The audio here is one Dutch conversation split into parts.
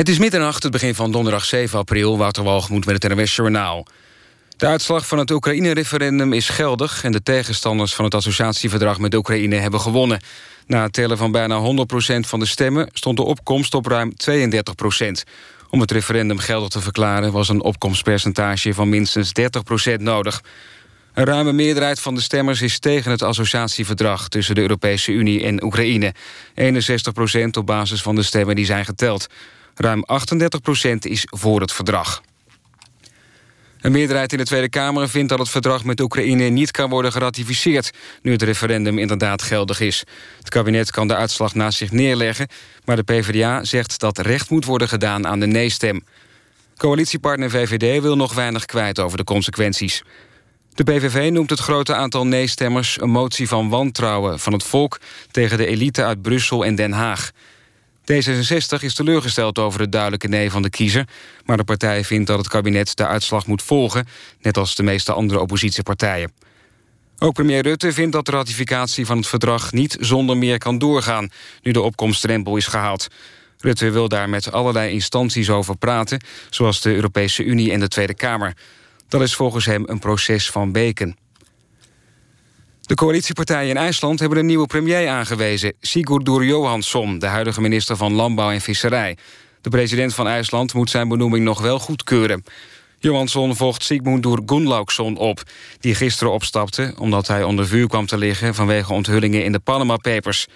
Het is middernacht, het begin van donderdag 7 april. Wouter Walgemoed met het NWS Journaal. De uitslag van het Oekraïne-referendum is geldig... en de tegenstanders van het associatieverdrag met Oekraïne hebben gewonnen. Na het tellen van bijna 100% van de stemmen... stond de opkomst op ruim 32% Om het referendum geldig te verklaren... was een opkomstpercentage van minstens 30% nodig. Een ruime meerderheid van de stemmers is tegen het associatieverdrag... tussen de Europese Unie en Oekraïne. 61% op basis van de stemmen die zijn geteld. Ruim 38% is voor het verdrag. Een meerderheid in de Tweede Kamer vindt dat het verdrag met Oekraïne niet kan worden geratificeerd, nu het referendum inderdaad geldig is. Het kabinet kan de uitslag naast zich neerleggen, maar de PvdA zegt dat recht moet worden gedaan aan de nee-stem. Coalitiepartner VVD wil nog weinig kwijt over de consequenties. De PVV noemt het grote aantal nee-stemmers een motie van wantrouwen van het volk tegen de elite uit Brussel en Den Haag. D66 is teleurgesteld over het duidelijke nee van de kiezer... maar de partij vindt dat het kabinet de uitslag moet volgen... net als de meeste andere oppositiepartijen. Ook premier Rutte vindt dat de ratificatie van het verdrag... niet zonder meer kan doorgaan, nu de opkomstdrempel is gehaald. Rutte wil daar met allerlei instanties over praten... zoals de Europese Unie en de Tweede Kamer. Dat is volgens hem een proces van weken. De coalitiepartijen in IJsland hebben een nieuwe premier aangewezen... Sigurdur Johansson, de huidige minister van Landbouw en Visserij. De president van IJsland moet zijn benoeming nog wel goedkeuren. Johansson volgt Sigmundur Gunnlaugsson op... die gisteren opstapte omdat hij onder vuur kwam te liggen... vanwege onthullingen in de Panama Papers.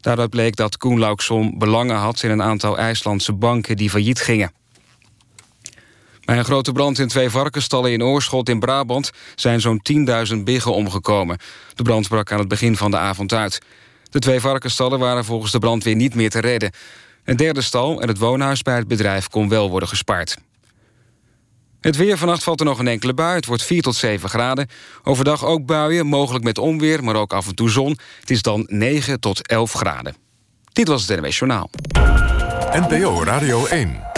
Daaruit bleek dat Gunnlaugsson belangen had... in een aantal IJslandse banken die failliet gingen. Bij een grote brand in twee varkensstallen in Oorschot in Brabant... zijn zo'n 10.000 biggen omgekomen. De brand brak aan het begin van de avond uit. De twee varkensstallen waren volgens de brandweer niet meer te redden. Een derde stal en het woonhuis bij het bedrijf kon wel worden gespaard. Het weer vannacht valt er nog een enkele bui. Het wordt 4 tot 7 graden. Overdag ook buien, mogelijk met onweer, maar ook af en toe zon. Het is dan 9 tot 11 graden. Dit was het NWS Journaal. NPO Radio 1.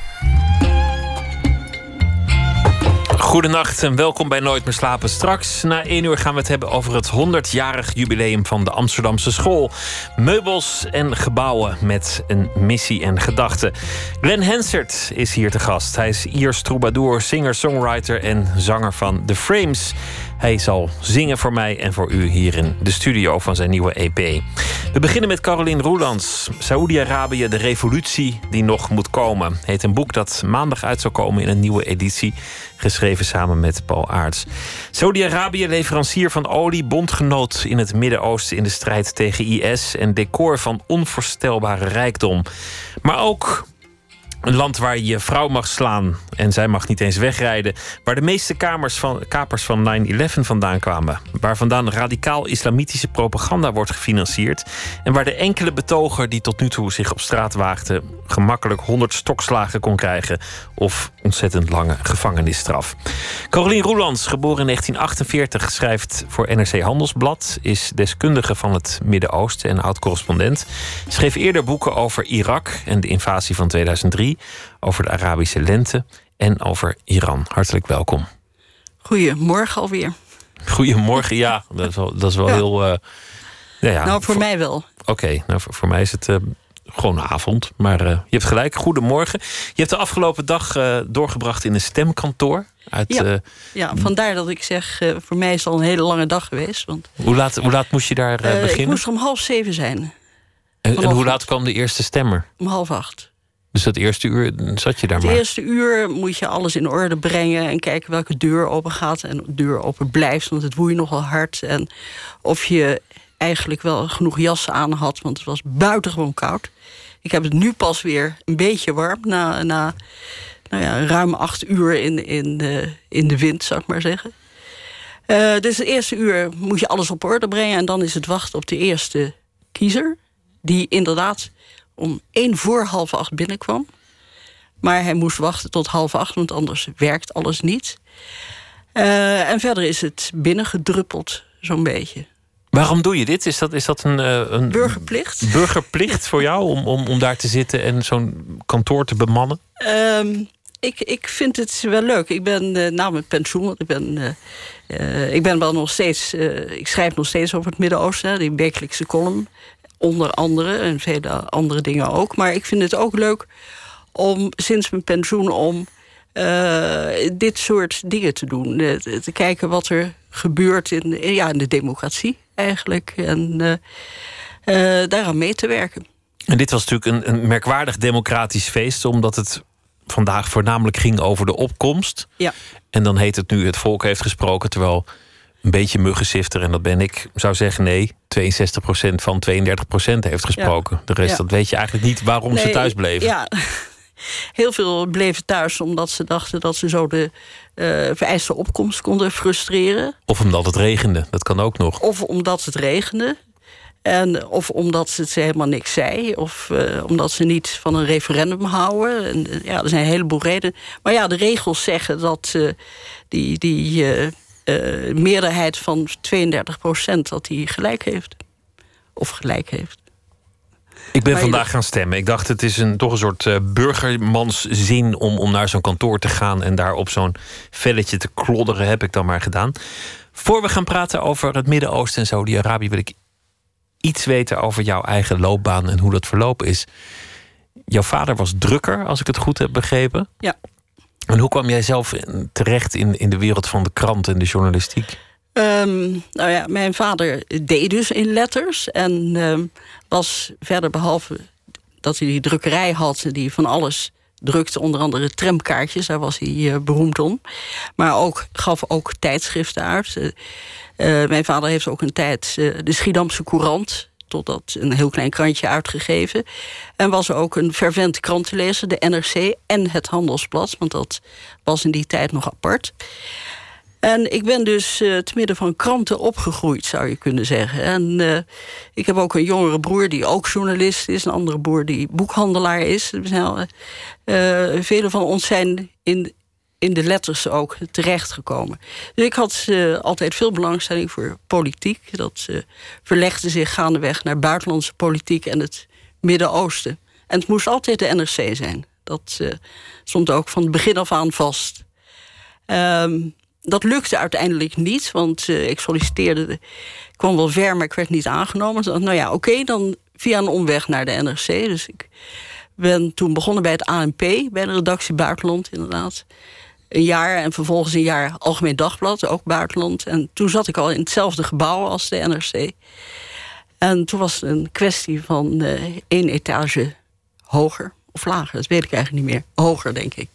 Goedenacht en welkom bij Nooit meer slapen. Straks na één uur gaan we het hebben over het 100-jarig jubileum van de Amsterdamse school. Meubels en gebouwen met een missie en gedachte. Glenn Hansard is hier te gast. Hij is Iers troubadour, singer-songwriter en zanger van The Frames. Hij zal zingen voor mij en voor u hier in de studio van zijn nieuwe EP. We beginnen met Caroline Roelands. Saoedi-Arabië, de revolutie die nog moet komen. Heet een boek dat maandag uit zou komen in een nieuwe editie. Geschreven samen met Paul Aarts. Saudi-Arabië, leverancier van olie, bondgenoot in het Midden-Oosten in de strijd tegen IS en decor van onvoorstelbare rijkdom. Maar ook een land waar je vrouw mag slaan en zij mag niet eens wegrijden. Waar de meeste kamers van, kapers van 9-11 vandaan kwamen. Waar vandaan radicaal-islamitische propaganda wordt gefinancierd. En waar de enkele betoger die tot nu toe zich op straat waagde... gemakkelijk 100 stokslagen kon krijgen. Of ontzettend lange gevangenisstraf. Caroline Roelands, geboren in 1948, schrijft voor NRC Handelsblad. Is deskundige van het Midden-Oosten en oud-correspondent. Schreef eerder boeken over Irak en de invasie van 2003 over de Arabische lente en over Iran. Hartelijk welkom. Goedemorgen alweer. Goedemorgen, ja. Dat is wel, dat is wel heel. Uh, ja, nou, voor, mij wel. Oké, nou voor, voor, mij is het uh, gewoon avond. Maar uh, je hebt gelijk. Goedemorgen. Je hebt de afgelopen dag doorgebracht in een stemkantoor. Uit, ja. ja, vandaar dat ik zeg, voor mij is het al een hele lange dag geweest. Want, hoe, laat, hoe laat moest je daar beginnen? Ik moest om half zeven zijn. En, en hoe laat kwam de eerste stemmer? Om half acht. Dus dat eerste uur zat je daar het maar? Het eerste uur moet je alles in orde brengen... en kijken welke deur open gaat en de deur open blijft... want het woei nogal hard. En of je eigenlijk wel genoeg jassen aan had... want het was buitengewoon koud. Ik heb het nu pas weer een beetje warm... na, na nou ja, ruim acht uur in, in, de, in de wind, zou ik maar zeggen. Uh, dus het eerste uur moet je alles op orde brengen... en dan is het wachten op de eerste kiezer... die inderdaad om één voor half acht binnenkwam. Maar hij moest wachten tot half acht, want anders werkt alles niet. Uh, en verder is het binnengedruppeld, zo'n beetje. Waarom doe je dit? Is dat, is dat een, uh, een burgerplicht? Burgerplicht voor jou om, om, om daar te zitten en zo'n kantoor te bemannen? Ehm, ik, ik vind het wel leuk. Ik ben uh, na mijn pensioen, want ik ben, uh, ik ben wel nog steeds. ik schrijf nog steeds over het Midden-Oosten, die wekelijkse column. Onder andere en vele andere dingen ook. Maar ik vind het ook leuk om sinds mijn pensioen om dit soort dingen te doen. te kijken wat er gebeurt in, ja, in de democratie eigenlijk. En daaraan mee te werken. En dit was natuurlijk een, een merkwaardig democratisch feest, omdat het vandaag voornamelijk ging over de opkomst. Ja. En dan heet het nu het volk heeft gesproken, terwijl een beetje muggensifter, en dat ben ik, zou zeggen nee, 62% van 32% heeft gesproken. De rest, dat weet je eigenlijk niet waarom ze thuis bleven. Ja, heel veel bleven thuis omdat ze dachten dat ze zo de uh, vereiste opkomst konden frustreren. Of omdat het regende, dat kan ook nog. Of omdat het regende. En, of omdat ze het helemaal niks zei. Of uh, omdat ze niet van een referendum houden. En, eh, ja, er zijn een heleboel redenen. Maar ja, de regels zeggen dat uh, die, die meerderheid van 32 procent... dat die gelijk heeft. Of gelijk heeft. Ik ben vandaag gaan stemmen. Ik dacht, het is een, toch een soort uh, burgermanszin om, om naar zo'n kantoor te gaan en daar op zo'n velletje te klodderen, heb ik dan maar gedaan. Voor we gaan praten over het Midden-Oosten en Saudi-Arabië, wil ik iets weten over jouw eigen loopbaan en hoe dat verlopen is. Jouw vader was drukker, als ik het goed heb begrepen. Ja. En hoe kwam jij zelf terecht in, in de wereld van de krant en de journalistiek? Um, nou ja, mijn vader deed dus in letters. En um, was verder, behalve dat hij die drukkerij had, die van alles drukte, onder andere tramkaartjes, daar was hij uh, beroemd om. Maar ook, gaf ook tijdschriften uit. Uh, uh, mijn vader heeft ook een tijd de Schiedamse Courant totdat een heel klein krantje uitgegeven. En was ook een fervent krantenlezer, de NRC en het Handelsblad, want dat was in die tijd nog apart. En ik ben dus uh, te midden van kranten opgegroeid, zou je kunnen zeggen. En uh, ik heb ook een jongere broer die ook journalist is, een andere broer die boekhandelaar is. Uh, vele van ons zijn in, in de letters ook terechtgekomen. Dus ik had altijd veel belangstelling voor politiek. Dat verlegde zich gaandeweg naar buitenlandse politiek en het Midden-Oosten. En het moest altijd de NRC zijn. Dat stond ook van het begin af aan vast. Um, dat lukte uiteindelijk niet, want uh, ik solliciteerde. Ik kwam wel ver, maar ik werd niet aangenomen. Dus, nou ja, oké, dan via een omweg naar de NRC. Dus ik ben toen begonnen bij het ANP, bij de redactie Buitenland, inderdaad. Een jaar en vervolgens een jaar Algemeen Dagblad, ook Buitenland. En toen zat ik al in hetzelfde gebouw als de NRC. En toen was het een kwestie van uh, één etage hoger of lager, dat weet ik eigenlijk niet meer. Hoger, denk ik.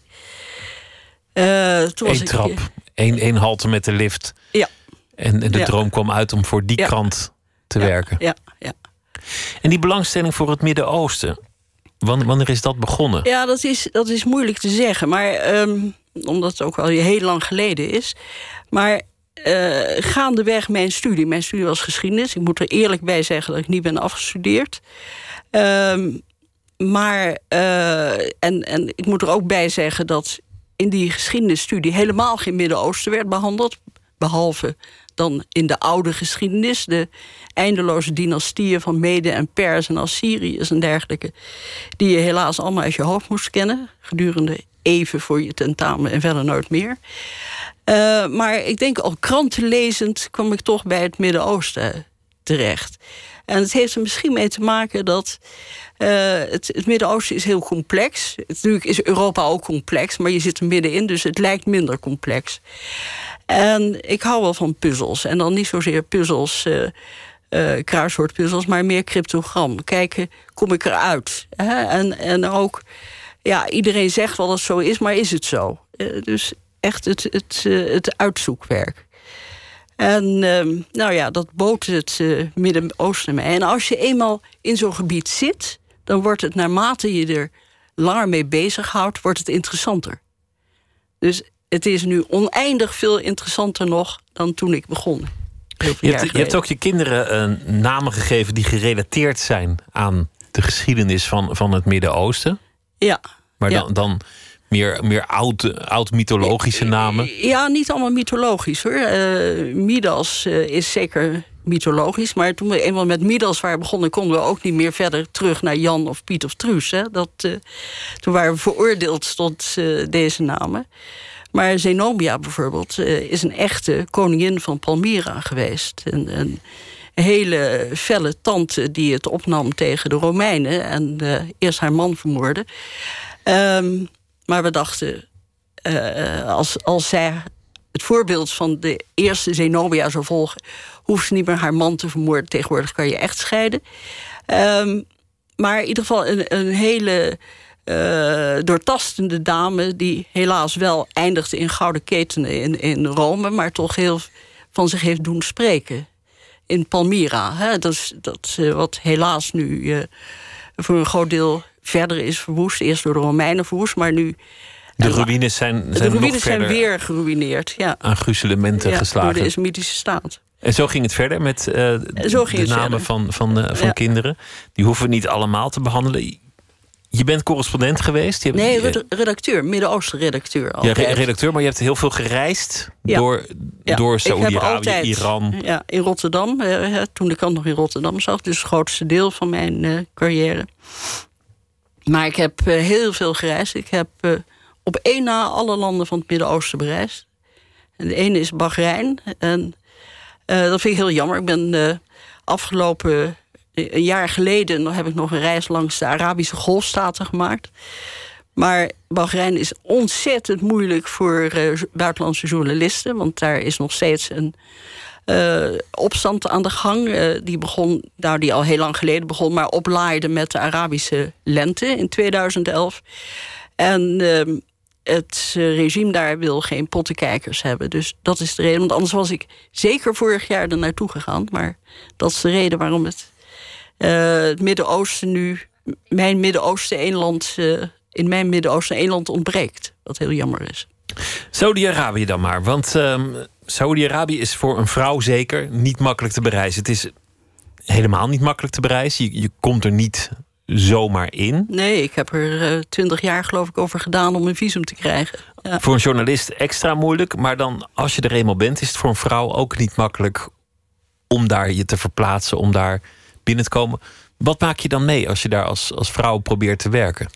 Uh, toen was Eén trap één, één halte met de lift. Ja. En, en de droom kwam uit om voor die krant te werken. Ja, ja. En die belangstelling voor het Midden-Oosten, wanneer is dat begonnen? Ja, dat is, dat is moeilijk te zeggen. Maar um, omdat het ook al heel lang geleden is. Maar uh, gaandeweg mijn studie. Mijn studie was geschiedenis. Ik moet er eerlijk bij zeggen dat ik niet ben afgestudeerd. Um, maar, uh, en, en ik moet er ook bij zeggen dat in die geschiedenisstudie helemaal geen Midden-Oosten werd behandeld. Behalve dan in de oude geschiedenis, de eindeloze dynastieën van Mede en Pers en Assyriërs en dergelijke, die je helaas allemaal uit je hoofd moest kennen, gedurende even voor je tentamen en verder nooit meer. Uh, maar ik denk al krantenlezend kwam ik toch bij het Midden-Oosten terecht. En het heeft er misschien mee te maken dat het, het Midden-Oosten is heel complex. Natuurlijk is Europa ook complex, maar je zit er middenin, dus het lijkt minder complex. En ik hou wel van puzzels. En dan niet zozeer puzzels, uh, uh, kruiswoordpuzzels, maar meer cryptogram. Kijken, kom ik eruit? Hè? En, en ook, ja, iedereen zegt wel dat het zo is, maar is het zo? dus echt het, het, het uitzoekwerk. En uh, nou ja, dat bood het Midden-Oosten mee. En als je eenmaal in zo'n gebied zit, dan wordt het naarmate je er langer mee bezighoudt, wordt het interessanter. Dus het is nu oneindig veel interessanter nog dan toen ik begon. Je hebt, je hebt, ook je kinderen uh, namen gegeven die gerelateerd zijn aan de geschiedenis van, van het Midden-Oosten. Ja. Maar dan, dan meer, meer oud, oud mythologische namen? Ja, niet allemaal mythologisch hoor. Uh, Midas uh, is zeker mythologisch. Maar toen we eenmaal met Midas waren begonnen... konden we ook niet meer verder terug naar Jan of Piet of Truus. Hè? Dat, uh, toen waren we veroordeeld tot uh, deze namen. Maar Zenobia bijvoorbeeld uh, is een echte koningin van Palmyra geweest. Een, een hele felle tante die het opnam tegen de Romeinen... en eerst haar man vermoordde. Um, maar we dachten, als, als zij het voorbeeld van de eerste Zenobia zou volgen, hoeft ze niet meer haar man te vermoorden. Tegenwoordig kan je echt scheiden. Um, maar in ieder geval een, een hele uh, doortastende dame, die helaas wel eindigde in gouden ketenen in, in Rome, maar toch heel van zich heeft doen spreken. In Palmyra. Hè? Dat is dat, uh, wat helaas nu uh, voor een groot deel verder is verwoest. Eerst door de Romeinen verwoest, maar nu de ruïnes zijn, zijn, de ruïnes zijn weer geruïneerd. Ja. Aan gruzelementen ja, geslagen. Door de islamitische staat. En zo ging het verder met uh, ging de namen van, van, uh, van ja. kinderen. Die hoeven we niet allemaal te behandelen. Je bent correspondent geweest? Je nee, hebt, redacteur, Midden-Oosten redacteur. Ja, redacteur, maar je hebt heel veel gereisd ja. door, ja. door Saoedi-Arabië, Iran. Ja, in Rotterdam, uh, toen kant nog in Rotterdam zag. Dus het grootste deel van mijn carrière. Maar ik heb heel veel gereisd. Ik heb op één na alle landen van het Midden-Oosten bereisd. En de ene is Bahrein. En dat vind ik heel jammer. Ik ben afgelopen een jaar geleden nog heb ik nog een reis langs de Arabische golfstaten gemaakt. Maar Bahrein is ontzettend moeilijk voor buitenlandse journalisten. Want daar is nog steeds een opstand aan de gang. Die begon, nou die al heel lang geleden begon, maar oplaaide met de Arabische lente in 2011. En ehm, het regime daar wil geen pottenkijkers hebben. Dus dat is de reden. Want anders was ik zeker vorig jaar er naartoe gegaan. Maar dat is de reden waarom het uh, het Midden-Oosten nu, mijn Midden-Oosten eenland, uh, in mijn Midden-Oosten eenland ontbreekt. Wat heel jammer is. Saudi-Arabië dan maar. Want uh, Saudi-Arabië is voor een vrouw zeker niet makkelijk te bereizen. Het is helemaal niet makkelijk te bereizen. Je, je komt er niet zomaar in. Nee, ik heb er twintig jaar geloof ik over gedaan om een visum te krijgen. Ja. Voor een journalist extra moeilijk. Maar dan als je er eenmaal bent, is het voor een vrouw ook niet makkelijk om daar je te verplaatsen, om daar binnen te komen. Wat maak je dan mee als je daar als, als vrouw probeert te werken?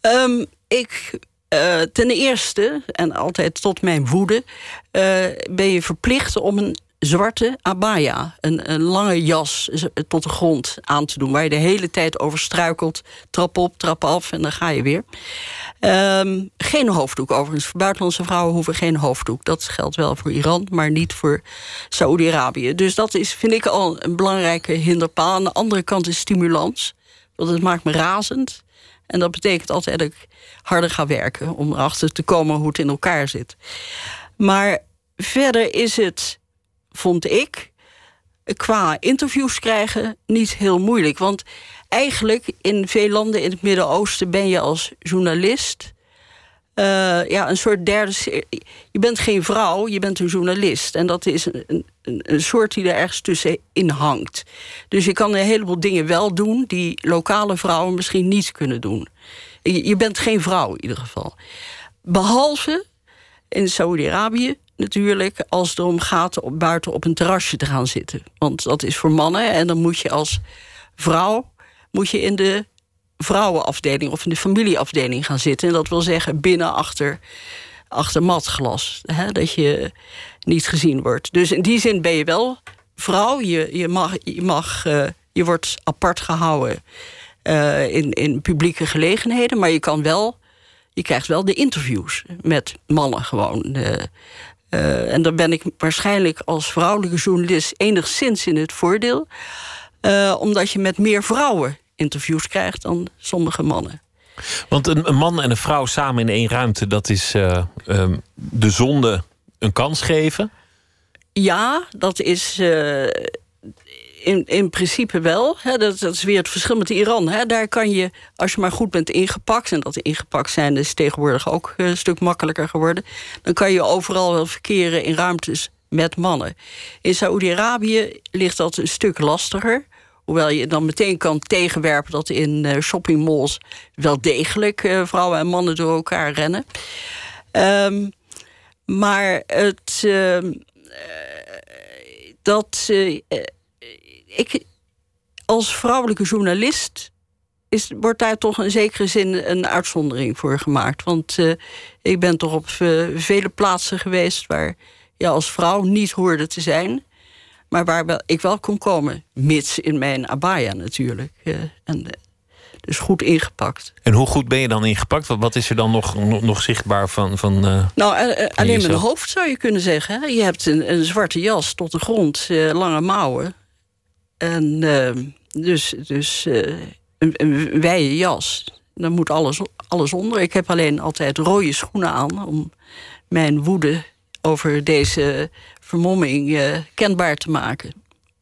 Um, ik, uh, ten eerste, en altijd tot mijn woede, uh, ben je verplicht om een zwarte abaya, een, lange jas tot de grond aan te doen, waar je de hele tijd over struikelt, trap op, trap af en dan ga je weer. Um, geen hoofddoek overigens. Voor buitenlandse vrouwen hoeven geen hoofddoek. Dat geldt wel voor Iran, maar niet voor Saoedi-Arabië. Dus dat is, vind ik al een belangrijke hinderpaal. Aan de andere kant is stimulans. Want het maakt me razend. En dat betekent altijd dat ik harder ga werken... om erachter te komen hoe het in elkaar zit. Maar verder is het, vond ik... qua interviews krijgen niet heel moeilijk. Want eigenlijk in veel landen in het Midden-Oosten ben je als journalist. Uh, ja, een soort derde. Je bent geen vrouw, je bent een journalist. En dat is een, een, een soort die er ergens tussenin hangt. Dus je kan een heleboel dingen wel doen die lokale vrouwen misschien niet kunnen doen. Je, je bent geen vrouw in ieder geval. Behalve in Saudi-Arabië natuurlijk, als het erom gaat om buiten op een terrasje te gaan zitten. Want dat is voor mannen en dan moet je als vrouw moet je in de vrouwenafdeling of in de familieafdeling gaan zitten. En dat wil zeggen binnen achter, achter matglas. Hè, dat je niet gezien wordt. Dus in die zin ben je wel vrouw. Je, je, mag, je, mag, uh, je wordt apart gehouden uh, in, in publieke gelegenheden. Maar je kan wel. Je krijgt wel de interviews met mannen gewoon. Uh, uh, en dan ben ik waarschijnlijk als vrouwelijke journalist enigszins in het voordeel. Uh, omdat je met meer vrouwen interviews krijgt dan sommige mannen. Want een, een man en een vrouw samen in één ruimte, dat is uh, um, de zonde een kans geven? Ja, dat is in, in principe wel. Hè, dat, dat, is weer het verschil met Iran. Hè. Daar kan je, als je maar goed bent ingepakt... en dat ingepakt zijn is tegenwoordig ook een stuk makkelijker geworden... dan kan je overal wel verkeren in ruimtes met mannen. In Saoedi-Arabië ligt dat een stuk lastiger... Hoewel je dan meteen kan tegenwerpen dat in uh, shoppingmalls wel degelijk uh, vrouwen en mannen door elkaar rennen. Um, maar het, uh, dat ik als vrouwelijke journalist is, wordt daar toch in zekere zin een uitzondering voor gemaakt. Want uh, ik ben toch op uh, vele plaatsen geweest waar je als vrouw niet hoorde te zijn. Maar waar wel, ik wel kon komen, mits in mijn abaya natuurlijk. Uh, en, dus goed ingepakt. En hoe goed ben je dan ingepakt? Wat, wat is er dan nog, nog, nog zichtbaar van. van nou, alleen mijn hoofd zou je kunnen zeggen. Je hebt een, een zwarte jas tot de grond, lange mouwen. En ehm, dus, dus een, een wijde jas. Dan moet alles, alles onder. Ik heb alleen altijd rode schoenen aan om mijn woede over deze vermomming uh, kenbaar te maken.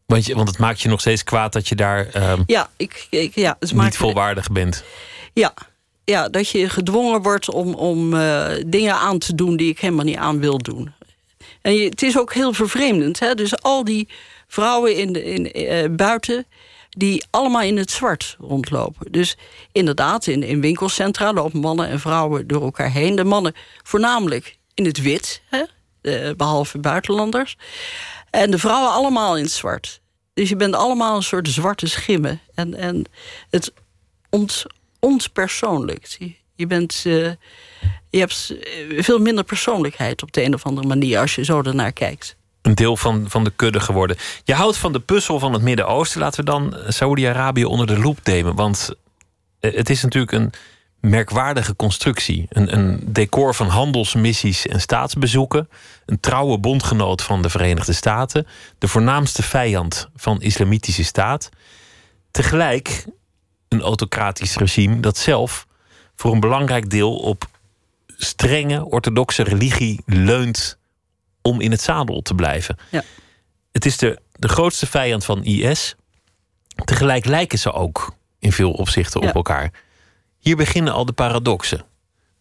Want, je, want het maakt je nog steeds kwaad dat je daar uh, ja, ik, ik, ja, het niet volwaardig bent. Ja, ja, dat je gedwongen wordt om, om uh, dingen aan te doen die ik helemaal niet aan wil doen. En je, het is ook heel vervreemdend. Hè? Dus al die vrouwen in in, uh, buiten die allemaal in het zwart rondlopen. Dus inderdaad, in, in winkelcentra lopen mannen en vrouwen door elkaar heen. De mannen voornamelijk in het wit, hè? behalve buitenlanders. En de vrouwen allemaal in het zwart. Dus je bent allemaal een soort zwarte schimmen. En, en het ont, ontpersoonlijkt. Je, je bent... Uh, je hebt veel minder persoonlijkheid op de een of andere manier als je zo ernaar kijkt een deel van, van de kudde geworden. Je houdt van de puzzel van het Midden-Oosten. Laten we dan Saoedi-Arabië onder de loep nemen. Want eh, het is natuurlijk een merkwaardige constructie. Een, een decor van handelsmissies en staatsbezoeken. Een trouwe bondgenoot van de Verenigde Staten. De voornaamste vijand van islamitische staat. Tegelijk een autocratisch regime dat zelf voor een belangrijk deel op strenge orthodoxe religie leunt om in het zadel te blijven. Ja. Het is de, de grootste vijand van IS. Tegelijk lijken ze ook in veel opzichten op elkaar. Hier beginnen al de paradoxen.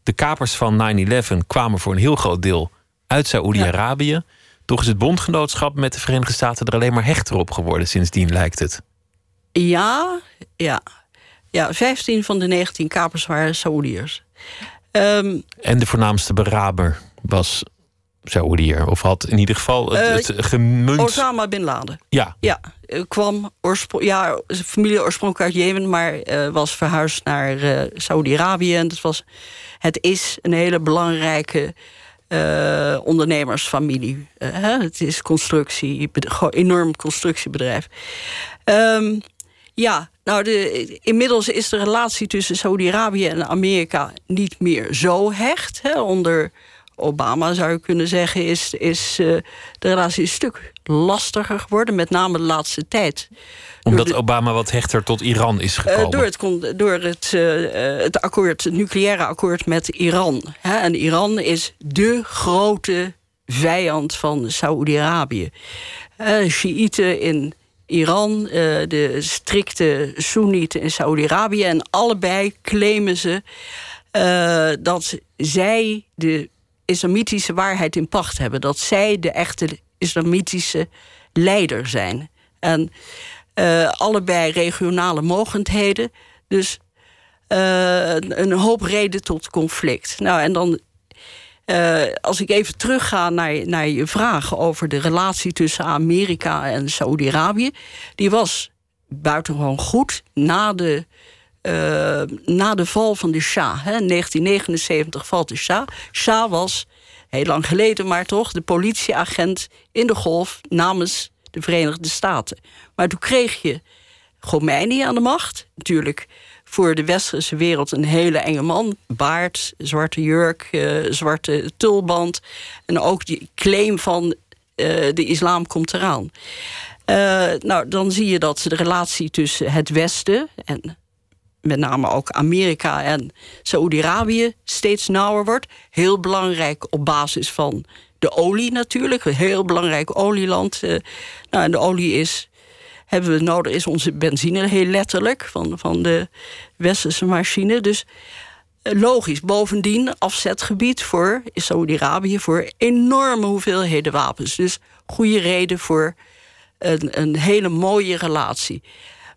De kapers van 9-11 kwamen voor een heel groot deel uit Saoedi-Arabië. Toch is het bondgenootschap met de Verenigde Staten er alleen maar hechter op geworden sindsdien, lijkt het. Ja, ja. Ja, 15 van de 19 kapers waren Saoediërs. Um, en de voornaamste beraber was Saoediër. Of had in ieder geval het, uh, het gemunt... Osama Bin Laden. Ja. Ja, kwam oorsprong, ja, zijn familie oorspronkelijk uit Jemen... maar uh, was verhuisd naar uh, Saudi-Arabië. En het, was, het is een hele belangrijke ondernemersfamilie. het is constructie, enorm constructiebedrijf. Um, ja, nou, de, inmiddels is de relatie tussen Saudi-Arabië en Amerika niet meer zo hecht. Hè, onder Obama zou je kunnen zeggen, is, is uh, de relatie een stuk lastiger geworden, met name de laatste tijd. Omdat Obama wat hechter tot Iran is gekomen? Uh, door het, door het, uh, het, akkoord, het nucleaire akkoord met Iran. Hè? En Iran is de grote vijand van Saoedi-Arabië. Shiiten in Iran, de strikte Soenieten in Saoedi-Arabië. En allebei claimen ze dat zij de islamitische waarheid in pacht hebben. Dat zij de echte islamitische leider zijn. En uh, allebei regionale mogendheden. Dus uh, een hoop reden tot conflict. Nou, en dan. Uh, als ik even terugga naar, naar je vraag over de relatie tussen Amerika en Saoedi-Arabië. Die was buitengewoon goed na de uh, na de val van de Shah. Hè, 1979 valt de Shah. Shah was, heel lang geleden maar toch, de politieagent in de golf namens de Verenigde Staten. Maar toen kreeg je Khomeini aan de macht. Natuurlijk voor de westerse wereld een hele enge man. Baard, zwarte jurk, uh, zwarte tulband. En ook die claim van uh, de islam komt eraan. Nou, dan zie je dat de relatie tussen het Westen en met name ook Amerika en Saoedi-Arabië steeds nauwer wordt. Heel belangrijk op basis van de olie natuurlijk. Een heel belangrijk olieland. Uh, nou, en de olie is, hebben we nodig, is onze benzine heel letterlijk van, van de westerse machine. Dus uh, logisch. Bovendien afzetgebied voor Saoedi-Arabië voor enorme hoeveelheden wapens. Dus goede reden voor een, een hele mooie relatie.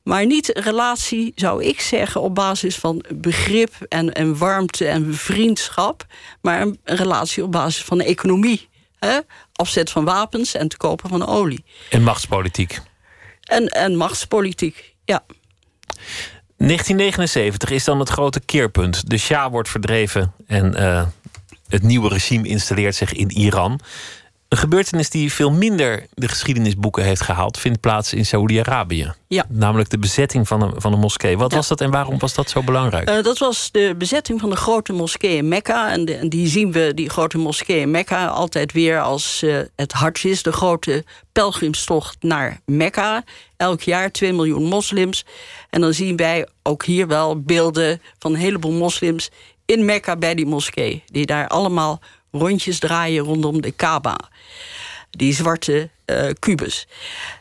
Maar niet een relatie, zou ik zeggen, op basis van begrip en, en warmte en vriendschap. Maar een, relatie op basis van economie. Hè? Afzet van wapens en te kopen van olie. En machtspolitiek. En, en machtspolitiek, ja. 1979 is dan het grote keerpunt. De Shah wordt verdreven en uh, het nieuwe regime installeert zich in Iran. Een gebeurtenis die veel minder de geschiedenisboeken heeft gehaald, vindt plaats in Saoedi-Arabië. Ja. Namelijk de bezetting van een, van een moskee. Wat was dat en waarom was dat zo belangrijk? Uh, dat was de bezetting van de grote moskee in Mekka. En, de, en, die zien we, die grote moskee in Mekka, altijd weer als uh, het hart is. De grote pelgrimstocht naar Mekka. Elk jaar 2 miljoen moslims. En dan zien wij ook hier wel beelden van een heleboel moslims in Mekka bij die moskee. Die daar allemaal rondjes draaien rondom de Kaaba. Die zwarte uh, kubus.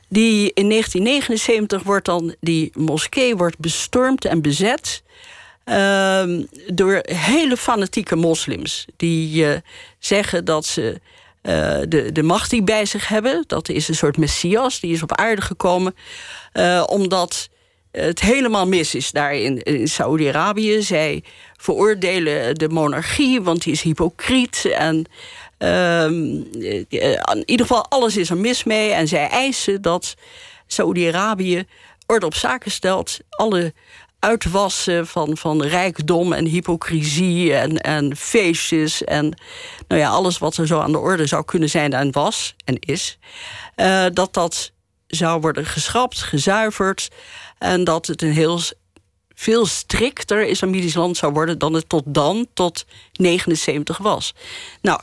Die in 1979 wordt dan die moskee wordt bestormd en bezet. Uh, door hele fanatieke moslims. Die uh, zeggen dat ze uh, de, de macht die bij zich hebben. Dat is een soort messias. Die is op aarde gekomen. omdat het helemaal mis is daar in, in Saoedi-Arabië. Zij veroordelen de monarchie, want die is hypocriet. En um, in ieder geval, alles is er mis mee. En zij eisen dat Saoedi-Arabië orde op zaken stelt. Alle uitwassen van, van rijkdom en hypocrisie en, en feestjes... en nou ja, alles wat er zo aan de orde zou kunnen zijn en was en is... Uh, dat dat zou worden geschrapt, gezuiverd... en dat het een heel veel strikter islamitisch land zou worden dan het tot dan, tot 79 was. Nou,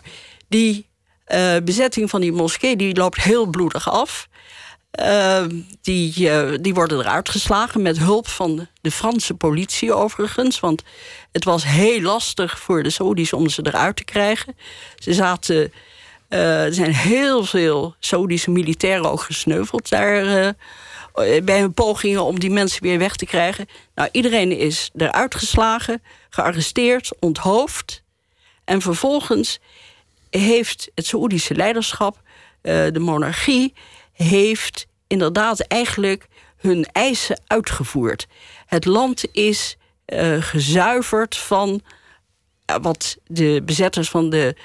die uh, bezetting van die moskee die loopt heel bloedig af. Uh, die, uh, die worden eruit geslagen met hulp van de Franse politie overigens. Want het was heel lastig voor de Saoedi's om ze eruit te krijgen. Ze zaten... er zijn heel veel Saoedische militairen ook gesneuveld daar bij hun pogingen om die mensen weer weg te krijgen. Nou, iedereen is eruit geslagen, gearresteerd, onthoofd. En vervolgens heeft het Saoedische leiderschap, uh, de monarchie, heeft inderdaad eigenlijk hun eisen uitgevoerd. Het land is uh, gezuiverd van wat de bezetters van de,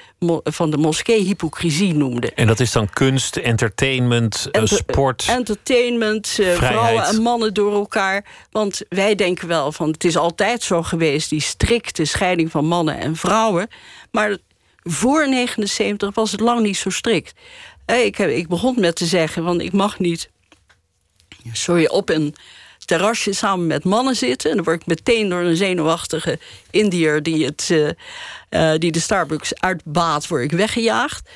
van de moskee hypocrisie noemden. En dat is dan kunst, entertainment, Enter sport. Entertainment, uh, vrouwen en mannen door elkaar. Want wij denken wel van het is altijd zo geweest, die strikte scheiding van mannen en vrouwen. Maar voor 79 was het lang niet zo strikt. Ik, heb, ik begon met te zeggen, want ik mag niet sorry, op een terrasje samen met mannen zitten. En dan word ik meteen door een zenuwachtige Indiër die, het, uh, uh, die de Starbucks uitbaat, word ik weggejaagd.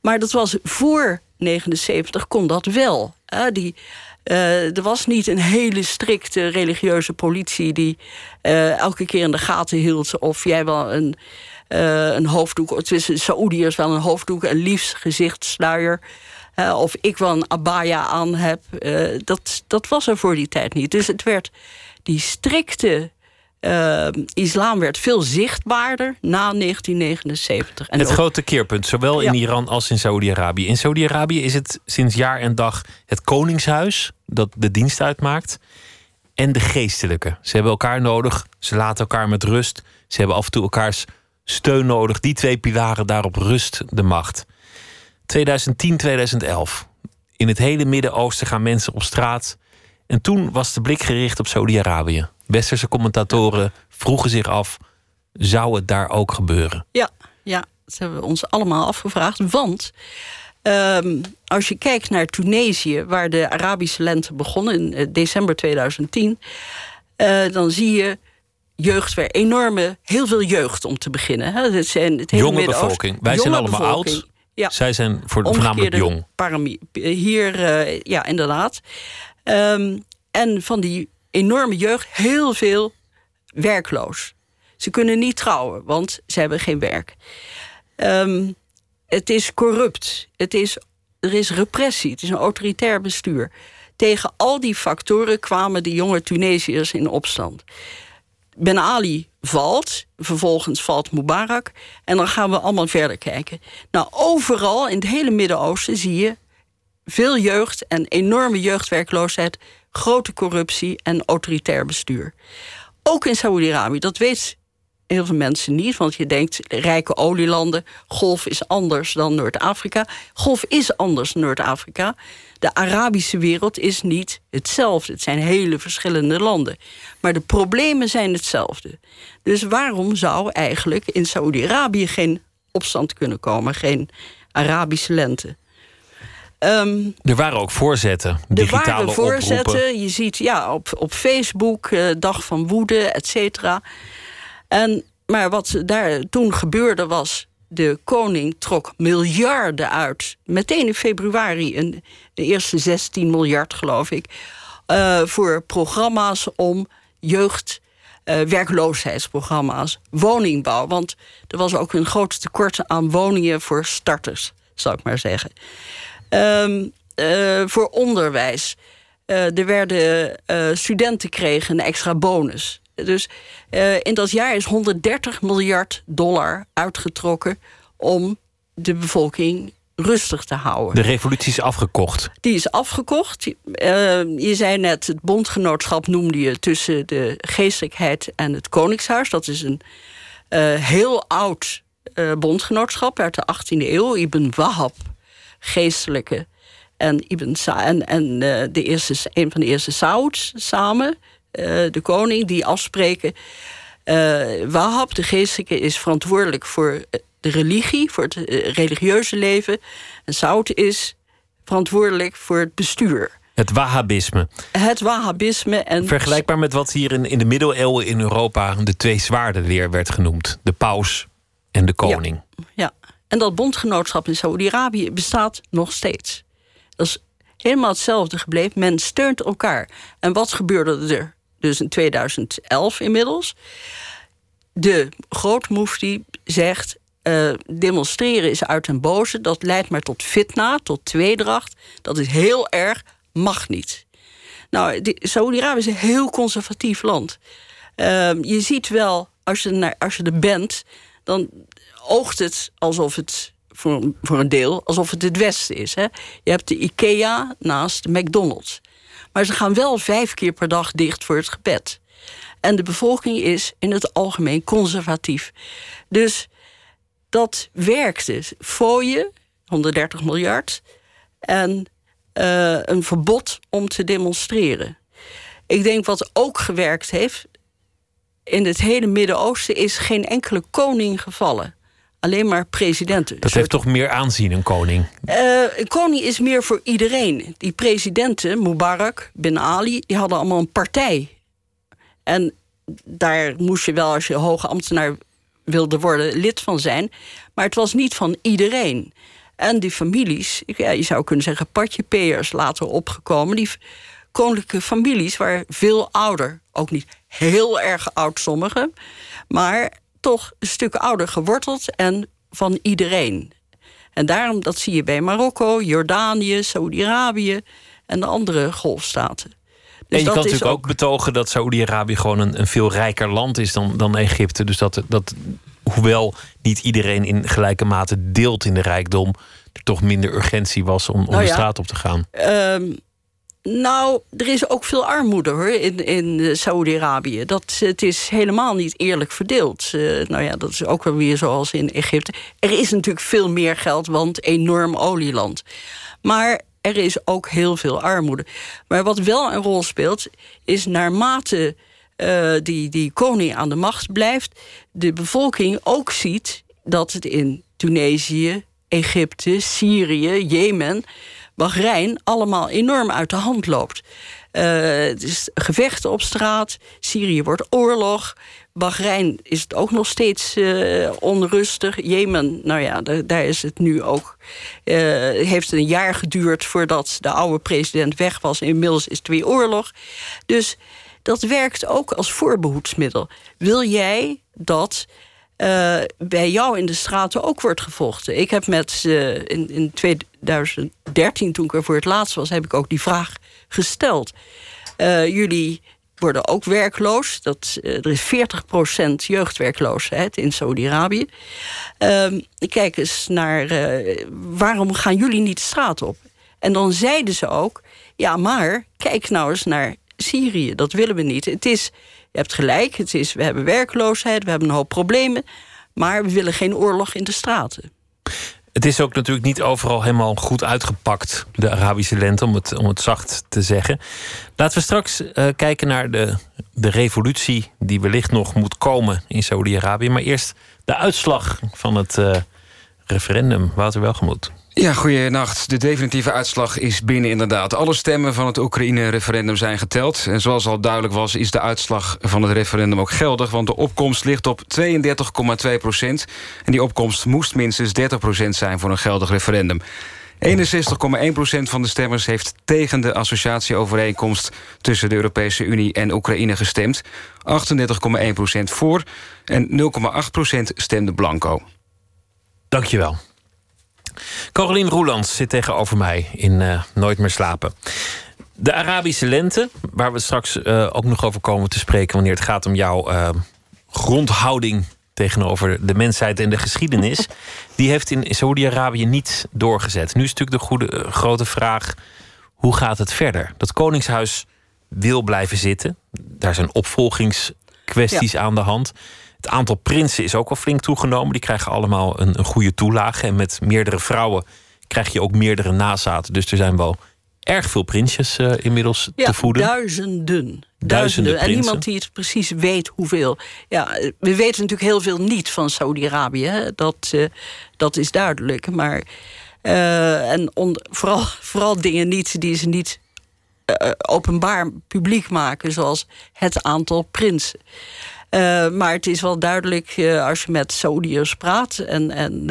Maar dat was voor 79 kon dat wel. Die, er was niet een hele strikte religieuze politie die elke keer in de gaten hield of jij wel een, een hoofddoek, tussen Saoediërs wel een hoofddoek, een liefst gezichtssluier. Uh, of ik wel een abaya aan heb. Uh, dat, dat was er voor die tijd niet. Dus het werd die strikte uh, islam werd veel zichtbaarder na 1979. En het ook... grote keerpunt, zowel in ja. Iran als in Saoedi-Arabië. In Saoedi-Arabië is het sinds jaar en dag het koningshuis dat de dienst uitmaakt. En de geestelijke. Ze hebben elkaar nodig. Ze laten elkaar met rust. Ze hebben af en toe elkaars steun nodig. Die twee pilaren, daarop rust de macht. 2010, 2011. In het hele Midden-Oosten gaan mensen op straat. En toen was de blik gericht op Saudi-Arabië. Westerse commentatoren vroegen zich af: zou het daar ook gebeuren? Ja, ja dat hebben we ons allemaal afgevraagd. Want um, als je kijkt naar Tunesië, waar de Arabische lente begon in eh, december 2010, uh, dan zie je jeugd weer enorme, heel veel jeugd om te beginnen. Hè. Het zijn het hele Jonge bevolking. Wij zijn allemaal bevolking. oud. Ja. Zij zijn voor, voornamelijk jong. Hier, uh, ja, inderdaad. Um, en van die enorme jeugd heel veel werkloos. Ze kunnen niet trouwen, want ze hebben geen werk. Um, het is corrupt. Het is, er is repressie. Het is een autoritair bestuur. Tegen al die factoren kwamen de jonge Tunesiërs in opstand. Ben Ali valt, vervolgens valt Mubarak... en dan gaan we allemaal verder kijken. Nou, overal in het hele Midden-Oosten zie je veel jeugd... en enorme jeugdwerkloosheid, grote corruptie en autoritair bestuur. Ook in Saoedi-Arabië, dat weet heel veel mensen niet. Want je denkt, rijke olielanden, golf is anders dan Noord-Afrika. Golf is anders dan Noord-Afrika. De Arabische wereld is niet hetzelfde. Het zijn hele verschillende landen. Maar de problemen zijn hetzelfde. Dus waarom zou eigenlijk in Saoedi-Arabië geen opstand kunnen komen? Geen Arabische lente? Ehm, er waren ook voorzetten, digitale Er waren voorzetten. Oproepen. Je ziet ja, op, op Facebook, uh, Dag van Woede, et cetera. En, maar wat daar toen gebeurde was... de koning trok miljarden uit. Meteen in februari, een, de eerste 16 miljard geloof ik... Uh, voor programma's om jeugd... Uh, werkloosheidsprogramma's, woningbouw. Want er was ook een groot tekort aan woningen voor starters, zou ik maar zeggen. Um, uh, voor onderwijs. Er werden studenten kregen een extra bonus. Dus in dat jaar is 130 miljard dollar uitgetrokken om de bevolking rustig te houden. De revolutie is afgekocht. Die is afgekocht. je zei net, het bondgenootschap noemde je tussen de geestelijkheid en het koningshuis. Dat is een heel oud bondgenootschap uit de 18e eeuw. Ibn Wahab geestelijke en Ibn Sa en, en de eerste, een van de eerste Sauds samen, de koning, die afspreken. Uh, Wahab, de geestelijke, is verantwoordelijk voor de religie, voor het religieuze leven. En is verantwoordelijk voor het bestuur. Het Wahhabisme. Het Wahhabisme. En Vergelijkbaar met wat hier in, in de middeleeuwen in Europa de twee zwaarden weer werd genoemd: de paus en de koning. Ja, ja. En dat bondgenootschap in Saoedi-Arabië bestaat nog steeds. Dat is helemaal hetzelfde gebleven. Men steunt elkaar. En wat gebeurde er dus in 2011 inmiddels? De grootmoefti zegt... Uh, demonstreren is uit een boze. Dat leidt maar tot fitna, tot tweedracht. Dat is heel erg, mag niet. Nou, Saoedi-Arabië is een heel conservatief land. Uh, je ziet wel, als je, naar, als je er bent... dan oogt het alsof het voor, voor een deel alsof het het Westen is. Hè? Je hebt de IKEA naast de McDonald's. Maar ze gaan wel vijf keer per dag dicht voor het gebed. En de bevolking is in het algemeen conservatief. Dus dat werkte. Fooien, 130 miljard. En uh, een verbod om te demonstreren. Ik denk wat ook gewerkt heeft. In het hele Midden-Oosten is geen enkele koning gevallen alleen maar presidenten. Dat heeft toch meer aanzien, een koning? Uh, een koning is meer voor iedereen. Die presidenten, Mubarak, Ben Ali, die hadden allemaal een partij. En daar moest je wel, als je hoge ambtenaar wilde worden, lid van zijn. Maar het was niet van iedereen. En die families, ja, je zou kunnen zeggen patjepeers later opgekomen... die koninklijke families waren veel ouder. Ook niet heel erg oud sommigen, maar toch een stuk ouder geworteld en van iedereen. En daarom, dat zie je bij Marokko, Jordanië, Saoedi-Arabië en de andere golfstaten. Dus en je kan natuurlijk ook, betogen dat Saoedi-Arabië gewoon een, een, veel rijker land is dan, dan Egypte. Dus dat, dat, hoewel niet iedereen in gelijke mate deelt in de rijkdom, er toch minder urgentie was om, om nou de straat op te gaan. Um, nou, er is ook veel armoede hoor, in, in eh, Saoedi-Arabië. Het is helemaal niet eerlijk verdeeld. Uh, nou ja, dat is ook wel weer zoals in Egypte. Er is natuurlijk veel meer geld, want enorm olieland. Maar er is ook heel veel armoede. Maar wat wel een rol speelt, is naarmate uh, die, die koning aan de macht blijft... de bevolking ook ziet dat het in Tunesië, Egypte, Syrië, Jemen Bahrein allemaal enorm uit de hand loopt. Uh, het is gevechten op straat, Syrië wordt oorlog. Bahrein is het ook nog steeds uh, onrustig. Jemen, nou ja, daar is het nu ook. Uh, heeft een jaar geduurd voordat de oude president weg was. Inmiddels is het weer oorlog. Dus dat werkt ook als voorbehoedsmiddel. Wil jij dat bij jou in de straten ook wordt gevochten. Ik heb met uh, in, in 2013, toen ik er voor het laatst was, heb ik ook die vraag gesteld. Uh, jullie worden ook werkloos. Dat, er is 40% jeugdwerkloosheid in Saudi-Arabië. Ehm, kijk eens naar waarom gaan jullie niet de straat op? En dan zeiden ze ook: ja, maar kijk nou eens naar Syrië. Dat willen we niet. Het is, je hebt gelijk, het is, we hebben werkloosheid, we hebben een hoop problemen. Maar we willen geen oorlog in de straten. Het is ook natuurlijk niet overal helemaal goed uitgepakt, de Arabische lente, om het, om het zacht te zeggen. Laten we straks uh, kijken naar de, de revolutie die wellicht nog moet komen in Saudi-Arabië. Maar eerst de uitslag van het uh, referendum, Wouter Welgemoed. Ja, goeienacht. De definitieve uitslag is binnen inderdaad. Alle stemmen van het Oekraïne-referendum zijn geteld. En zoals al duidelijk was, is de uitslag van het referendum ook geldig... want de opkomst ligt op 32,2 procent. En die opkomst moest minstens 30 procent zijn voor een geldig referendum. 61,1 procent van de stemmers heeft tegen de associatieovereenkomst... tussen de Europese Unie en Oekraïne gestemd. 38,1 procent voor en 0,8 procent stemde blanco. Dankjewel. Caroline Roelands zit tegenover mij in uh, Nooit meer slapen. De Arabische lente, waar we straks uh, ook nog over komen te spreken... wanneer het gaat om jouw uh, grondhouding tegenover de mensheid en de geschiedenis... die heeft in Saoedi-Arabië niet doorgezet. Nu is natuurlijk de goede, grote vraag, hoe gaat het verder? Dat koningshuis wil blijven zitten. Daar zijn opvolgingskwesties ja. aan de hand. Het aantal prinsen is ook wel flink toegenomen. Die krijgen allemaal een, een goede toelage. En met meerdere vrouwen krijg je ook meerdere nazaten. Dus er zijn wel erg veel prinsjes uh, inmiddels ja, te voeden. Duizenden. Duizenden. Duizenden. En niemand die het precies weet hoeveel. Ja, we weten natuurlijk heel veel niet van Saudi-Arabië. Dat, uh, dat is duidelijk. Maar uh, en vooral, vooral dingen niet die ze niet openbaar publiek maken, zoals het aantal prinsen. Uh, maar het is wel duidelijk uh, als je met Saudiërs praat en, en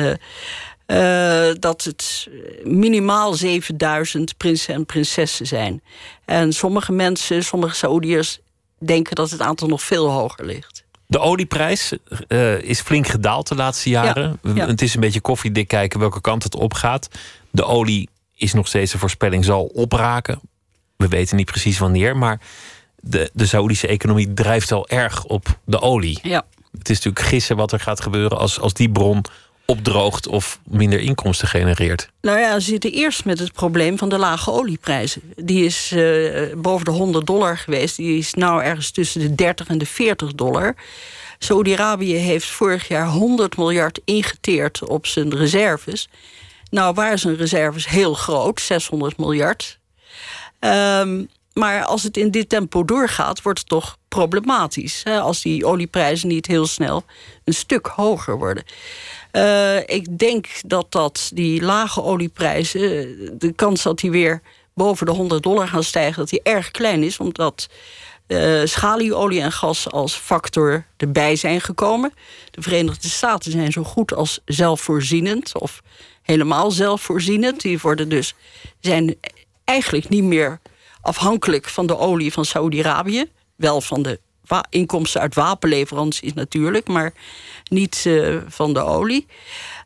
uh, dat het minimaal 7000 prinsen en prinsessen zijn. En sommige mensen, sommige Saudiërs, denken dat het aantal nog veel hoger ligt. De olieprijs is flink gedaald de laatste jaren. Ja, ja. Het is een beetje koffiedik kijken welke kant het opgaat. De olie is nog steeds een voorspelling, zal opraken. We weten niet precies wanneer, maar de, de Saoedische economie drijft al erg op de olie. Ja. Het is natuurlijk gissen wat er gaat gebeuren als, als die bron opdroogt of minder inkomsten genereert. Nou ja, ze zitten eerst met het probleem van de lage olieprijzen. Die is uh, boven de 100 dollar geweest. Die is nou ergens tussen de 30 en de 40 dollar. Saudi-Arabië heeft vorig jaar 100 miljard ingeteerd op zijn reserves. Nou waren zijn reserves heel groot, 600 miljard. Um, maar als het in dit tempo doorgaat, wordt het toch problematisch. Hè? Als die olieprijzen niet heel snel een stuk hoger worden. Uh, ik denk dat, dat die lage olieprijzen, de kans dat die weer boven de 100 dollar gaan stijgen, dat die erg klein is, omdat uh, schalieolie en gas als factor erbij zijn gekomen. De Verenigde Staten zijn zo goed als zelfvoorzienend of helemaal zelfvoorzienend. Die worden dus zijn eigenlijk niet meer afhankelijk van de olie van Saudi-Arabië. Wel van de inkomsten uit wapenleveranties natuurlijk, maar niet uh, van de olie.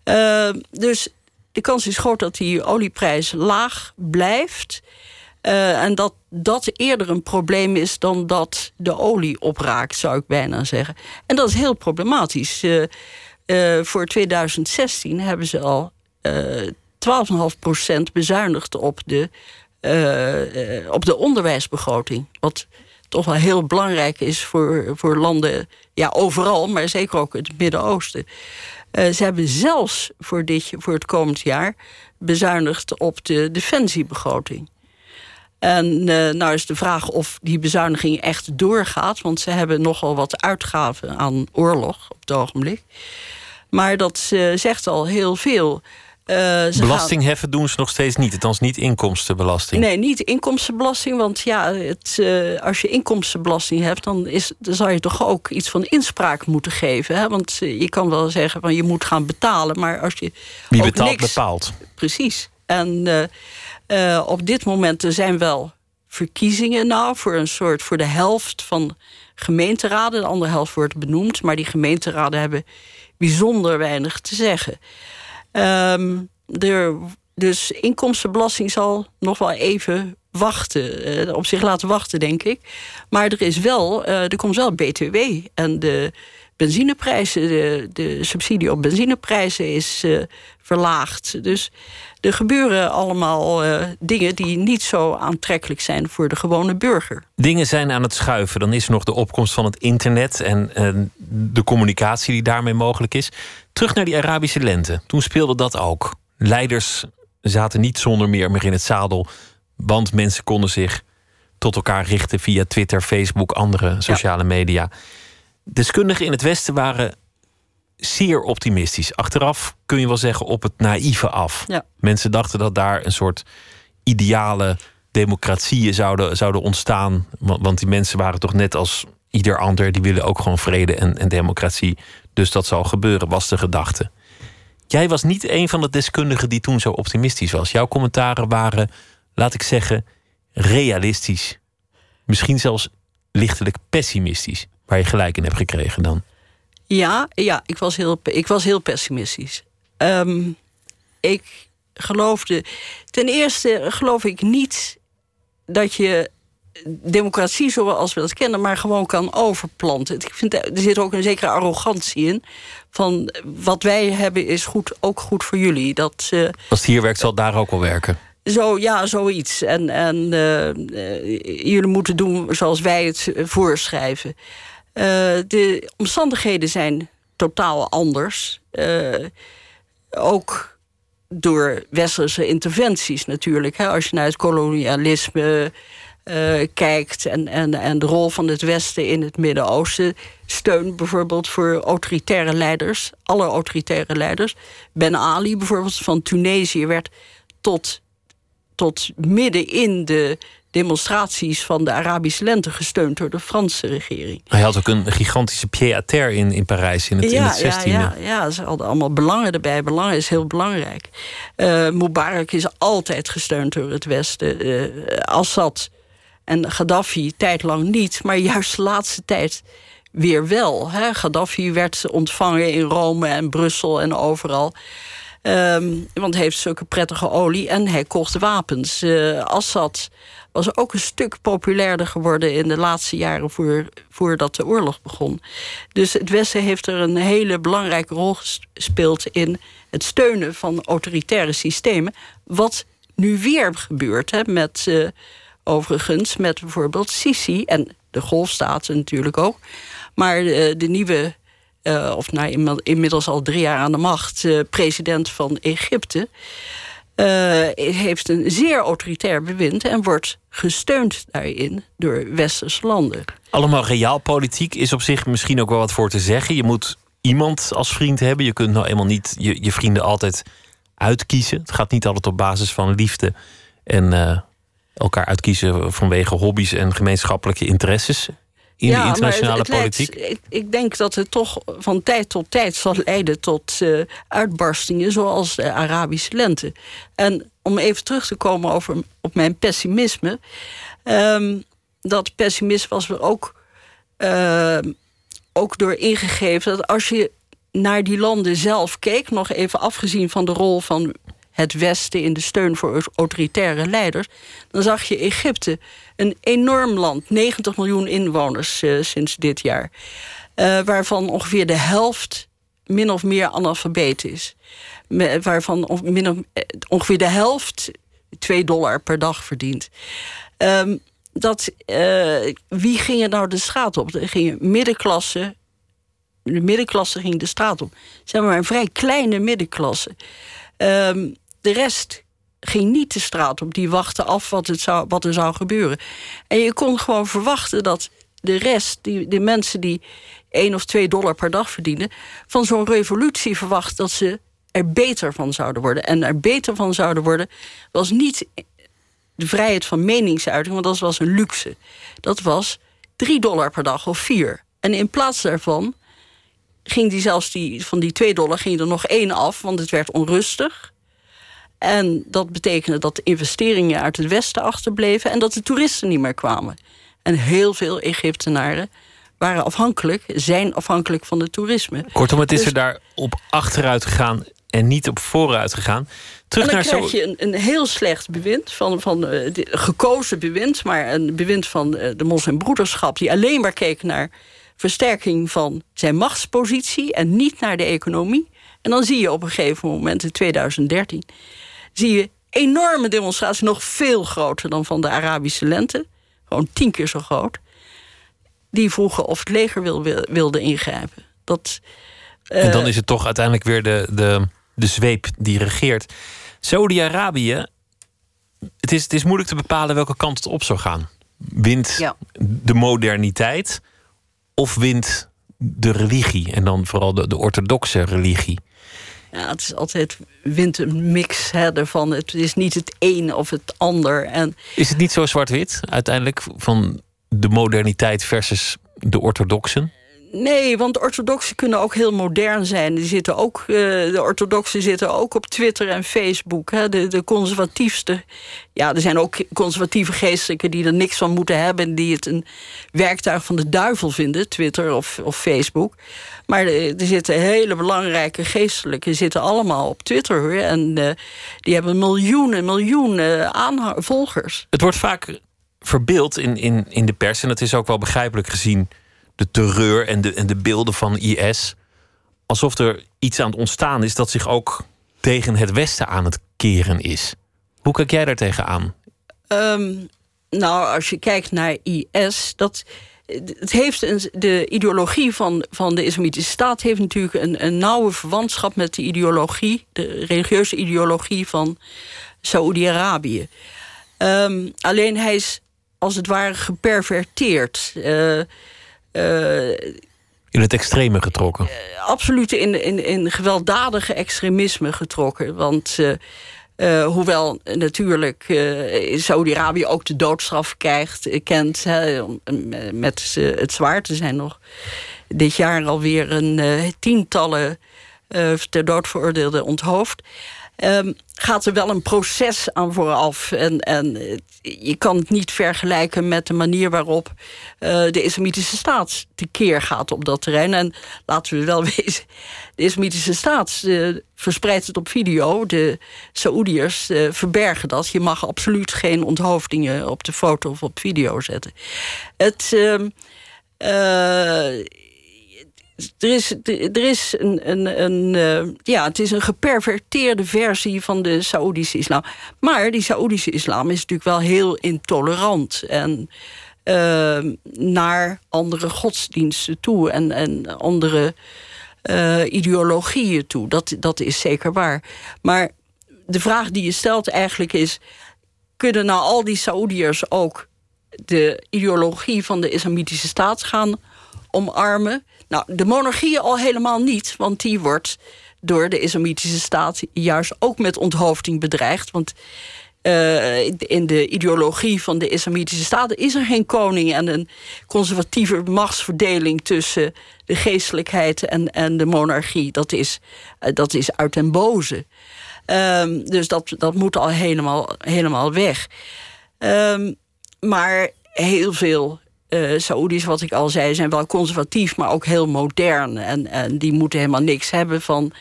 Uh, dus de kans is groot dat die olieprijs laag blijft. Uh, en dat dat eerder een probleem is dan dat de olie opraakt, zou ik bijna zeggen. En dat is heel problematisch. voor 2016 hebben ze al 12,5% bezuinigd op de uh, op de onderwijsbegroting. Wat toch wel heel belangrijk is voor, voor landen, ja, overal, maar zeker ook het Midden-Oosten. Uh, ze hebben zelfs voor, dit, voor het komend jaar bezuinigd op de defensiebegroting. En uh, nou is de vraag of die bezuiniging echt doorgaat, want ze hebben nogal wat uitgaven aan oorlog op het ogenblik. Maar dat zegt al heel veel. Uh, Belasting gaan... heffen doen ze nog steeds niet. Althans niet inkomstenbelasting. Nee, niet inkomstenbelasting. Want ja, het, uh, als je inkomstenbelasting hebt... Dan, is, dan zou je toch ook iets van inspraak moeten geven. Hè? Want uh, je kan wel zeggen van je moet gaan betalen. Maar als je Wie betaalt, niks... bepaalt. Precies. En op dit moment er zijn wel verkiezingen nou... voor een soort voor de helft van gemeenteraden. De andere helft wordt benoemd. Maar die gemeenteraden hebben bijzonder weinig te zeggen. Um, er, dus inkomstenbelasting zal nog wel even wachten, uh, op zich laten wachten, denk ik. Maar er is wel, uh, er komt wel BTW. En de benzineprijzen, de, de subsidie op benzineprijzen is uh, verlaagd. Dus er gebeuren allemaal dingen die niet zo aantrekkelijk zijn voor de gewone burger. Dingen zijn aan het schuiven. Dan is er nog de opkomst van het internet en de communicatie die daarmee mogelijk is. Terug naar die Arabische lente. Toen speelde dat ook. Leiders zaten niet zonder meer meer in het zadel, want mensen konden zich tot elkaar richten via Twitter, Facebook, andere sociale media. Deskundigen in het Westen waren zeer optimistisch. Achteraf kun je wel zeggen op het naïeve af. Ja. Mensen dachten dat daar een soort ideale democratieën zouden, zouden ontstaan. Want die mensen waren toch net als ieder ander. Die willen ook gewoon vrede en, en democratie. Dus dat zal gebeuren, was de gedachte. Jij was niet een van de deskundigen die toen zo optimistisch was. Jouw commentaren waren, laat ik zeggen, realistisch. Misschien zelfs lichtelijk pessimistisch. Waar je gelijk in hebt gekregen dan. Ja, ja ik, was heel, ik was heel pessimistisch. Um, ik geloofde. Ten eerste geloof ik niet dat je democratie zoals we dat kennen, maar gewoon kan overplanten. Ik vind, er zit ook een zekere arrogantie in. Van wat wij hebben is goed, ook goed voor jullie. Dat, uh, Als het hier werkt, zal het daar ook wel werken. Zo, ja, zoiets. En, en uh, jullie moeten doen zoals wij het voorschrijven. De omstandigheden zijn totaal anders. ook door westerse interventies natuurlijk. Hè. Als je naar het kolonialisme kijkt en, en, en de rol van het Westen in het Midden-Oosten. Steun bijvoorbeeld voor autoritaire leiders, alle autoritaire leiders. Ben Ali bijvoorbeeld van Tunesië werd tot tot midden in de demonstraties van de Arabische lente gesteund door de Franse regering. Hij had ook een gigantische pied-à-terre in, in Parijs in het, ja, in het 16e. Ja, ja, ja, ze hadden allemaal belangen erbij. Belangen is heel belangrijk. Uh, Mubarak is altijd gesteund door het Westen. Uh, Assad en Gaddafi tijdlang niet, maar juist de laatste tijd weer wel. Hè. Gaddafi werd ontvangen in Rome en Brussel en overal. Um, want hij heeft zulke prettige olie en hij kocht wapens. Uh, Assad was ook een stuk populairder geworden in de laatste jaren voor, voordat de oorlog begon. Dus het Westen heeft er een hele belangrijke rol gespeeld in het steunen van autoritaire systemen. Wat nu weer gebeurt, hè, met uh, overigens met bijvoorbeeld Sisi en de golfstaten natuurlijk ook. Maar uh, de nieuwe uh, of nou, inmiddels al drie jaar aan de macht, uh, president van Egypte. Heeft een zeer autoritair bewind en wordt gesteund daarin door westerse landen. Allemaal realpolitiek is op zich misschien ook wel wat voor te zeggen. Je moet iemand als vriend hebben. Je kunt nou eenmaal niet je, je vrienden altijd uitkiezen. Het gaat niet altijd op basis van liefde en elkaar uitkiezen vanwege hobby's en gemeenschappelijke interesses in ja, de internationale het, het politiek? Leidt, ik, ik, denk dat het toch van tijd tot tijd zal leiden tot uh, uitbarstingen zoals de Arabische lente. En om even terug te komen over, op mijn pessimisme. Um, dat pessimisme was er ook, uh, ook door ingegeven dat als je naar die landen zelf keek, nog even afgezien van de rol van het Westen in de steun voor autoritaire leiders, dan zag je Egypte een enorm land, 90 miljoen inwoners uh, sinds dit jaar, uh, waarvan ongeveer de helft min of meer analfabeet is. Waarvan of, min of, eh, ongeveer de helft 2 dollar per dag verdient. Um, dat, wie ging er nou de straat op? Er gingen middenklasse. De middenklasse ging de straat op. Zeg maar een vrij kleine middenklasse. Um, de rest ging niet de straat op. Die wachten af wat, het zou, wat er zou gebeuren. En je kon gewoon verwachten dat de rest, die, de mensen die 1 of 2 dollar per dag verdienen, van zo'n revolutie verwacht dat ze er beter van zouden worden. En er beter van zouden worden was niet de vrijheid van meningsuiting, want dat was een luxe. Dat was 3 dollar per dag of 4. En in plaats daarvan ging die zelfs die, van die 2 dollar ging er nog één af, want het werd onrustig. En dat betekende dat de investeringen uit het Westen achterbleven en dat de toeristen niet meer kwamen. En heel veel Egyptenaren waren afhankelijk, zijn afhankelijk van het toerisme. Kortom, het is dus, er daar op achteruit gegaan en niet op vooruit gegaan. Terug en dan naar krijg zo... je een, een, heel slecht bewind, van, van uh, de, gekozen bewind, maar een bewind van uh, de moslimbroederschap, die alleen maar keek naar versterking van zijn machtspositie en niet naar de economie. En dan zie je op een gegeven moment in 2013 zie je enorme demonstraties, nog veel groter dan van de Arabische lente, gewoon tien keer zo groot. Die vroegen of het leger wilde ingrijpen. Dat, en dan eh, is het toch uiteindelijk weer de, de, de zweep die regeert. Saudi-Arabië, het is, het is moeilijk te bepalen welke kant het op zou gaan. Wint de moderniteit of wint de religie? En dan vooral de, de orthodoxe religie. Ja, het is altijd wint een mix hè, ervan. Het is niet het een of het ander. En... Is het niet zo zwart-wit uiteindelijk van de moderniteit versus de orthodoxen? Nee, want orthodoxen kunnen ook heel modern zijn. Die zitten ook, uh, de orthodoxen zitten ook op Twitter en Facebook. Hè. De, de conservatiefste. Ja, er zijn ook conservatieve geestelijken die er niks van moeten hebben. Die het een werktuig van de duivel vinden, Twitter of, of Facebook. Maar er, zitten hele belangrijke geestelijken zitten allemaal op Twitter. Hoor. En uh, die hebben miljoenen, miljoenen volgers. Het wordt vaak verbeeld in, in, in de pers. En dat is ook wel begrijpelijk gezien de terreur en de, en de beelden van IS. Alsof er iets aan het ontstaan is dat zich ook tegen het Westen aan het keren is. Hoe kijk jij daar tegenaan? Um, nou, als je kijkt naar IS, dat, het heeft een, de ideologie van, van de Islamitische Staat heeft natuurlijk een, een nauwe verwantschap met de ideologie, de religieuze ideologie van Saoedi-Arabië. Um, alleen hij is als het ware geperverteerd. Uh, in het extreme getrokken? Uh, absoluut in, in, in gewelddadige extremisme getrokken. Want uh, hoewel natuurlijk Saudi-Arabië ook de doodstraf krijgt, kent met het zwaard. Er zijn nog dit jaar alweer een tientallen ter dood veroordeelden onthoofd. Um, gaat er wel een proces aan vooraf. En, en je kan het niet vergelijken met de manier waarop uh, de Islamitische staat tekeer gaat op dat terrein. En laten we wel wezen, de Islamitische staat uh, verspreidt het op video. De Saoediërs verbergen dat. Je mag absoluut geen onthoofdingen op de foto of op video zetten. Het ehm, er is, er is een, een, een uh, ja, het is een geperverteerde versie van de Saoedische islam. Maar die Saoedische islam is natuurlijk wel heel intolerant. En uh, naar andere godsdiensten toe en, en andere uh, ideologieën toe. Dat, dat is zeker waar. Maar de vraag die je stelt eigenlijk is... kunnen nou al die Saoediërs ook de ideologie van de islamitische staat gaan omarmen? Nou, de monarchie al helemaal niet, want die wordt door de islamitische staat juist ook met onthoofding bedreigd. Want uh, in de ideologie van de islamitische staat is er geen koning en een conservatieve machtsverdeling tussen de geestelijkheid en, en de monarchie. Dat is, uh, dat is uit den boze. Um, dus dat, dat moet al helemaal, helemaal weg. Um, maar heel veel uh, Saoedi's, wat ik al zei, zijn wel conservatief, maar ook heel modern. En, en die moeten helemaal niks hebben van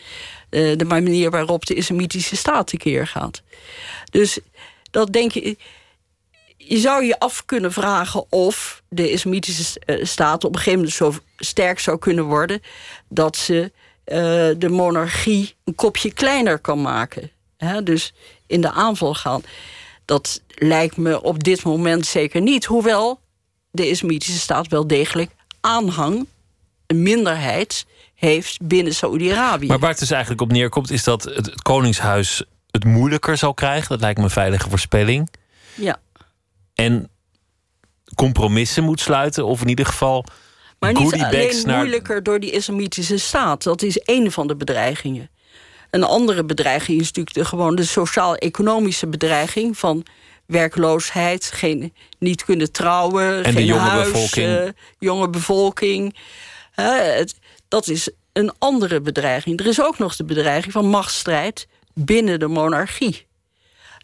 uh, de manier waarop de islamitische staat tekeer gaat. Dus dat denk je. Je zou je af kunnen vragen of de islamitische eh, staat op een gegeven moment zo sterk zou kunnen worden dat ze de monarchie een kopje kleiner kan maken. dus in de aanval gaan. Dat lijkt me op dit moment zeker niet. Hoewel de islamitische staat wel degelijk aanhang, een minderheid, heeft binnen Saoedi-Arabië. Maar waar het dus eigenlijk op neerkomt, is dat het Koningshuis het moeilijker zal krijgen. Dat lijkt me een veilige voorspelling. Ja. En compromissen moet sluiten, of in ieder geval. Maar niet alleen naar... moeilijker door die islamitische staat. Dat is één van de bedreigingen. Een andere bedreiging is natuurlijk de, gewoon de sociaal-economische bedreiging van werkloosheid, geen, niet kunnen trouwen, en geen de jonge huis, bevolking. Uh, jonge bevolking. Het, dat is een andere bedreiging. Er is ook nog de bedreiging van machtsstrijd binnen de monarchie.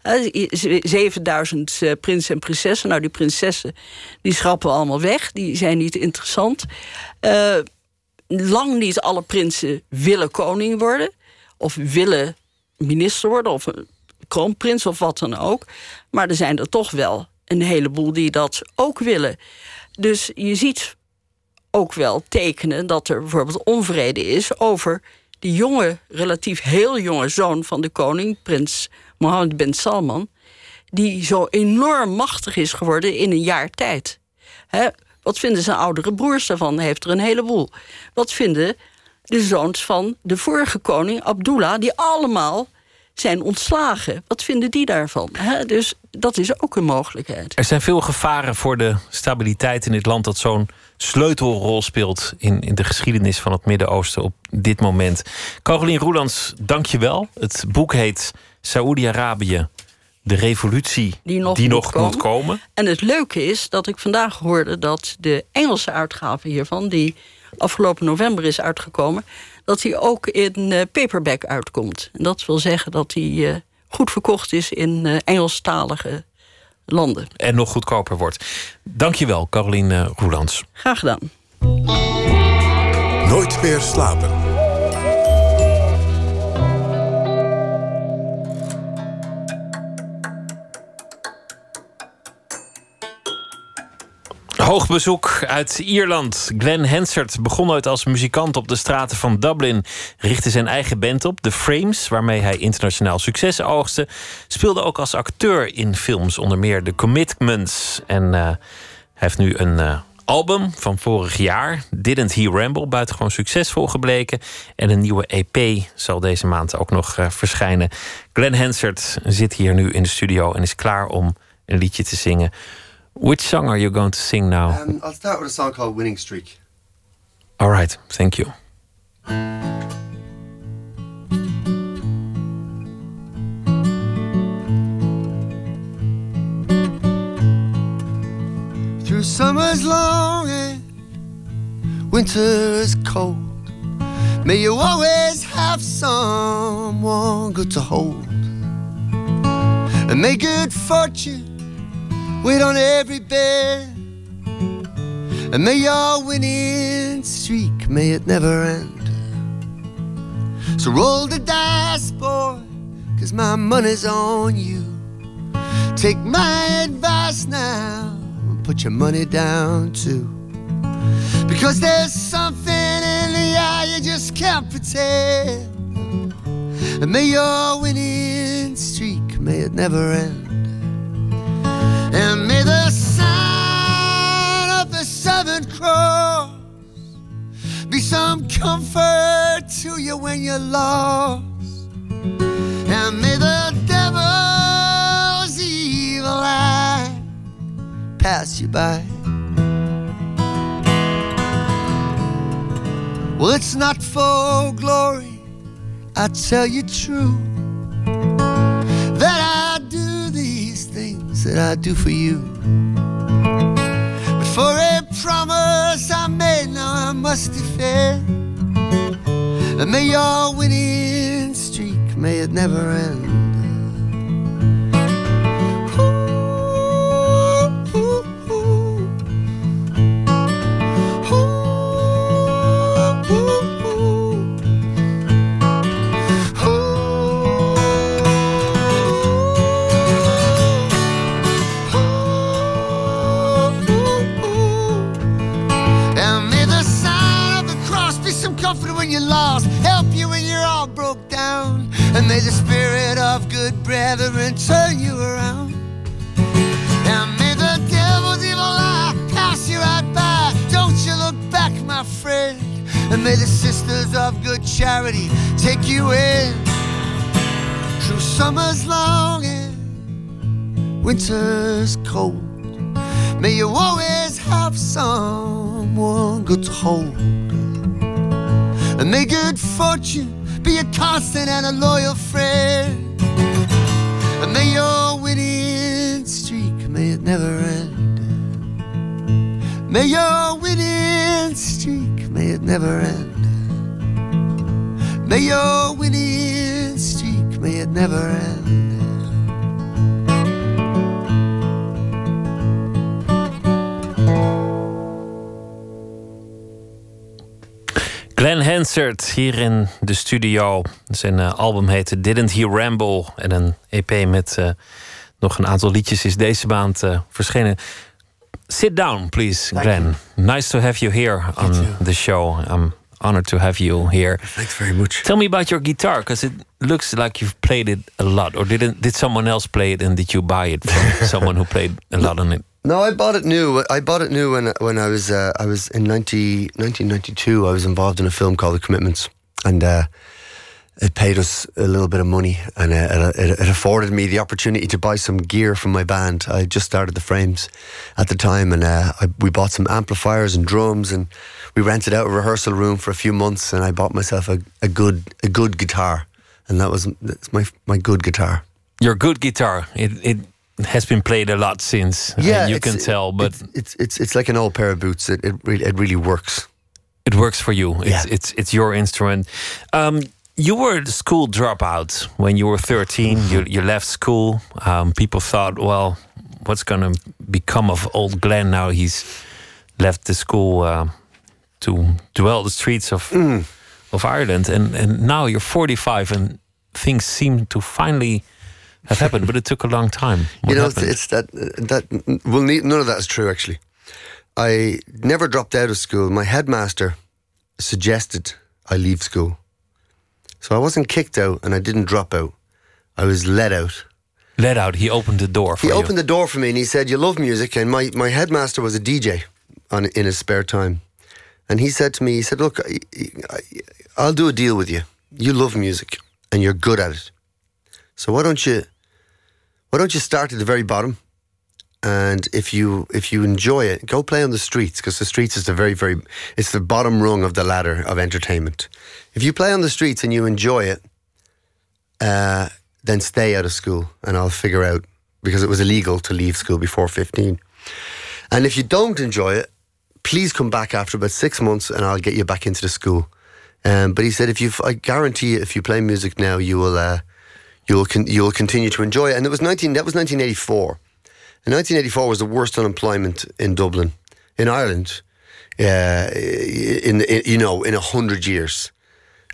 Uh, 7000 uh, prinsen en prinsessen. Nou, die prinsessen die schrappen we allemaal weg. Die zijn niet interessant. Uh, lang niet alle prinsen willen koning worden. Of willen minister worden. Of kroonprins of wat dan ook. Maar er zijn er toch wel een heleboel die dat ook willen. Dus je ziet ook wel tekenen dat er bijvoorbeeld onvrede is over die jonge, relatief heel jonge zoon van de koning, prins Mohammed bin Salman, die zo enorm machtig is geworden in een jaar tijd. wat vinden zijn oudere broers daarvan? Heeft er een heleboel. Wat vinden de zoons van de vorige koning, Abdullah, die allemaal zijn ontslagen. Wat vinden die daarvan? dus dat is ook een mogelijkheid. Er zijn veel gevaren voor de stabiliteit in dit land dat zo'n sleutelrol speelt in, in de geschiedenis van het Midden-Oosten op dit moment. Carolien Roelands, dank je wel. Het boek heet Saoedi-Arabië. De revolutie die nog, moet, komen. moet, komen. En het leuke is dat ik vandaag hoorde dat de Engelse uitgave hiervan, die afgelopen november is uitgekomen, dat hij ook in uh, paperback uitkomt. En dat wil zeggen dat hij uh, goed verkocht is in uh, Engelstalige landen. En nog goedkoper wordt. Dankjewel, Caroline Roelands. Graag gedaan. Nooit meer slapen. Hoog bezoek uit Ierland. Glenn Hansard begon ooit als muzikant op de straten van Dublin. Richtte zijn eigen band op, The Frames, waarmee hij internationaal succes oogste. Speelde ook als acteur in films, onder meer The Commitments. En uh, hij heeft nu een uh, album van vorig jaar, Didn't He Ramble, buitengewoon succesvol gebleken. En een nieuwe EP zal deze maand ook nog uh, verschijnen. Glenn Hansard zit hier nu in de studio en is klaar om een liedje te zingen. Which song are you going to sing now? Um, I'll start with a song called Winning Streak. All right, thank you. Through summer's long and winter's cold, may you always have someone good to hold, and may good fortune wait on every bed. And may your winning streak, may it never end. So roll the dice, boy, cause my money's on you. Take my advice now and put your money down too. Because there's something in the eye you just can't pretend. And may your winning streak, may it never end. And may the sign of the Southern Cross be some comfort to you when you're lost. And may the devil's evil eye pass you by. Well, it's not for glory, I tell you true that I do for you. But for a promise I made, now I must defend. And may your winning streak, may it never end. And may the spirit of good brethren turn you around. And may the devil's evil eye pass you right by. Don't you look back, my friend. And may the sisters of good charity take you in through summer's long and winter's cold. May you always have someone good to hold. And may good fortune be a constant and a loyal friend. And may your winning streak, may it never end. May your winning streak, may it never end. May your winning streak, may it never end. Glenn Hansard hier in de studio. Zijn uh, album heet Didn't He Ramble. En een EP met uh, nog een aantal liedjes is deze maand uh, verschenen. Sit down, please, Glenn. Nice to have you here on the show. I'm honored to have you here. Thanks very much. Tell me about your guitar, because it looks like you've played it a lot. Or didn't did someone else play it and did you buy it from someone who played a lot on it? No, I bought it new. I bought it new when when I was uh, I was in 90, 1992. I was involved in a film called The Commitments, and uh, it paid us a little bit of money, and uh, it, it, afforded me the opportunity to buy some gear from my band. I just started the Frames at the time, and uh, I, we bought some amplifiers and drums, and we rented out a rehearsal room for a few months, and I bought myself a, a good a good guitar, and that was my my good guitar. Your good guitar. It it has been played a lot since. Yeah, you can tell, but it's, it's it's it's like an old pair of boots. It it really it really works. it works for you. It's Yeah. it's it's your instrument. Um, you were a school dropout when you were 13. You you left school. Um, people thought, well, what's going to become of old Glenn now? He's left the school uh, to dwell the streets of of Ireland, and and now you're 45, and things seem to finally have happened. but it took a long time. What you know, it's, happened? it's that that well, none of that is true. Actually, I never dropped out of school. My headmaster suggested I leave school, so I wasn't kicked out, and I didn't drop out. I was let out. let out. He opened the door for He you. opened the door for me, and he said, "You love music." And my my headmaster was a DJ, on in his spare time, and he said to me, he said, "Look, I, I, I'll do a deal with you. You love music, and you're good at it. So why don't you, why don't you start at the very bottom, and if you if you enjoy it, go play on the streets because the streets is the very very it's the bottom rung of the ladder of entertainment. If you play on the streets and you enjoy it, uh, then stay out of school, and I'll figure out because it was illegal to leave school before fifteen. And if you don't enjoy it, please come back after about six months, and I'll get you back into the school. Um, but he said, if you, I guarantee you, if you play music now, you will, uh, you will, con- you will continue to enjoy it. And it was nineteen. That was nineteen eighty four. And 1984 was the worst unemployment in Dublin, in Ireland, uh, in, in you know in a hundred years.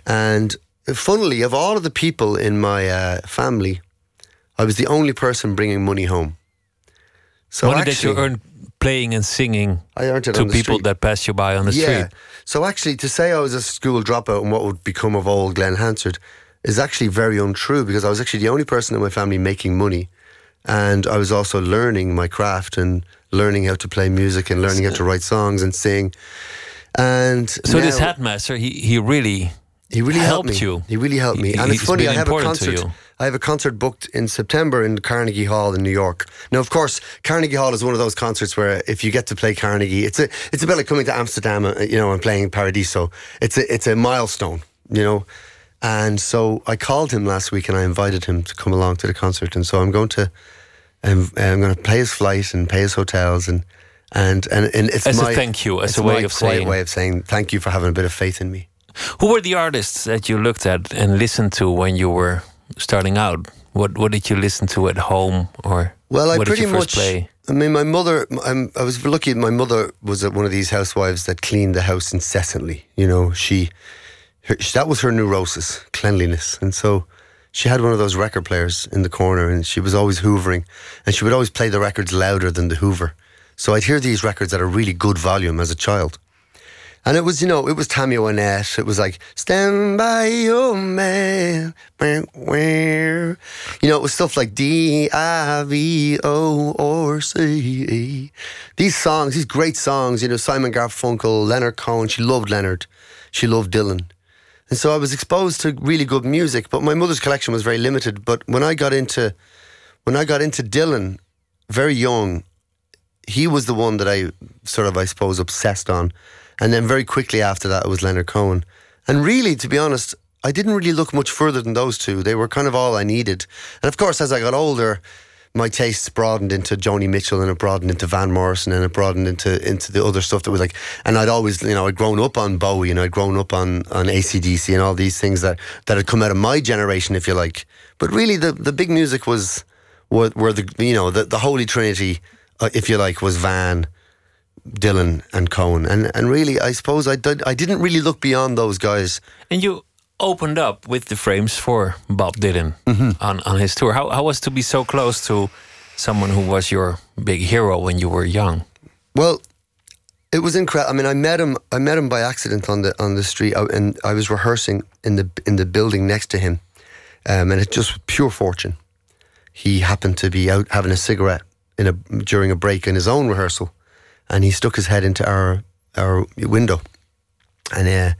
And funnily, of all of the people in my uh, family, I was the only person bringing money home. So Money that you earn playing and singing I earned it to people street. that pass you by on the yeah. street. So actually, to say I was a school dropout and what would become of old Glenn Hansard is actually very untrue because I was actually the only person in my family making money, and I was also learning my craft and learning how to play music and learning how to write songs and sing. And So this now- headmaster, he he really he really helped, helped me. you. He really helped me. He- and it's funny, I have a concert. I have a concert booked in September in Carnegie Hall in New York. Now, of course, Carnegie Hall is one of those concerts where if you get to play Carnegie, it's a it's a bit like coming to Amsterdam, uh, you know, and playing Paradiso. It's a it's a milestone, you know. And so I called him last week and I invited him to come along to the concert. And so I'm going to um, I'm going to pay his flight and pay his hotels and and and, and it's As a my thank you, as a way of saying- way of saying thank you for having a bit of faith in me. Who were the artists that you looked at and listened to when you were starting out? What what did you listen to at home or Well, I pretty did you first much. play? I mean, my mother. I'm, I was lucky. My mother was one of these housewives that cleaned the house incessantly. You know, she, her, that was her neurosis, cleanliness, and so she had one of those record players in the corner, and she was always hoovering, and she would always play the records louder than the Hoover. So I'd hear these records at a really good volume as a child. And it was, you know, it was Tammy Wynette. It was like, stand by your man. Wah. You know, it was stuff like D I V O or C. These songs, these great songs, you know, Simon Garfunkel, Leonard Cohen. She loved Leonard. She loved Dylan. And so I was exposed to really good music, but my mother's collection was very limited. But when I got into when I got into Dylan very young, he was the one that I sort of, I suppose, obsessed on. And then very quickly after that, it was Leonard Cohen. And really, to be honest, I didn't really look much further than those two. They were kind of all I needed. And of course, as I got older, my tastes broadened into Joni Mitchell and it broadened into Van Morrison and it broadened into into the other stuff that was like and I'd always you know I'd grown up on Bowie and I'd grown up on on ACDC and all these things that that had come out of my generation if you like. But really the the big music was were, were the you know the, the holy trinity uh, if you like was Van Dylan and Cohen. And and really I suppose I did I didn't really look beyond those guys. And you opened up with the frames for Bob Dylan Mm-hmm. on, on his tour. How, how was to be so close to someone who was your big hero when you were young? Well, it was incredible. I mean, I met him. I met him by accident on the on the street, I- and I was rehearsing in the in the building next to him, um, and it just pure fortune. He happened to be out having a cigarette in a during a break in his own rehearsal, and he stuck his head into our our window, and uh,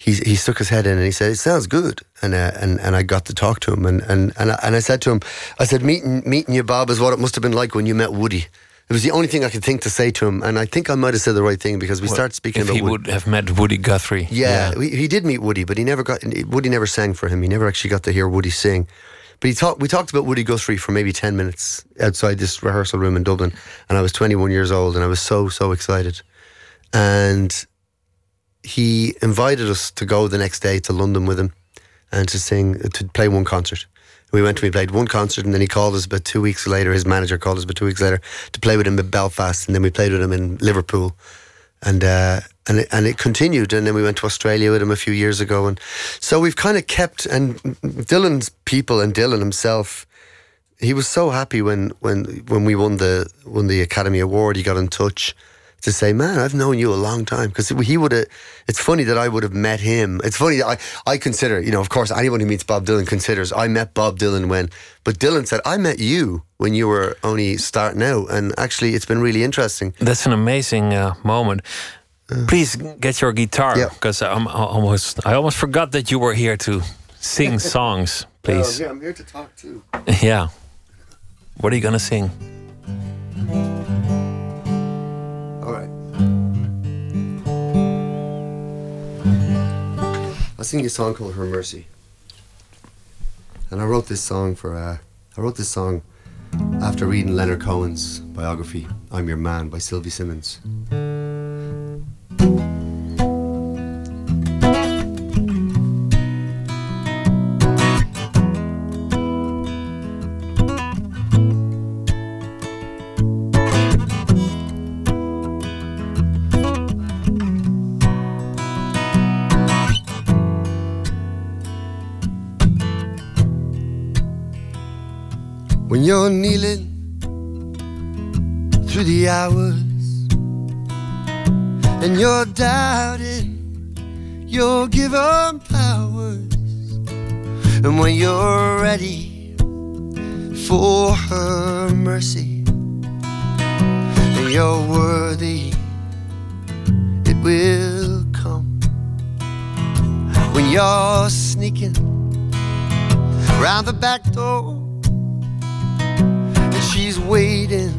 he he stuck his head in and he said, "It sounds good," and uh, and and I got to talk to him, and and and I, and I said to him, I said, "Meeting meeting you, Bob, is what it must have been like when you met Woody." It was the only thing I could think to say to him, and I think I might have said the right thing because we started speaking if about he Woody. would have met Woody Guthrie. Yeah, He, he did meet Woody, but he never got Woody never sang for him. He never actually got to hear Woody sing. But he talked. We talked about Woody Guthrie for maybe ten minutes outside this rehearsal room in Dublin, and I was twenty one years old, and I was so so excited. And he invited us to go the next day to London with him, and to sing to play one concert. We went and we played one concert, and then he called us about two weeks later. His manager called us about two weeks later to play with him in Belfast, and then we played with him in Liverpool and uh, and it, and it continued. And then we went to Australia with him a few years ago, and so we've kind of kept. And Dylan's people and Dylan himself, he was so happy when when when we won the won the Academy Award. He got in touch to say, "Man, I've known you a long time." Because he would have. It's funny that I would have met him. It's funny that I I consider, you know, of course, anyone who meets Bob Dylan considers I met Bob Dylan when, but Dylan said I met you when you were only starting out, and actually, it's been really interesting. That's an amazing uh, moment. Please get your guitar Yeah. because I'm almost I almost forgot that you were here to sing songs. Please, yeah, I'm here to talk too. yeah. What are you gonna sing? I'll sing a song called Her Mercy. And I wrote this song for, uh, I wrote this song after reading Leonard Cohen's biography, I'm Your Man, by Sylvie Simmons. When you're ready for her mercy, and you're worthy, it will come. When you're sneaking round the back door and she's waiting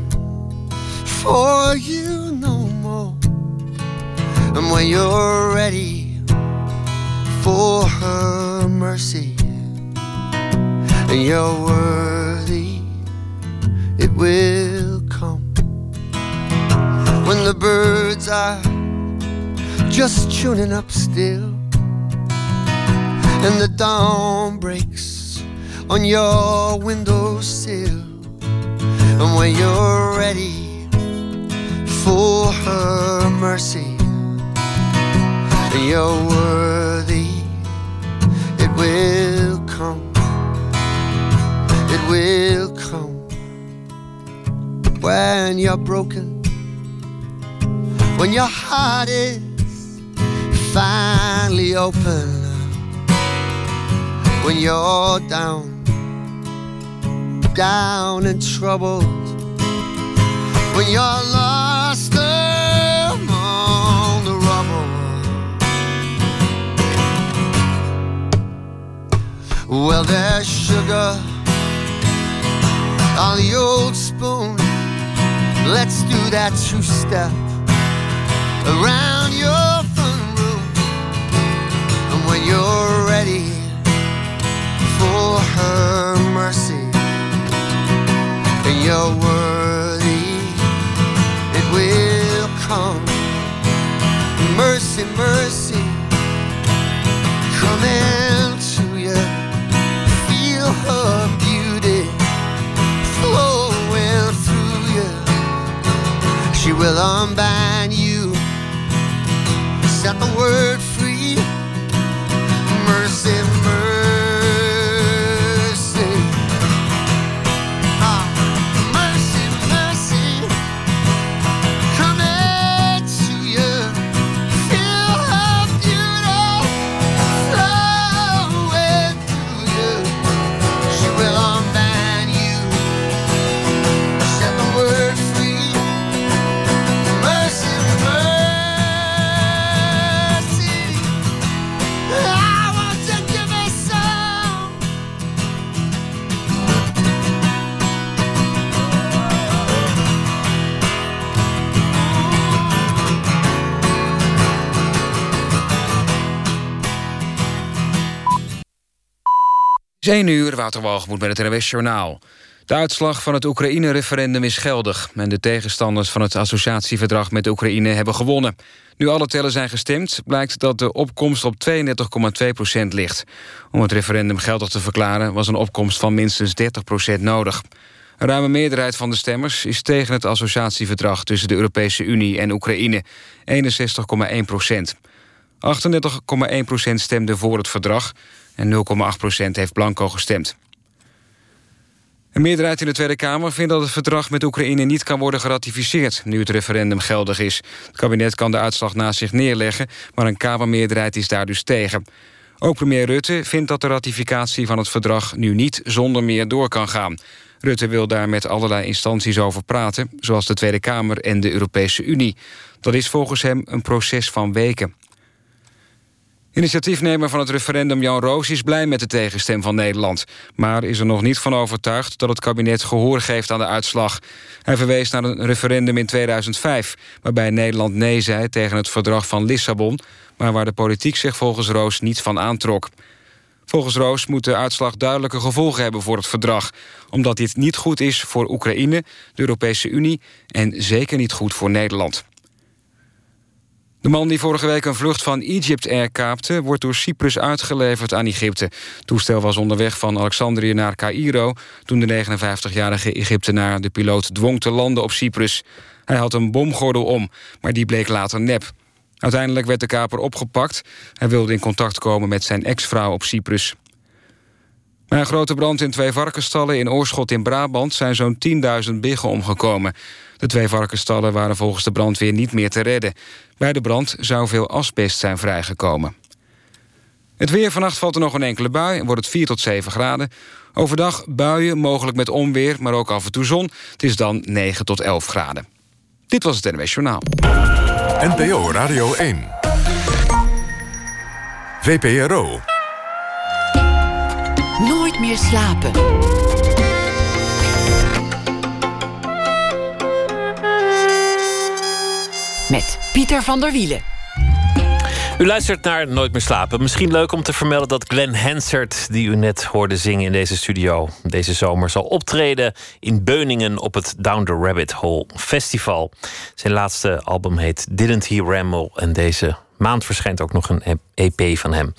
for you no more. And when you're ready for her mercy, and you're worthy, it will come. When the birds are just tuning up still, and the dawn breaks on your windowsill. And when you're ready for her mercy, and you're worthy, it will will come when you're broken, when your heart is finally open, when you're down down and troubled when you're lost among the rubble. Well, there's sugar on the old spoon. Let's do that two step around your front room. And when you're ready for her mercy and you're worthy, it will come. Mercy, mercy, coming to you. Feel her She will unbind you, set the word 1 uur, Wouter Walgemoed met het NWS Journaal. De uitslag van het Oekraïne-referendum is geldig... en de tegenstanders van het associatieverdrag met Oekraïne hebben gewonnen. Nu alle tellen zijn gestemd, blijkt dat de opkomst op 32,2 procent ligt. Om het referendum geldig te verklaren... was een opkomst van minstens 30 procent nodig. Een ruime meerderheid van de stemmers is tegen het associatieverdrag... tussen de Europese Unie en Oekraïne, 61,1 procent. 38,1 procent stemde voor het verdrag... en 0,8 procent heeft blanco gestemd. Een meerderheid in de Tweede Kamer vindt dat het verdrag met Oekraïne niet kan worden geratificeerd, nu het referendum geldig is. Het kabinet kan de uitslag naast zich neerleggen, maar een Kamermeerderheid is daar dus tegen. Ook premier Rutte vindt dat de ratificatie van het verdrag nu niet zonder meer door kan gaan. Rutte wil daar met allerlei instanties over praten, zoals de Tweede Kamer en de Europese Unie. Dat is volgens hem een proces van weken. Initiatiefnemer van het referendum Jan Roos is blij met de tegenstem van Nederland... maar is er nog niet van overtuigd dat het kabinet gehoor geeft aan de uitslag. Hij verwees naar een referendum in 2005... waarbij Nederland nee zei tegen het verdrag van Lissabon... maar waar de politiek zich volgens Roos niet van aantrok. Volgens Roos moet de uitslag duidelijke gevolgen hebben voor het verdrag... omdat dit niet goed is voor Oekraïne, de Europese Unie... en zeker niet goed voor Nederland. De man die vorige week een vlucht van Egypt Air kaapte... wordt door Cyprus uitgeleverd aan Egypte. Toestel was onderweg van Alexandrië naar Cairo... toen de 59-jarige Egyptenaar de piloot dwong te landen op Cyprus. Hij had een bomgordel om, maar die bleek later nep. Uiteindelijk werd de kaper opgepakt. Hij wilde in contact komen met zijn ex-vrouw op Cyprus. Bij een grote brand in twee varkensstallen in Oorschot in Brabant... zijn zo'n 10.000 biggen omgekomen. De twee varkensstallen waren volgens de brandweer niet meer te redden. Bij de brand zou veel asbest zijn vrijgekomen. Het weer vannacht valt er nog een enkele bui en wordt het 4 tot 7 graden. Overdag buien, mogelijk met onweer, maar ook af en toe zon. Het is dan 9 tot 11 graden. Dit was het NWS Journaal. NPO Radio 1. VPRO. Nooit meer slapen. Met Pieter van der Wielen. U luistert naar Nooit meer slapen. Misschien leuk om te vermelden dat Glenn Hansard, die u net hoorde zingen in deze studio, deze zomer zal optreden in Beuningen op het Down the Rabbit Hole Festival. Zijn laatste album heet Didn't He Ramble en deze maand verschijnt ook nog een EP van hem.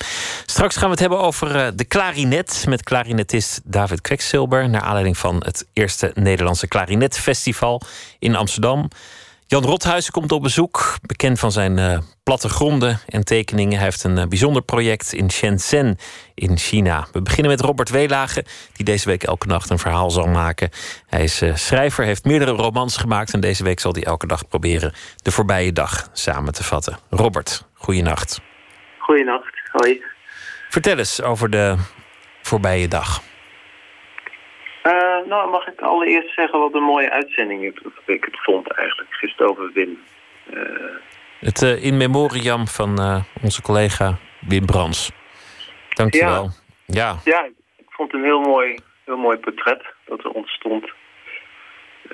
Straks gaan we het hebben over eh, de klarinet met klarinetist David Kweksilber. Naar aanleiding van het eerste Nederlandse klarinetfestival in Amsterdam. Jan Rothuizen komt op bezoek, bekend van zijn uh, plattegronden en tekeningen. Hij heeft een uh, bijzonder project in Shenzhen in China. We beginnen met Robert Weelage, die deze week elke nacht een verhaal zal maken. Hij is uh, schrijver, heeft meerdere romans gemaakt en deze week zal hij elke dag proberen de voorbije dag samen te vatten. Robert, goeienacht. Goeienacht, hoi. Vertel eens over de voorbije dag. Uh, nou, mag ik allereerst zeggen wat een mooie uitzending ik, ik het vond eigenlijk, gisteren over Wim. Uh, het uh, in memoriam van onze collega Wim Brans. Dank je wel. Ja. ja, ik vond een heel mooi, heel mooi portret dat er ontstond.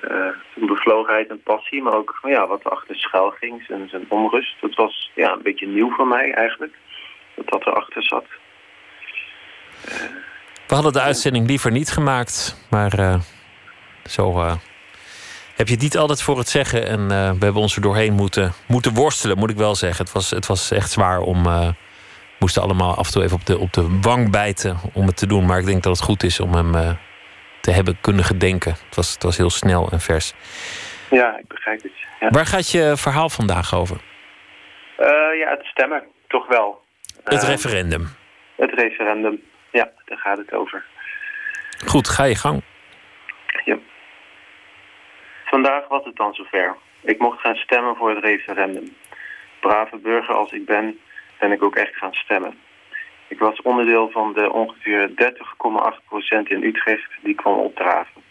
zijn bevlogenheid en passie, maar ook ja, wat er achter schuil ging, zijn, zijn onrust. Dat was ja, een beetje nieuw voor mij eigenlijk, dat dat erachter zat. We hadden de uitzending liever niet gemaakt, maar uh, zo uh, heb je het niet altijd voor het zeggen. En uh, we hebben ons er doorheen moeten, moeten worstelen, moet ik wel zeggen. Het was, het was echt zwaar om. We moesten allemaal af en toe even op de, op de wang bijten om het te doen. Maar ik denk dat het goed is om hem te hebben kunnen gedenken. Het was, het was heel snel en vers. Ja, ik begrijp het. Ja. Waar gaat je verhaal vandaag over? ja, het stemmen, toch wel. Het referendum. Het referendum. Ja, daar gaat het over. Goed, ga je gang. Ja. Vandaag was het dan zover. Ik mocht gaan stemmen voor het referendum. Brave burger als ik ben, ben ik ook echt gaan stemmen. Ik was onderdeel van de ongeveer 30,8% in Utrecht die kwam opdraven.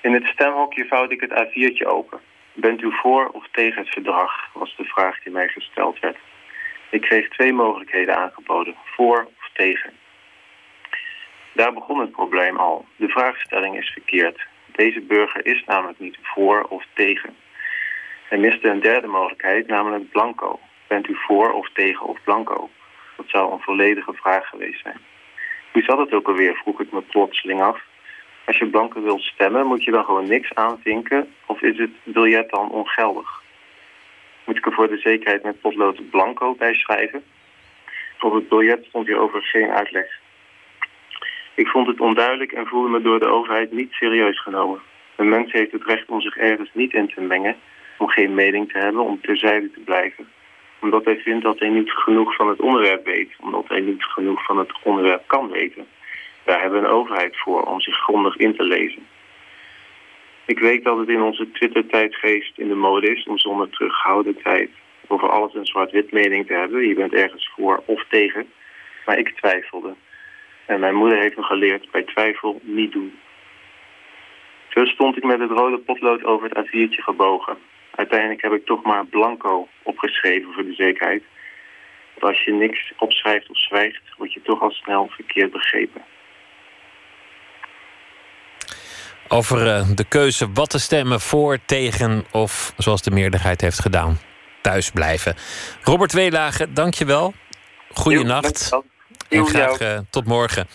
In het stemhokje vouwde ik het A4'tje open. Bent u voor of tegen het verdrag, was de vraag die mij gesteld werd. Ik kreeg twee mogelijkheden aangeboden, voor tegen. Daar begon het probleem al. De vraagstelling is verkeerd. Deze burger is namelijk niet voor of tegen. Hij miste een derde mogelijkheid, namelijk blanco. Bent u voor of tegen of blanco? Dat zou een volledige vraag geweest zijn. U zat het ook alweer, vroeg ik me plotseling af. Als je blanco wilt stemmen, moet je dan gewoon niks aanvinken? Of is het biljet dan ongeldig? Moet ik er voor de zekerheid met potlood blanco bij schrijven? Op het biljet stond hierover geen uitleg. Ik vond het onduidelijk en voelde me door de overheid niet serieus genomen. Een mens heeft het recht om zich ergens niet in te mengen, om geen mening te hebben, om terzijde te blijven. Omdat hij vindt dat hij niet genoeg van het onderwerp weet, omdat hij niet genoeg van het onderwerp kan weten. Daar hebben we een overheid voor om zich grondig in te lezen. Ik weet dat het in onze Twitter-tijdgeest in de mode is om zonder terughoudendheid over alles een zwart-wit mening te hebben. Je bent ergens voor of tegen. Maar ik twijfelde. En mijn moeder heeft me geleerd bij twijfel niet doen. Zo stond ik met het rode potlood over het A4'tje gebogen. Uiteindelijk heb ik toch maar blanco opgeschreven voor de zekerheid. Want als je niks opschrijft of zwijgt, word je toch al snel verkeerd begrepen. Over eh, de keuze wat te stemmen voor, tegen of zoals de meerderheid heeft gedaan, thuis blijven. Robert Weelagen, dankjewel. Goeienacht. En graag uh, tot morgen.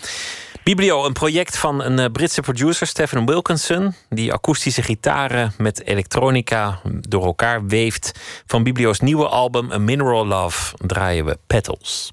Biblio, een project van een uh, Britse producer, Stephen Wilkinson, die akoestische gitaren met elektronica door elkaar weeft. Van Biblio's nieuwe album A Mineral Love draaien we Petals.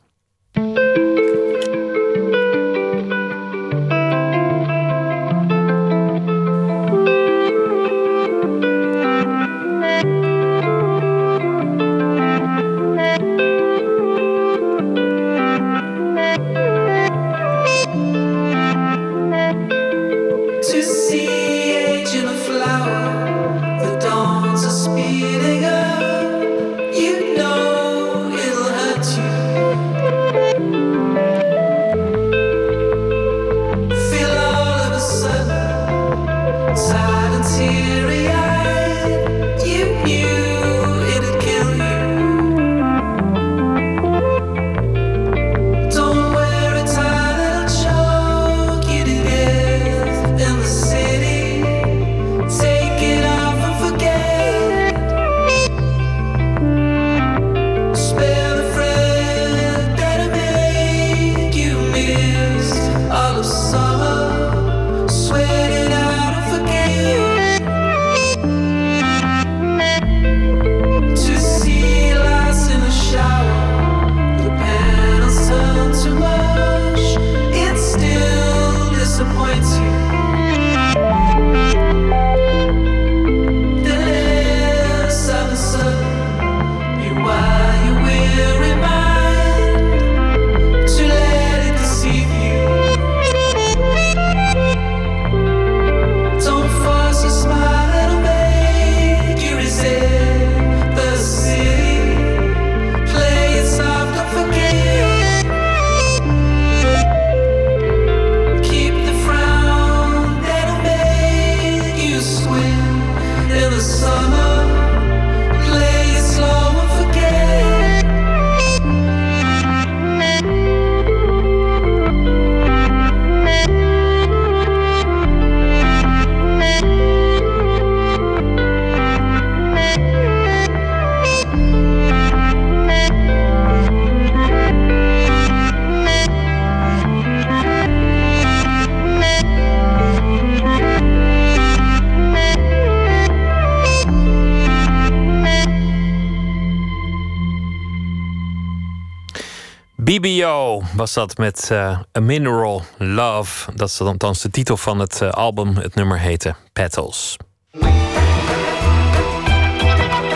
Was dat met eh, A Mineral Love. Dat is althans de titel van het eh, album. Het nummer heette Petals.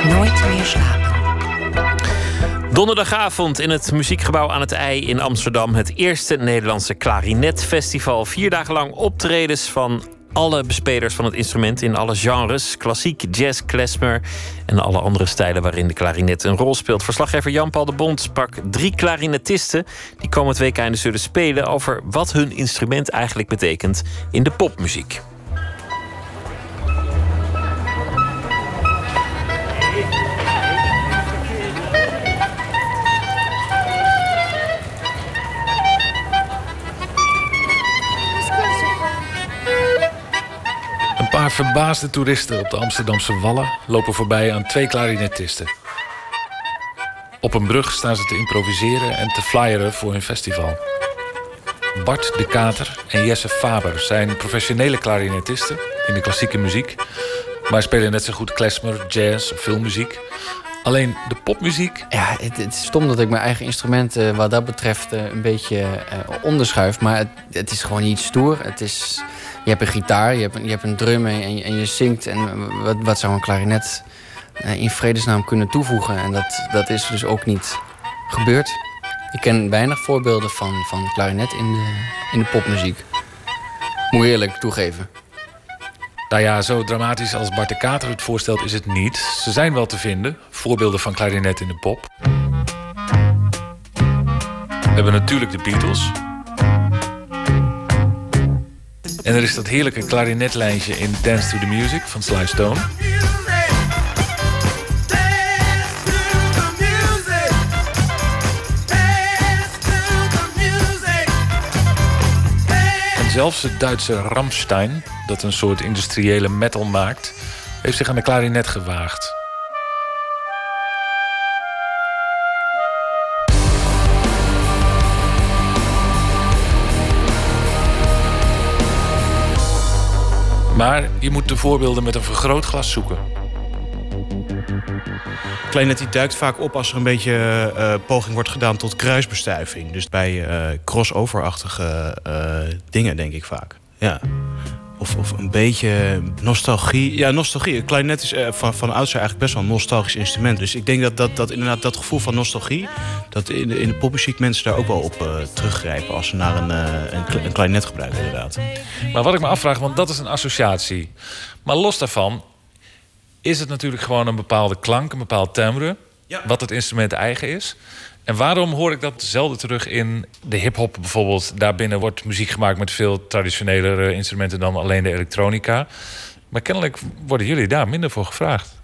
Nooit meer slapen. Donderdagavond in het Muziekgebouw aan het IJ in Amsterdam. Het eerste Nederlandse klarinetfestival. Vier dagen lang optredens van alle bespelers van het instrument in alle genres. Klassiek, jazz, klezmer en alle andere stijlen waarin de klarinet een rol speelt. Verslaggever Jan-Paul de Bond sprak drie klarinetisten... die komend weekend zullen spelen over wat hun instrument eigenlijk betekent in de popmuziek. Verbaasde toeristen op de Amsterdamse Wallen lopen voorbij aan twee klarinetisten. Op een brug staan ze te improviseren en te flyeren voor hun festival. Bart de Kater en Jesse Faber zijn professionele klarinetisten in de klassieke muziek. Maar spelen net zo goed klezmer, jazz of filmmuziek. Alleen de popmuziek. Ja, het, is stom dat ik mijn eigen instrumenten wat dat betreft eh, een beetje eh, onderschuif. Maar het, het is gewoon niet stoer. Het is, je hebt een gitaar, je hebt, een- je hebt een drum en je, en je zingt. En wat, wat zou een klarinet eh, in vredesnaam kunnen toevoegen? En dat, dat is dus ook niet gebeurd. Ik ken weinig voorbeelden van, van klarinet in de, in de popmuziek. Moet eerlijk toegeven. Nou ja, zo dramatisch als Bart de Kater het voorstelt is het niet. Ze zijn wel te vinden, voorbeelden van klarinet in de pop. We hebben natuurlijk de Beatles. En er is dat heerlijke klarinetlijntje in Dance to the Music van Sly Stone. En zelfs het Duitse Rammstein, dat een soort industriële metal maakt, heeft zich aan de klarinet gewaagd. Maar je moet de voorbeelden met een vergrootglas zoeken. Klarinet die duikt vaak op als er een beetje eh, poging wordt gedaan tot kruisbestuiving. Dus bij eh, crossover-achtige eh, dingen, denk ik vaak. Ja. Of, of een beetje nostalgie. Ja, nostalgie. Klarinet is eh, van, van oudsher eigenlijk best wel een nostalgisch instrument. Dus ik denk dat, dat, dat inderdaad dat gevoel van nostalgie... dat in de, in de popmuziek mensen daar ook wel op eh, teruggrijpen... als ze naar een, eh, een, een klarinet gebruiken, inderdaad. Maar wat ik me afvraag, want dat is een associatie. Maar los daarvan is het natuurlijk gewoon een bepaalde klank, een bepaald timbre. Wat het instrument eigen is. En waarom hoor ik dat zelden terug in de hip-hop bijvoorbeeld? Daarbinnen wordt muziek gemaakt met veel traditionelere instrumenten dan alleen de elektronica. Maar kennelijk worden jullie daar minder voor gevraagd.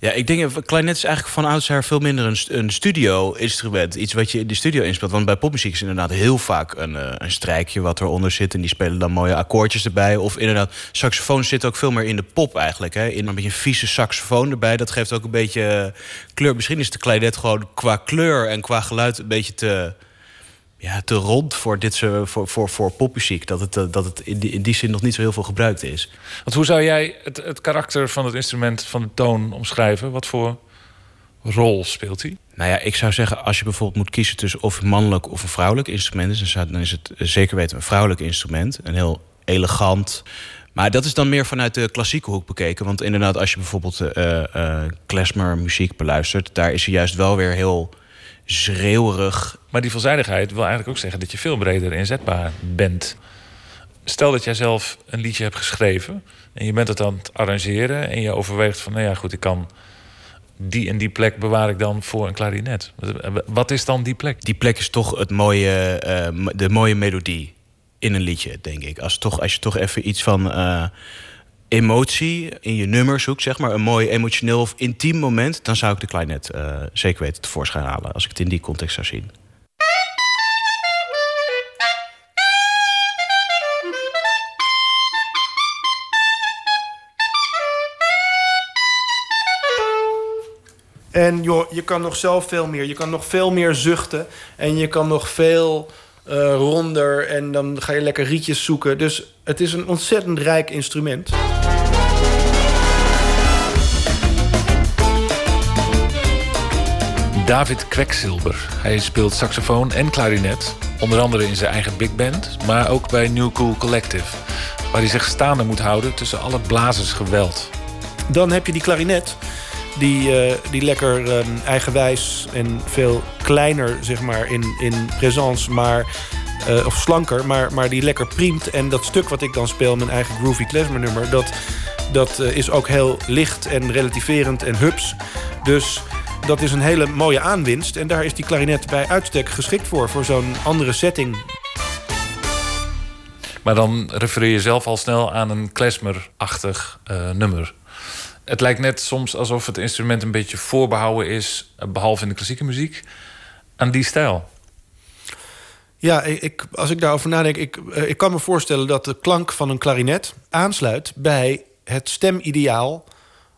Ja, ik denk, klarinet is eigenlijk van oudsher veel minder een, een studio-instrument. Iets wat je in de studio inspeelt. Want bij popmuziek is inderdaad heel vaak een, eh, een strijkje wat eronder zit. En die spelen dan mooie akkoordjes erbij. Of inderdaad, saxofoon zit ook veel meer in de pop eigenlijk. Hè? In een beetje een vieze saxofoon erbij. Dat geeft ook een beetje eh, kleur. Misschien is de klarinet gewoon qua kleur en qua geluid een beetje te... Ja, te rond voor, dit, voor, voor, voor popmuziek. Dat het, dat het in, die, in die zin nog niet zo heel veel gebruikt is. Want hoe zou jij het, het karakter van het instrument, van de toon omschrijven? Wat voor rol speelt hij? Nou ja, ik zou zeggen, als je bijvoorbeeld moet kiezen tussen of een mannelijk of een vrouwelijk instrument is, dan, is het eh, zeker weten een vrouwelijk instrument. Een heel elegant. Maar dat is dan meer vanuit de klassieke hoek bekeken. Want inderdaad, als je bijvoorbeeld klezmer muziek beluistert, daar is hij juist wel weer heel schreeuwerig. Maar die veelzijdigheid wil eigenlijk ook zeggen dat je veel breder inzetbaar bent. Stel dat jij zelf een liedje hebt geschreven en je bent het aan het arrangeren en je overweegt van, nou ja, goed, ik kan die en die plek bewaar ik dan voor een klarinet. Wat is dan die plek? Die plek is toch het mooie, eh, de mooie melodie in een liedje, denk ik. Als, toch, als je toch even iets van eh, emotie in je nummer zoekt, zeg maar, een mooi emotioneel of intiem moment, dan zou ik de klarinet eh, zeker weten tevoorschijn halen, als ik het in die context zou zien. En joh, je kan nog zelf veel meer. Je kan nog veel meer zuchten. En je kan nog veel eh, ronder. En dan ga je lekker rietjes zoeken. Dus het is een ontzettend rijk instrument. David Kweksilber. Hij speelt saxofoon en klarinet. Onder andere in zijn eigen big band, maar ook bij New Cool Collective. Waar hij zich staande moet houden tussen alle blazersgeweld. Dan heb je die klarinet. Die, eh, die lekker eh, eigenwijs en veel kleiner zeg maar, in, in présence, maar, eh, of slanker, maar, maar die lekker priemt. En dat stuk wat ik dan speel, mijn eigen groovy klezmer nummer, dat, dat eh, is ook heel licht en relativerend en hups. Dus dat is een hele mooie aanwinst. En daar is die klarinet bij uitstek geschikt voor, voor zo'n andere setting. Maar dan refereer je zelf al snel aan een klezmer-achtig nummer. Het lijkt net soms alsof het instrument een beetje voorbehouden is, eh, behalve in de klassieke muziek, aan die stijl. Ja, ik, als ik daarover nadenk, ik, eh, ik kan me voorstellen dat de klank van een klarinet aansluit bij het stemideaal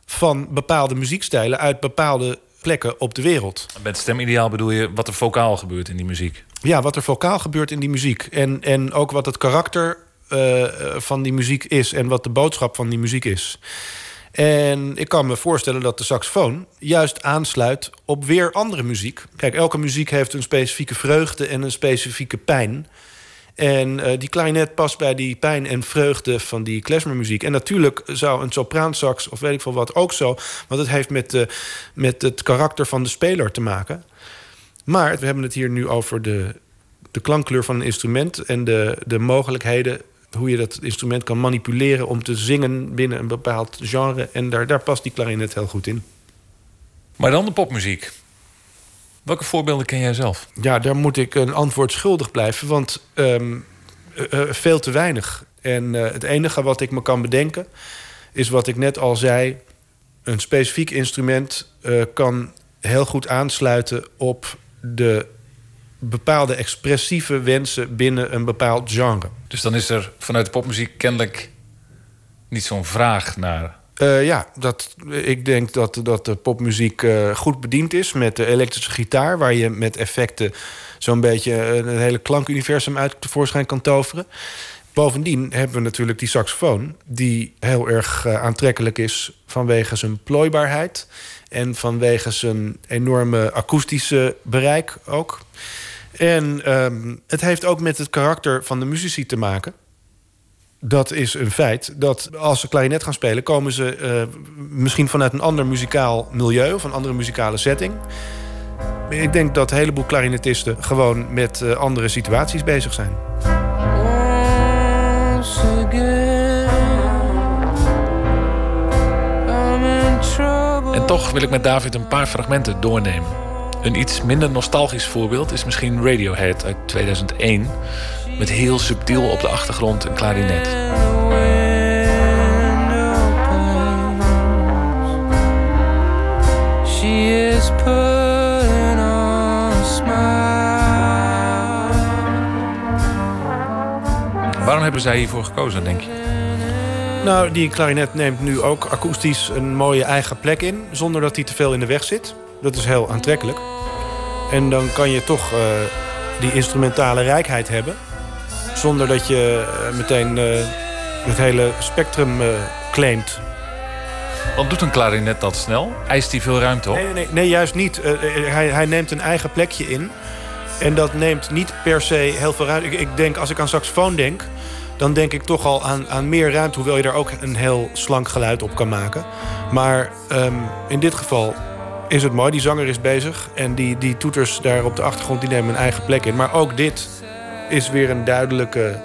van bepaalde muziekstijlen uit bepaalde plekken op de wereld. Met stemideaal bedoel je wat er vocaal gebeurt in die muziek. ja, wat er vocaal gebeurt in die muziek. En, en ook wat het karakter eh, van die muziek is en wat de boodschap van die muziek is. En ik kan me voorstellen dat de saxofoon juist aansluit op weer andere muziek. Kijk, elke muziek heeft een specifieke vreugde en een specifieke pijn. En eh, die klarinet past bij die pijn en vreugde van die klezmermuziek. En natuurlijk zou een sopraansax of weet ik veel wat ook zo... want het heeft met, met het karakter van de speler te maken. Maar we hebben het hier nu over de, de klankkleur van een instrument... en de, de mogelijkheden hoe je dat instrument kan manipuleren... om te zingen binnen een bepaald genre. En daar, daar past die klarinet heel goed in. Maar dan de popmuziek. Welke voorbeelden ken jij zelf? Ja, daar moet ik een antwoord schuldig blijven, want ehm, eh, eh, veel te weinig. En eh, het enige wat ik me kan bedenken is wat ik net al zei: een specifiek instrument kan heel goed aansluiten op de bepaalde expressieve wensen binnen een bepaald genre. Dus dan is er vanuit de popmuziek kennelijk niet zo'n vraag naar. Eh, ja, dat, ik denk dat, dat de popmuziek eh, goed bediend is met de elektrische gitaar, waar je met effecten zo'n beetje een hele klankuniversum uit tevoorschijn kan toveren. Bovendien hebben we natuurlijk die saxofoon, die heel erg eh, aantrekkelijk is vanwege zijn plooibaarheid en vanwege zijn enorme akoestische bereik ook. En ehm, het heeft ook met het karakter van de muzici te maken. Dat is een feit. Dat als ze klarinet gaan spelen, komen ze eh, misschien vanuit een ander muzikaal milieu of een andere muzikale setting. Ik denk dat een heleboel klarinetisten gewoon met eh, andere situaties bezig zijn. Once again, I'm in trouble. En toch wil ik met David een paar fragmenten doornemen. Een iets minder nostalgisch voorbeeld is misschien Radiohead uit 2001. Met heel subtiel op de achtergrond een klarinet. Waarom hebben zij hiervoor gekozen, denk je? Nou, die klarinet neemt nu ook akoestisch een mooie eigen plek in, zonder dat hij te veel in de weg zit. Dat is heel aantrekkelijk. En dan kan je toch eh, die instrumentale rijkheid hebben, zonder dat je eh, meteen eh, het hele spectrum eh, claimt. Want doet een klarinet dat snel? Eist hij veel ruimte op? Nee, nee, nee, juist niet. Hij, hij neemt een eigen plekje in. En dat neemt niet per se heel veel ruimte. Ik, ik denk, als ik aan saxofoon denk... dan denk ik toch al aan, aan meer ruimte... hoewel je daar ook een heel slank geluid op kan maken. Maar ehm, in dit geval is het mooi. Die zanger is bezig. En die, die toeters daar op de achtergrond die nemen een eigen plek in. Maar ook dit is weer een duidelijke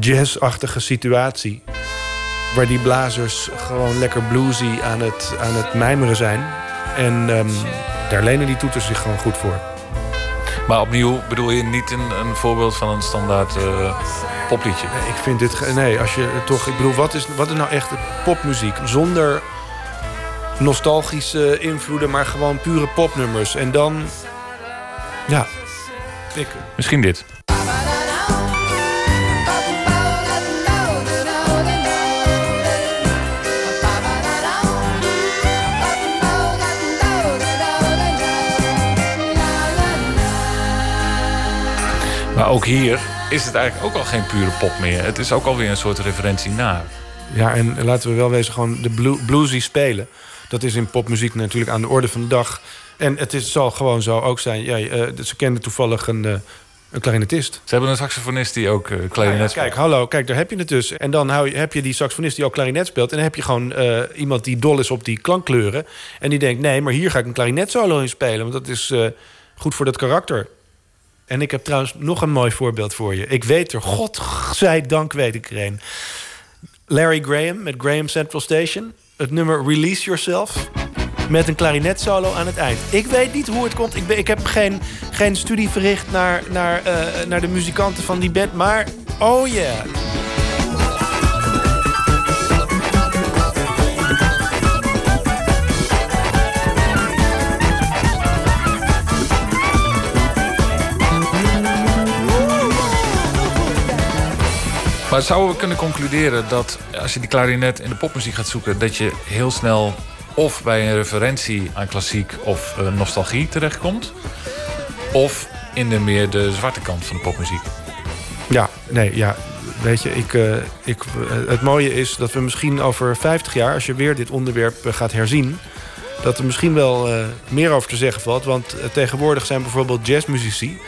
jazzachtige situatie. Waar die blazers gewoon lekker bluesy aan het, aan het mijmeren zijn. En ehm, daar lenen die toeters zich gewoon goed voor. Maar opnieuw bedoel je niet een, een voorbeeld van een standaard eh, popliedje? Nee, ik vind dit... Nee, als je toch... Ik bedoel, wat is, wat is nou echt popmuziek? Zonder nostalgische invloeden, maar gewoon pure popnummers. En dan... Ja, ik... Misschien dit. Maar ook hier is het eigenlijk ook al geen pure pop meer. Het is ook alweer een soort referentie naar. Ja, en laten we wel wezen, gewoon de blue, bluesy spelen. Dat is in popmuziek natuurlijk aan de orde van de dag. En het is, zal gewoon zo ook zijn. Ja, eh, ze kenden toevallig een, eh, een klarinetist. Ze hebben een saxofonist die ook eh klarinet Ja, speelt. kijk, hallo, kijk, daar heb je het dus. En dan hou je, heb je die saxofonist die ook klarinet speelt. En dan heb je gewoon iemand die dol is op die klankkleuren. En die denkt, nee, maar hier ga ik een klarinet solo in spelen. Want dat is goed voor dat karakter. En ik heb trouwens nog een mooi voorbeeld voor je. Ik weet er, godzijdank weet ik er een. Larry Graham met Graham Central Station. Het nummer Release Yourself. Met een klarinet solo aan het eind. Ik weet niet hoe het komt. Ik, ben, ik heb geen, geen studie verricht naar, naar, eh, naar de muzikanten van die band. Maar, oh yeah. Maar zouden we kunnen concluderen dat als je die klarinet in de popmuziek gaat zoeken, dat je heel snel of bij een referentie aan klassiek of eh, nostalgie terechtkomt, of in de meer de zwarte kant van de popmuziek. Ja, nee, ja. Weet je, ik, eh, ik, eh, het mooie is dat we misschien over 50 jaar, als je weer dit onderwerp gaat herzien, dat er misschien wel meer over te zeggen valt. Want tegenwoordig zijn bijvoorbeeld jazzmuzici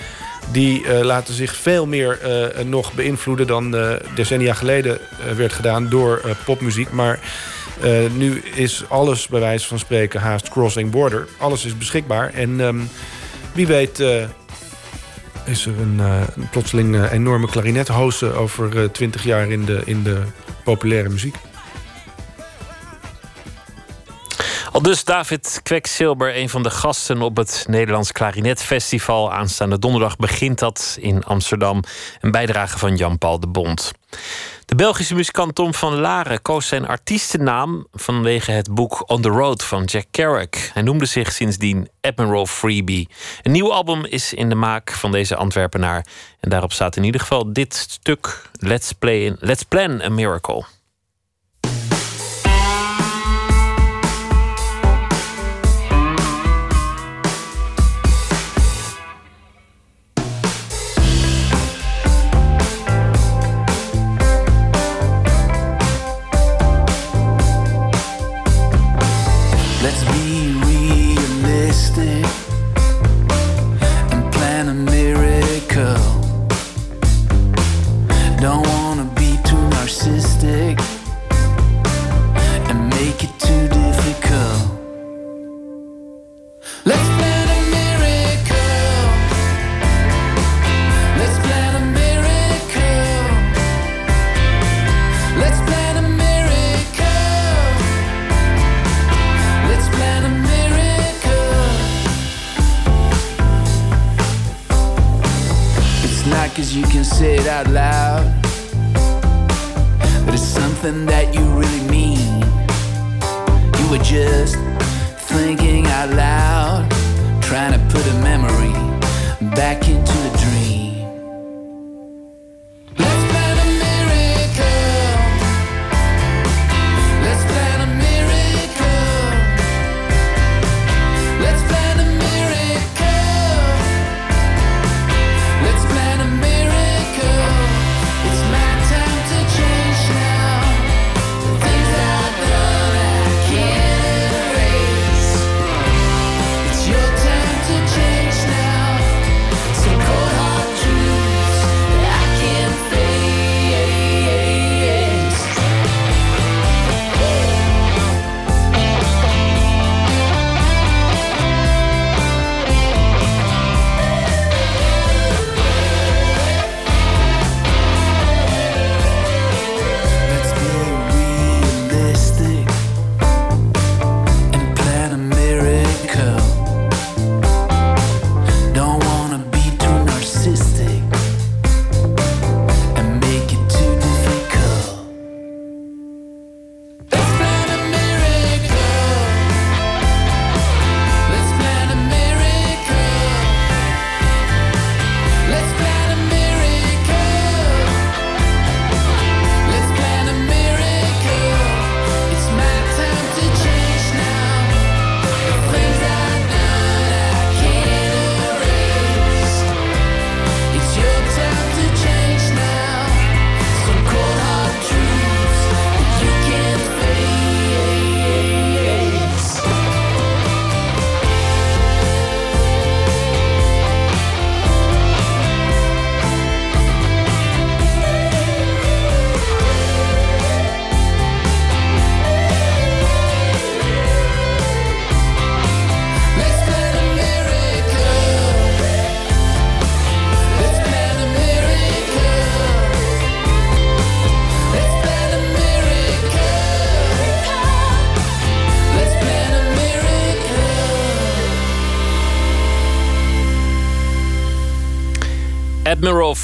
die eh, laten zich veel meer eh, nog beïnvloeden dan eh, decennia geleden werd gedaan door popmuziek. Maar nu is alles bij wijze van spreken haast crossing border. Alles is beschikbaar. En ehm, wie weet is er een, plotseling enorme klarinethozen over 20 jaar in de, in de populaire muziek. Al dus David Kweksilber, een van de gasten op het Nederlands Klarinetfestival. Aanstaande donderdag begint dat in Amsterdam. Een bijdrage van Jan-Paul de Bond. De Belgische muzikant Tom van Laren koos zijn artiestennaam vanwege het boek On the Road van Jack Kerouac. Hij noemde zich sindsdien Admiral Freebie. Een nieuw album is in de maak van deze Antwerpenaar. En daarop staat in ieder geval dit stuk: Let's, play Let's Plan a Miracle.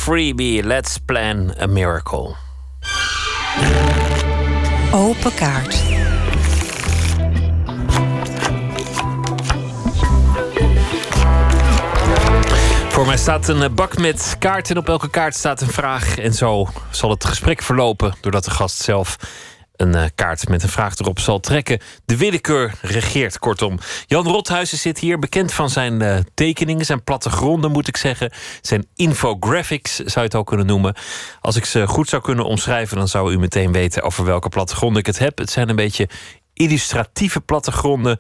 Freebie, Let's Plan a Miracle. Open kaart. Voor mij staat een bak met kaarten. Op elke kaart staat een vraag. En zo zal het gesprek verlopen. Doordat de gast zelf een eh, kaart met een vraag erop zal trekken. De willekeur regeert, kortom. Jan Rothuizen zit hier, bekend van zijn eh, tekeningen, zijn plattegronden moet ik zeggen. Zijn infographics zou je het ook kunnen noemen. Als ik ze goed zou kunnen omschrijven, dan zou u meteen weten over welke plattegronden ik het heb. Het zijn een beetje illustratieve plattegronden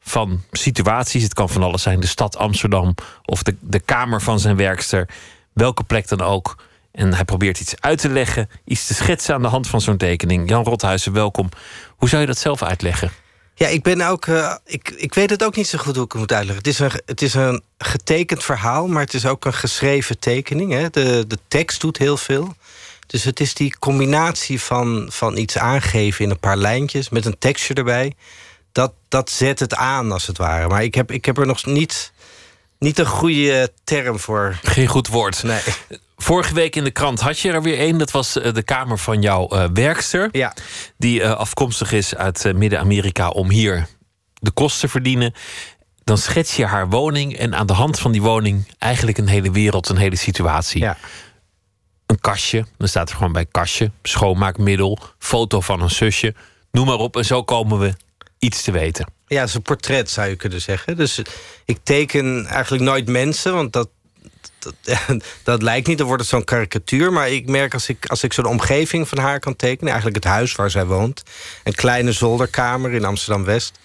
van situaties. Het kan van alles zijn, de stad Amsterdam of de, de kamer van zijn werkster. Welke plek dan ook. En hij probeert iets uit te leggen, iets te schetsen aan de hand van zo'n tekening. Jan Rothuizen, welkom. Hoe zou je dat zelf uitleggen? Ja, ik ben ook. eh, ik, ik weet het ook niet zo goed hoe ik het moet uitleggen. Het is een, het is een getekend verhaal, maar het is ook een geschreven tekening. Hè. De, de tekst doet heel veel. Dus het is die combinatie van, van iets aangeven in een paar lijntjes met een tekstje erbij. Dat, dat zet het aan, als het ware. Maar ik heb, ik heb er nog niet, niet een goede term voor. Geen goed woord. Nee. Vorige week in de krant had je er weer één. Dat was eh, de kamer van jouw eh, werkster. Ja. Die eh, afkomstig is uit Midden-Amerika om hier de kosten te verdienen. Dan schets je haar woning en aan de hand van die woning eigenlijk een hele wereld, een hele situatie. Ja. Een kastje, dan staat er gewoon bij kastje, schoonmaakmiddel, foto van een zusje, noem maar op. En zo komen we iets te weten. Ja, het is een portret zou je kunnen zeggen. Dus ik teken eigenlijk nooit mensen, want dat, dat, dat lijkt niet. Dan wordt het zo'n karikatuur. Maar ik merk als ik, als ik zo'n omgeving van haar kan tekenen, eigenlijk het huis waar zij woont, een kleine zolderkamer in Amsterdam West.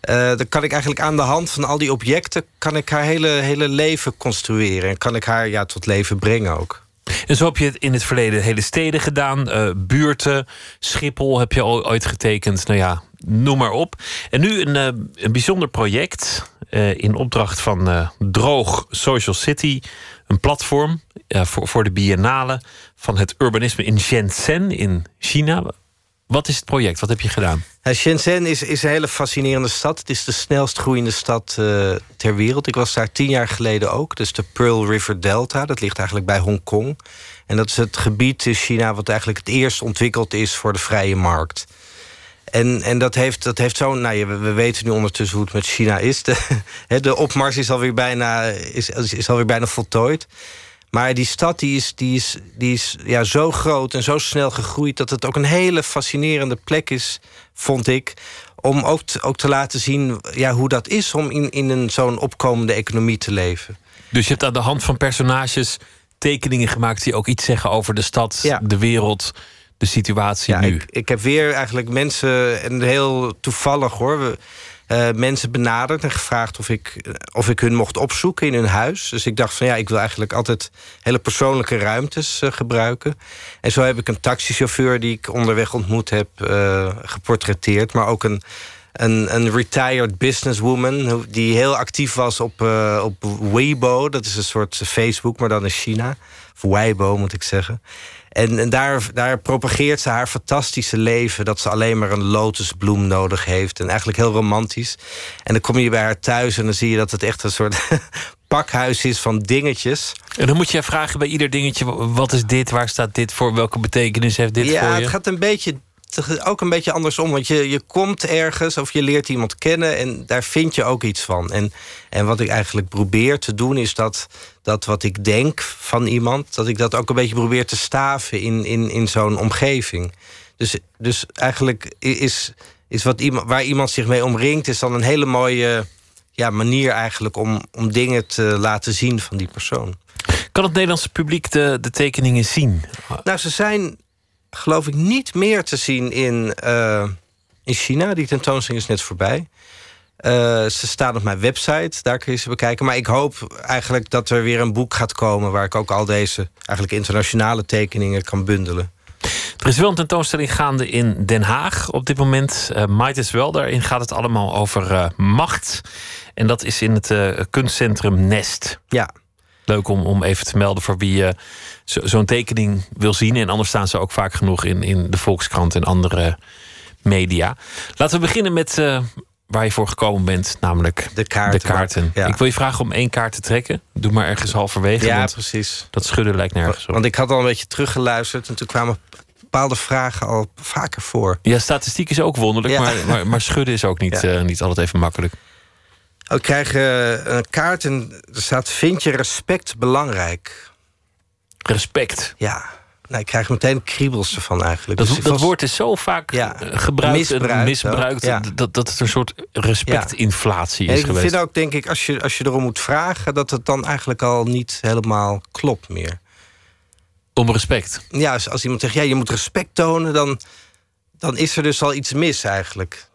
eh, dan kan ik eigenlijk aan de hand van al die objecten kan ik haar hele, hele leven construeren. En kan ik haar ja, tot leven brengen ook. En zo heb je het in het verleden hele steden gedaan. eh, buurten, Schiphol heb je al ooit getekend. Nou ja, noem maar op. En nu een, eh, een bijzonder project eh, in opdracht van eh, Droog Social City. Een platform voor, voor de biennale van het urbanisme in Shenzhen in China. Wat is het project? Wat heb je gedaan? Shenzhen is, is een hele fascinerende stad. Het is de snelst groeiende stad eh, ter wereld. Ik was daar tien jaar geleden ook. Dus de Pearl River Delta. Dat ligt eigenlijk bij Hongkong. En dat is het gebied in China wat eigenlijk het eerst ontwikkeld is voor de vrije markt. En, en dat heeft, dat heeft zo'n. Nou, we, we weten nu ondertussen hoe het met China is. De, de opmars is alweer bijna, is, is alweer bijna voltooid. Maar die stad die is, die is, die is ja, zo groot en zo snel gegroeid... dat het ook een hele fascinerende plek is, vond ik... om ook te, ook te laten zien ja, hoe dat is om in, in een zo'n opkomende economie te leven. Dus je hebt aan de hand van personages tekeningen gemaakt die ook iets zeggen over de stad, de wereld, de situatie Ja, nu. ik, ik heb weer eigenlijk mensen, en heel toevallig hoor... We, eh, mensen benaderd en gevraagd of ik, of ik hun mocht opzoeken in hun huis. Dus ik dacht van ja, ik wil eigenlijk altijd hele persoonlijke ruimtes eh, gebruiken. En zo heb ik een taxichauffeur die ik onderweg ontmoet heb eh, geportretteerd. Maar ook een, een, een retired businesswoman die heel actief was op, op Weibo. Dat is een soort Facebook, maar dan in China. Of Weibo moet ik zeggen. En, en daar, daar propageert ze haar fantastische leven. Dat ze alleen maar een lotusbloem nodig heeft. En eigenlijk heel romantisch. En dan kom je bij haar thuis en dan zie je dat het echt een soort pakhuis is van dingetjes. En dan moet je vragen bij ieder dingetje: wat is dit? Waar staat dit voor? Welke betekenis heeft dit ja, voor je? het gaat een beetje. Ook een beetje andersom, want je, je komt ergens of je leert iemand kennen en daar vind je ook iets van. En, en wat ik eigenlijk probeer te doen, is dat, dat wat ik denk van iemand, dat ik dat ook een beetje probeer te staven in, in, in zo'n omgeving. Dus, dus eigenlijk is, is wat iemand, waar iemand zich mee omringt, is dan een hele mooie ja, manier eigenlijk om, om dingen te laten zien van die persoon. Kan het Nederlandse publiek de, de tekeningen zien? Nou, ze zijn geloof ik niet meer te zien in, eh, in China. Die tentoonstelling is net voorbij. Eh, ze staan op mijn website, daar kun je ze bekijken. Maar ik hoop eigenlijk dat er weer een boek gaat komen... waar ik ook al deze eigenlijk internationale tekeningen kan bundelen. Er is wel een tentoonstelling gaande in Den Haag op dit moment. Eh Might as well. Daarin gaat het allemaal over eh, macht. En dat is in het kunstcentrum Nest. Ja. Leuk om, om even te melden voor wie zo- zo'n tekening wil zien. En anders staan ze ook vaak genoeg in, in de Volkskrant en andere media. Laten we beginnen met waar je voor gekomen bent, namelijk de kaarten. De kaarten. Ja. Ik wil je vragen om één kaart te trekken. Doe maar ergens halverwege. Ja, precies. Dat schudden lijkt nergens op. Want ik had al een beetje teruggeluisterd... en toen kwamen bepaalde vragen al vaker voor. Ja, statistiek is ook wonderlijk, Ja. maar, maar, maar schudden is ook niet, Ja. eh, niet altijd even makkelijk. Ik krijg eh, een kaart en er staat... vind je respect belangrijk? Respect? Ja. Nou, ik krijg meteen kriebels ervan eigenlijk. Dat, Dus ik dat was- woord is zo vaak eh, gebruikt en misbruikt misbruikt... ook, ja. Dat, dat het een soort respectinflatie En is ik geweest. vind ook, denk ik, als je, als je erom moet vragen... dat het dan eigenlijk al niet helemaal klopt meer. Om respect? Ja, als, als iemand zegt, ja, je moet respect tonen... dan, dan is er dus al iets mis eigenlijk.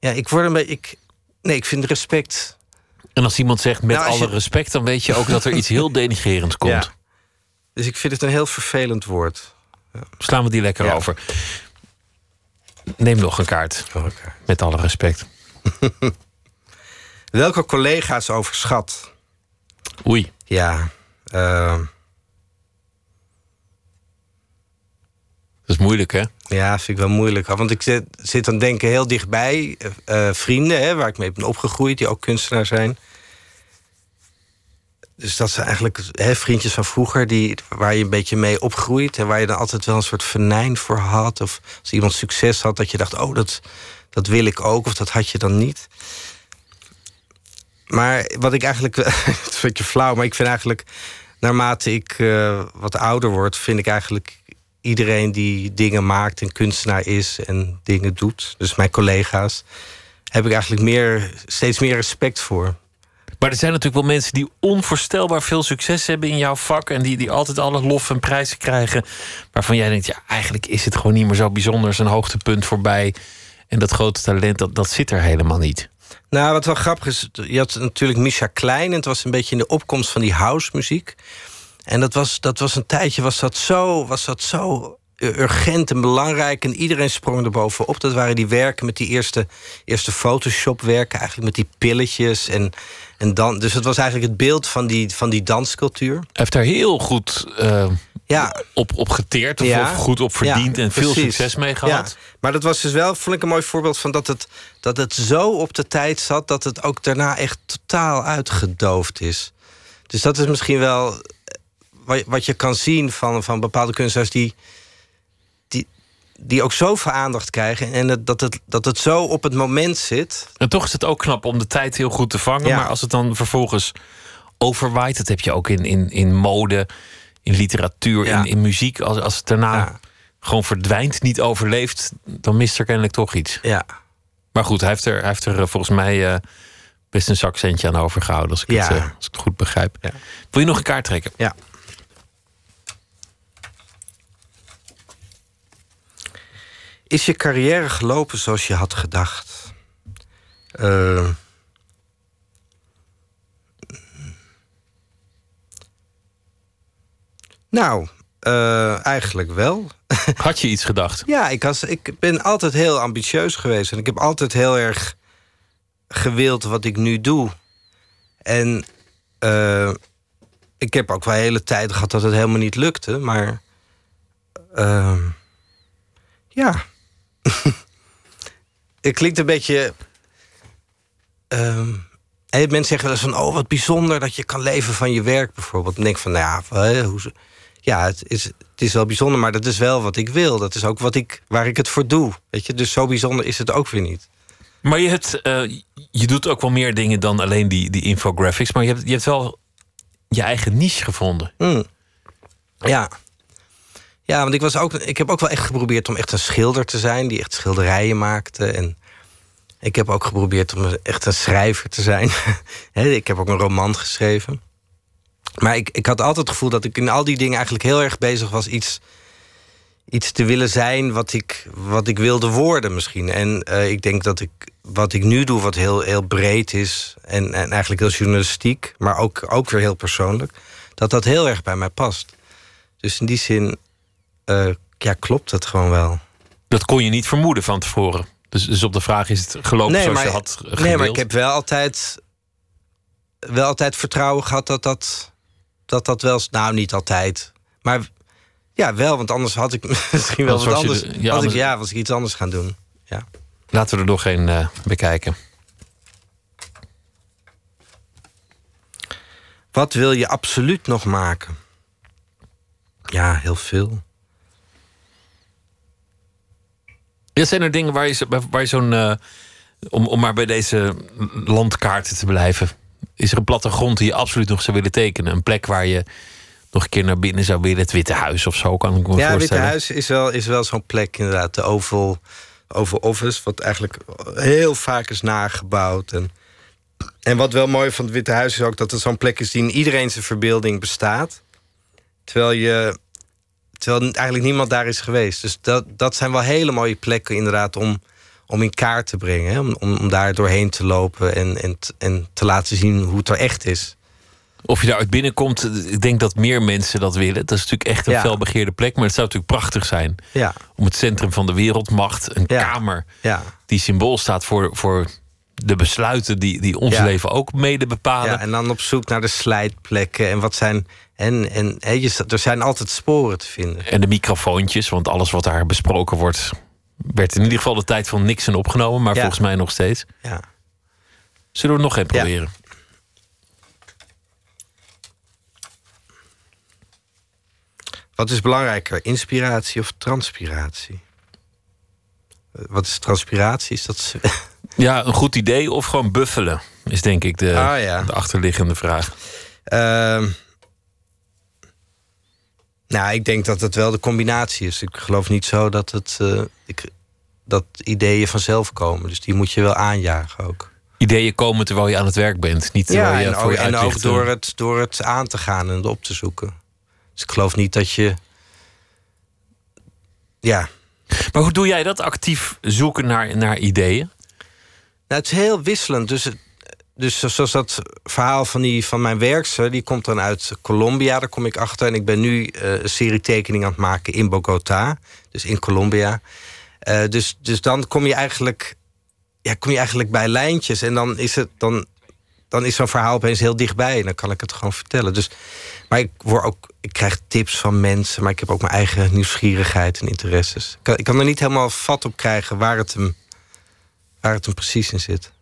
Ja, ik word een beetje... Ik, nee, ik vind respect... En als iemand zegt met Nou, alle je- respect... dan weet je ook dat er iets heel denigrerends komt. Ja. Dus ik vind het een heel vervelend woord. Slaan we die lekker Ja. over. Neem nog een kaart. Met alle respect. Welke collega's overschat? Oei. Ja. eh, Dat is moeilijk, hè? Ja, vind ik wel moeilijk. Want ik zit, zit aan denken heel dichtbij. eh, eh, vrienden, hè, waar ik mee ben opgegroeid, die ook kunstenaar zijn. Dus dat zijn eigenlijk hè, vriendjes van vroeger, die, waar je een beetje mee opgroeit. En waar je dan altijd wel een soort venijn voor had. Of als iemand succes had, dat je dacht: oh, dat, dat wil ik ook. Of dat had je dan niet. Maar wat ik eigenlijk. het is een beetje flauw, maar ik vind eigenlijk. Naarmate ik eh, wat ouder word, vind ik eigenlijk iedereen die dingen maakt en kunstenaar is en dingen doet. Dus mijn collega's. Heb ik eigenlijk meer, steeds meer respect voor. Maar er zijn natuurlijk wel mensen die onvoorstelbaar veel succes hebben in jouw vak. En die, die altijd alle lof en prijzen krijgen. Waarvan jij denkt, ja, eigenlijk is het gewoon niet meer zo bijzonder. Een hoogtepunt voorbij. En dat grote talent, dat, dat zit er helemaal niet. Nou, wat wel grappig is, je had natuurlijk Misha Klein... en het was een beetje in de opkomst van die house muziek. En dat was, dat was een tijdje, was dat zo, was dat zo urgent en belangrijk... en iedereen sprong er bovenop. Dat waren die werken met die eerste, eerste Photoshop-werken... eigenlijk met die pilletjes en, en dan... Dus het was eigenlijk het beeld van die, van die danscultuur. Heeft daar heel goed eh, ja. op, op geteerd. Of, Ja. goed op verdiend Ja, en veel precies. succes mee gehad. Maar dat was dus wel, vond ik een mooi voorbeeld van dat het, dat het zo op de tijd zat dat het ook daarna echt totaal uitgedoofd is. Dus dat is misschien wel eh, wat, je kan zien van, van bepaalde kunstenaars die, die ook zoveel aandacht krijgen en dat, het, dat het zo op het moment zit. En toch is het ook knap om de tijd heel goed te vangen. Ja. Maar als het dan vervolgens overwaait, dat heb je ook in, in, in mode, in literatuur, in, in muziek. Als, als het daarna gewoon verdwijnt, niet overleeft, dan mist er kennelijk toch iets. Ja. Maar goed, hij heeft er, hij heeft er eh, volgens mij eh, best een zakcentje aan overgehouden, als ik, het, eh, als ik het goed begrijp. Wil je nog een kaart trekken? Ja. Is je carrière gelopen zoals je had gedacht? Eh, nou, eh, eigenlijk wel. Had je iets gedacht? Ja, ik, was, ik ben altijd heel ambitieus geweest. En ik heb altijd heel erg gewild wat ik nu doe. En eh, ik heb ook wel hele tijd gehad dat het helemaal niet lukte. Maar ehm, ja. het klinkt een beetje. ehm, hè, mensen zeggen wel eens van, oh, wat bijzonder dat je kan leven van je werk bijvoorbeeld. En ik denk van, nou ja, hoe, ja het, is, het is wel bijzonder, maar dat is wel wat ik wil. Dat is ook wat ik, waar ik het voor doe. Weet je? Dus zo bijzonder is het ook weer niet. Maar je, hebt, eh, je doet ook wel meer dingen dan alleen die, die infographics. Maar je hebt, je hebt wel je eigen niche gevonden. Mm. Ja. Ja, want ik, was ook, ik heb ook wel echt geprobeerd om echt een schilder te zijn... die echt schilderijen maakte. En ik heb ook geprobeerd om echt een schrijver te zijn. Ik heb ook een roman geschreven. Maar ik, ik had altijd het gevoel dat ik in al die dingen eigenlijk heel erg bezig was... iets, iets te willen zijn wat ik, wat ik wilde worden misschien. En eh, ik denk dat ik wat ik nu doe, wat heel, heel breed is... En, en eigenlijk heel journalistiek, maar ook, ook weer heel persoonlijk... dat dat heel erg bij mij past. Dus in die zin eh, ja, klopt het gewoon wel. Dat kon je niet vermoeden van tevoren. Dus, dus op de vraag is het gelopen zoals je had gewild? nee, maar ik heb wel altijd, wel altijd vertrouwen gehad dat dat, dat dat wel... Nou, niet altijd. Maar ja, wel, want anders had ik misschien wel wat anders... de- ja, had ik, ja, was ik iets anders gaan doen. Ja. Laten we er nog een eh, bekijken. Wat wil je absoluut nog maken? Ja, heel veel. Ja, zijn er dingen waar je, waar je zo'n. eh, om, om maar bij deze landkaarten te blijven. Is er een plattegrond die je absoluut nog zou willen tekenen? Een plek waar je nog een keer naar binnen zou willen. Het Witte Huis of zo, kan ik me Ja, Witte voorstellen. Huis is wel, is wel zo'n plek inderdaad. De Oval, Oval Office, wat eigenlijk heel vaak is nagebouwd. En, en wat wel mooi van het Witte Huis is ook... dat het zo'n plek is die in iedereen zijn verbeelding bestaat. Terwijl, je, terwijl eigenlijk niemand daar is geweest. Dus dat, dat zijn wel hele mooie plekken inderdaad om, om in kaart te brengen. Hè? Om, om, om daar doorheen te lopen en, en, en te laten zien hoe het er echt is. Of je daaruit binnenkomt, ik denk dat meer mensen dat willen. Dat is natuurlijk echt een Ja. felbegeerde plek. Maar het zou natuurlijk prachtig zijn Ja. om het centrum van de wereldmacht, een kamer Ja. die symbool staat voor, voor de besluiten die, die ons leven ook mede bepalen. Ja, en dan op zoek naar de slijtplekken en wat zijn. En, en je, er zijn altijd sporen te vinden. En de microfoontjes, want alles wat daar besproken wordt, werd in ieder geval de tijd van Nixon opgenomen, maar Ja. volgens mij nog steeds. Ja. Zullen we nog een proberen? Wat is belangrijker, inspiratie of transpiratie? Eh, Wat is transpiratie? Is dat. Ja, een goed idee of gewoon buffelen, is denk ik de, Ah, ja. de achterliggende vraag. Ehm, nou, ik denk dat het wel de combinatie is. Ik geloof niet zo dat, het, eh, ik, dat ideeën vanzelf komen. Dus die moet je wel aanjagen ook. Ideeën komen terwijl je aan het werk bent, niet terwijl Ja, je en, voor ook, je en ook door het, door het aan te gaan en het op te zoeken. Dus ik geloof niet dat je. Ja. Maar hoe doe jij dat? Actief zoeken naar, naar ideeën? Nou, het is heel wisselend. Dus, het- dus zoals dat verhaal van, die, van mijn werkster, die komt dan uit Colombia. Daar kom ik achter. En ik ben nu eh, een serie tekeningen aan het maken in Bogota. Dus in Colombia. Eh, dus, dus dan kom je eigenlijk. Ja, kom je eigenlijk bij lijntjes. En dan is het. Dan, dan is zo'n verhaal opeens heel dichtbij. En dan kan ik het gewoon vertellen. Dus, maar ik, word ook, ik krijg tips van mensen. Maar ik heb ook mijn eigen nieuwsgierigheid en interesses. Ik kan, ik kan er niet helemaal vat op krijgen waar het hem, waar het hem precies in zit.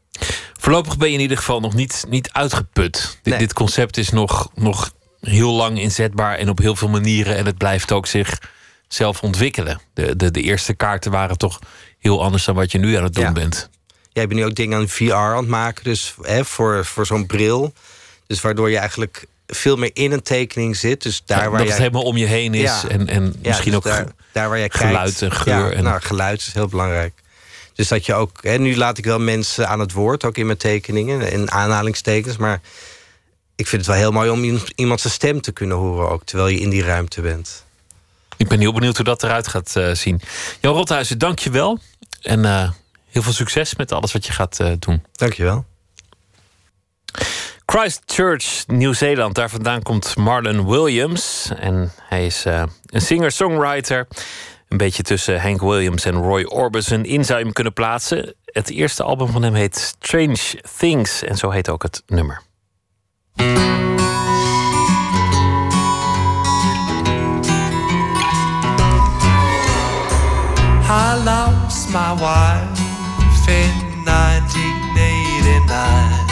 Voorlopig ben je in ieder geval nog niet, niet uitgeput. Dit, concept is nog, nog heel lang inzetbaar en op heel veel manieren. En het blijft ook zichzelf ontwikkelen. De, de, de eerste kaarten waren toch heel anders dan wat je nu aan het doen Ja. bent. Jij bent nu ook dingen aan VR aan het maken, dus hè, voor, voor zo'n bril. Dus waardoor je eigenlijk veel meer in een tekening zit. Dus daar Ja, waar dat jij... het helemaal om je heen is Ja. en, en misschien dus ook daar, waar jij geluid kijkt. en geur. Ja, en, nou, geluid is heel belangrijk. Dus dat je ook... Hè, nu laat ik wel mensen aan het woord, ook in mijn tekeningen. In aanhalingstekens, maar... Ik vind het wel heel mooi om iemand- zijn stem te kunnen horen ook... terwijl je in die ruimte bent. Ik ben heel benieuwd hoe dat eruit gaat eh, zien. Jan Rothuizen, dank je wel. En eh, heel veel succes met alles wat je gaat eh, doen. Dank je wel. Christchurch, Nieuw-Zeeland. Daar vandaan komt Marlon Williams. En hij is een singer-songwriter. Een beetje tussen Hank Williams en Roy Orbison in zou je hem kunnen plaatsen. Het eerste album van hem heet Strange Things. En zo heet ook het nummer. I lost my wife in 1989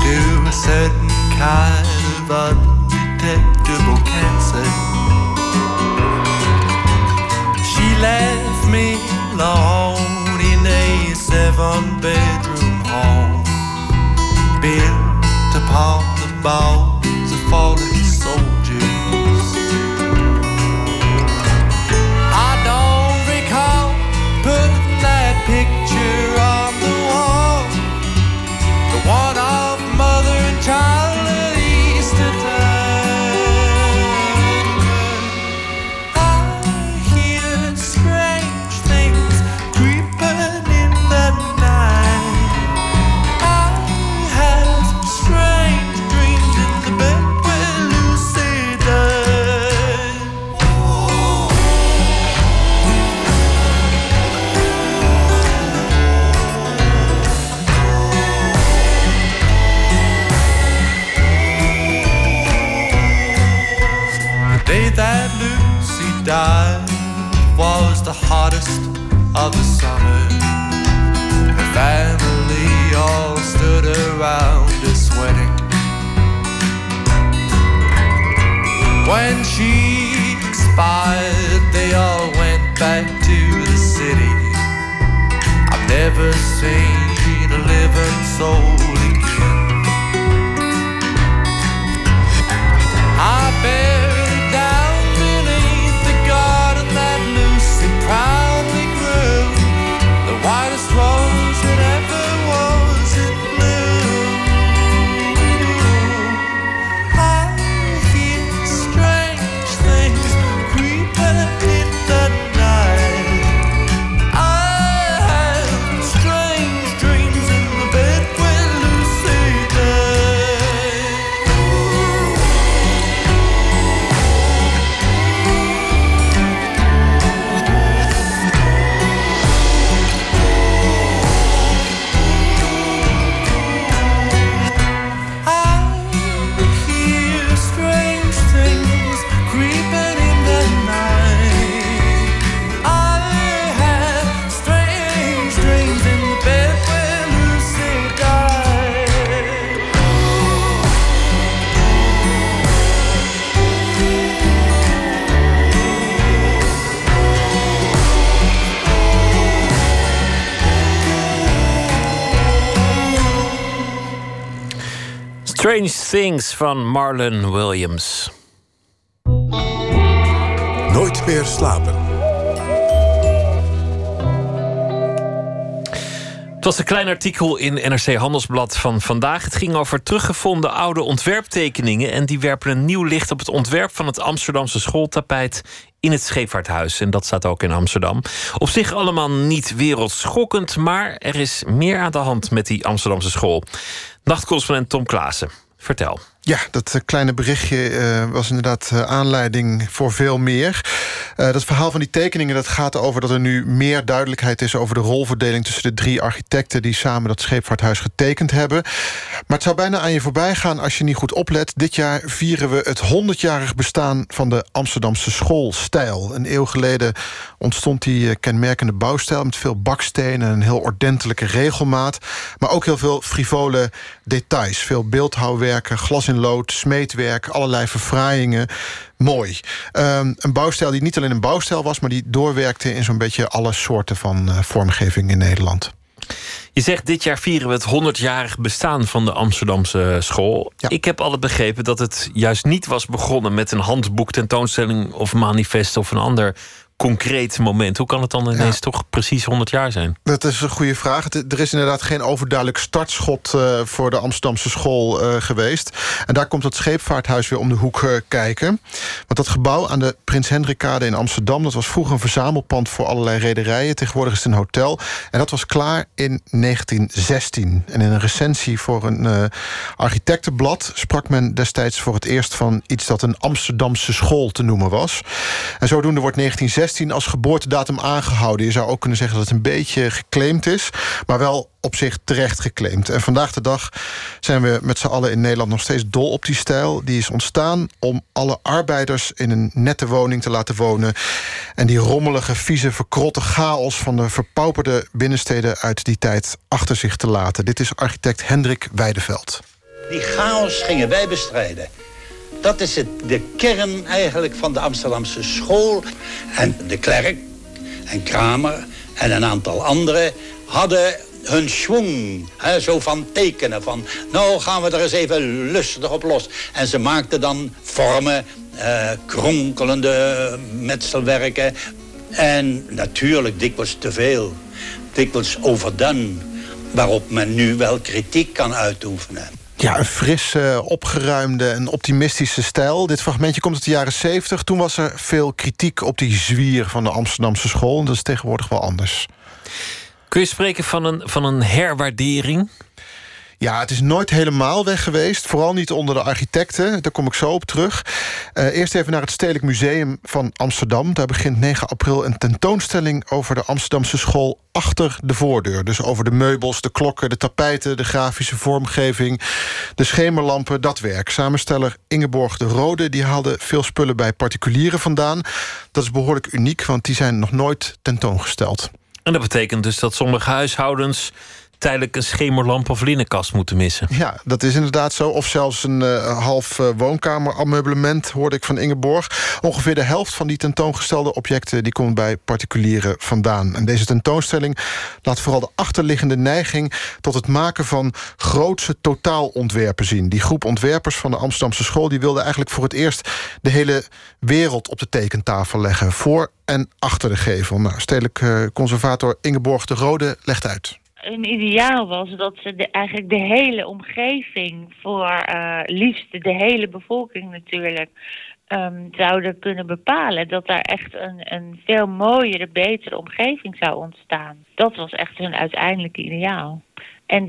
to a certain kind of undetectable cancer. Left me alone in a seven bedroom home built upon the bones of fallen soldiers. Around her sweating. When she expired, they all went back to the city. I've never seen a living soul Strange Things van Marlon Williams. Nooit meer slapen. Het was een klein artikel in NRC Handelsblad van vandaag. Het ging over teruggevonden oude ontwerptekeningen. En die werpen een nieuw licht op het ontwerp van het Amsterdamse schooltapijt in het Scheepvaarthuis. En dat staat ook in Amsterdam. Op zich allemaal niet wereldschokkend, maar er is meer aan de hand met die Amsterdamse school. Nachtcorrespondent Tom Klaassen, vertel. Ja, dat eh, kleine berichtje eh, was inderdaad eh, aanleiding voor veel meer. Dat verhaal van die tekeningen dat gaat over dat er nu meer duidelijkheid is over de rolverdeling tussen de drie architecten die samen dat scheepvaarthuis getekend hebben. Maar het zou bijna aan je voorbij gaan als je niet goed oplet. Dit jaar vieren we het 100-jarig bestaan van de Amsterdamse schoolstijl. Een eeuw geleden ontstond die kenmerkende bouwstijl met veel bakstenen en een heel ordentelijke regelmaat. Maar ook heel veel frivole details. Veel beeldhouwwerken, glas in lood, smeedwerk, allerlei verfraaiingen. Mooi. Ehm, een bouwstijl die niet alleen een bouwstijl was, maar die doorwerkte in zo'n beetje alle soorten van eh, vormgeving in Nederland. Je zegt dit jaar vieren we het 100-jarig bestaan van de Amsterdamse school. Ik heb altijd begrepen dat het juist niet was begonnen met een handboek, tentoonstelling of manifest of een ander concreet moment. Hoe kan het dan ineens toch precies 100 jaar zijn? Dat is een goede vraag. Er is inderdaad geen overduidelijk startschot eh, voor de Amsterdamse school eh, geweest. En daar komt het scheepvaarthuis weer om de hoek eh, kijken. Want dat gebouw aan de Prins Hendrikkade in Amsterdam... dat was vroeger een verzamelpand voor allerlei rederijen. Tegenwoordig is het een hotel. En dat was klaar in 1916. En in een recensie voor een architectenblad... sprak men destijds voor het eerst van iets dat een Amsterdamse school te noemen was. En zodoende wordt 1916 als geboortedatum aangehouden. Je zou ook kunnen zeggen dat het een beetje geclaimd is... maar wel op zich terecht geclaimd. En vandaag de dag zijn we met z'n allen in Nederland nog steeds dol op die stijl. Die is ontstaan om alle arbeiders in een nette woning te laten wonen... en die rommelige, vieze, verkrotte chaos... van de verpauperde binnensteden uit die tijd achter zich te laten. Dit is architect Hendrik Weideveld. Die chaos gingen wij bestrijden. Dat is het, de kern eigenlijk van de Amsterdamse school. En de Klerk en Kramer en een aantal anderen hadden hun schwung. Hè, zo van tekenen. Van, nou gaan we er eens even lustig op los. En ze maakten dan vormen, eh, kronkelende metselwerken. En natuurlijk dikwijls te veel. Dikwijls overdone. Waarop men nu wel kritiek kan uitoefenen. Ja, een frisse, opgeruimde en optimistische stijl. Dit fragmentje komt uit de jaren 70. Toen was er veel kritiek op die zwier van de Amsterdamse school. En dat is tegenwoordig wel anders. Kun je spreken van een, van een herwaardering? Ja, het is nooit helemaal weg geweest. Vooral niet onder de architecten. Daar kom ik zo op terug. Eh, eerst even naar het Stedelijk Museum van Amsterdam. Daar begint 9 april een tentoonstelling over de Amsterdamse school achter de voordeur. Dus over de meubels, de klokken, de tapijten, de grafische vormgeving, de schemerlampen, dat werk. Samensteller Ingeborg de Rode die haalde veel spullen bij particulieren vandaan. Dat is behoorlijk uniek, want die zijn nog nooit tentoongesteld. En dat betekent dus dat sommige huishoudens tijdelijk een schemerlamp of linnenkast moeten missen. Ja, dat is inderdaad zo. Of zelfs een eh, half uh, woonkamerameublement, hoorde ik van Ingeborg. Ongeveer de helft van die tentoongestelde objecten... die komt bij particulieren vandaan. En deze tentoonstelling laat vooral de achterliggende neiging... tot het maken van grootse totaalontwerpen zien. Die groep ontwerpers van de Amsterdamse school... die wilde eigenlijk voor het eerst de hele wereld op de tekentafel leggen. Voor en achter de gevel. Nou, stedelijk uh, conservator Ingeborg de Rode legt uit een ideaal was dat ze eigenlijk de hele omgeving voor uh, liefst de hele bevolking natuurlijk um, zouden kunnen bepalen. Dat daar echt een, een veel mooiere, betere omgeving zou ontstaan. Dat was echt hun uiteindelijke ideaal. En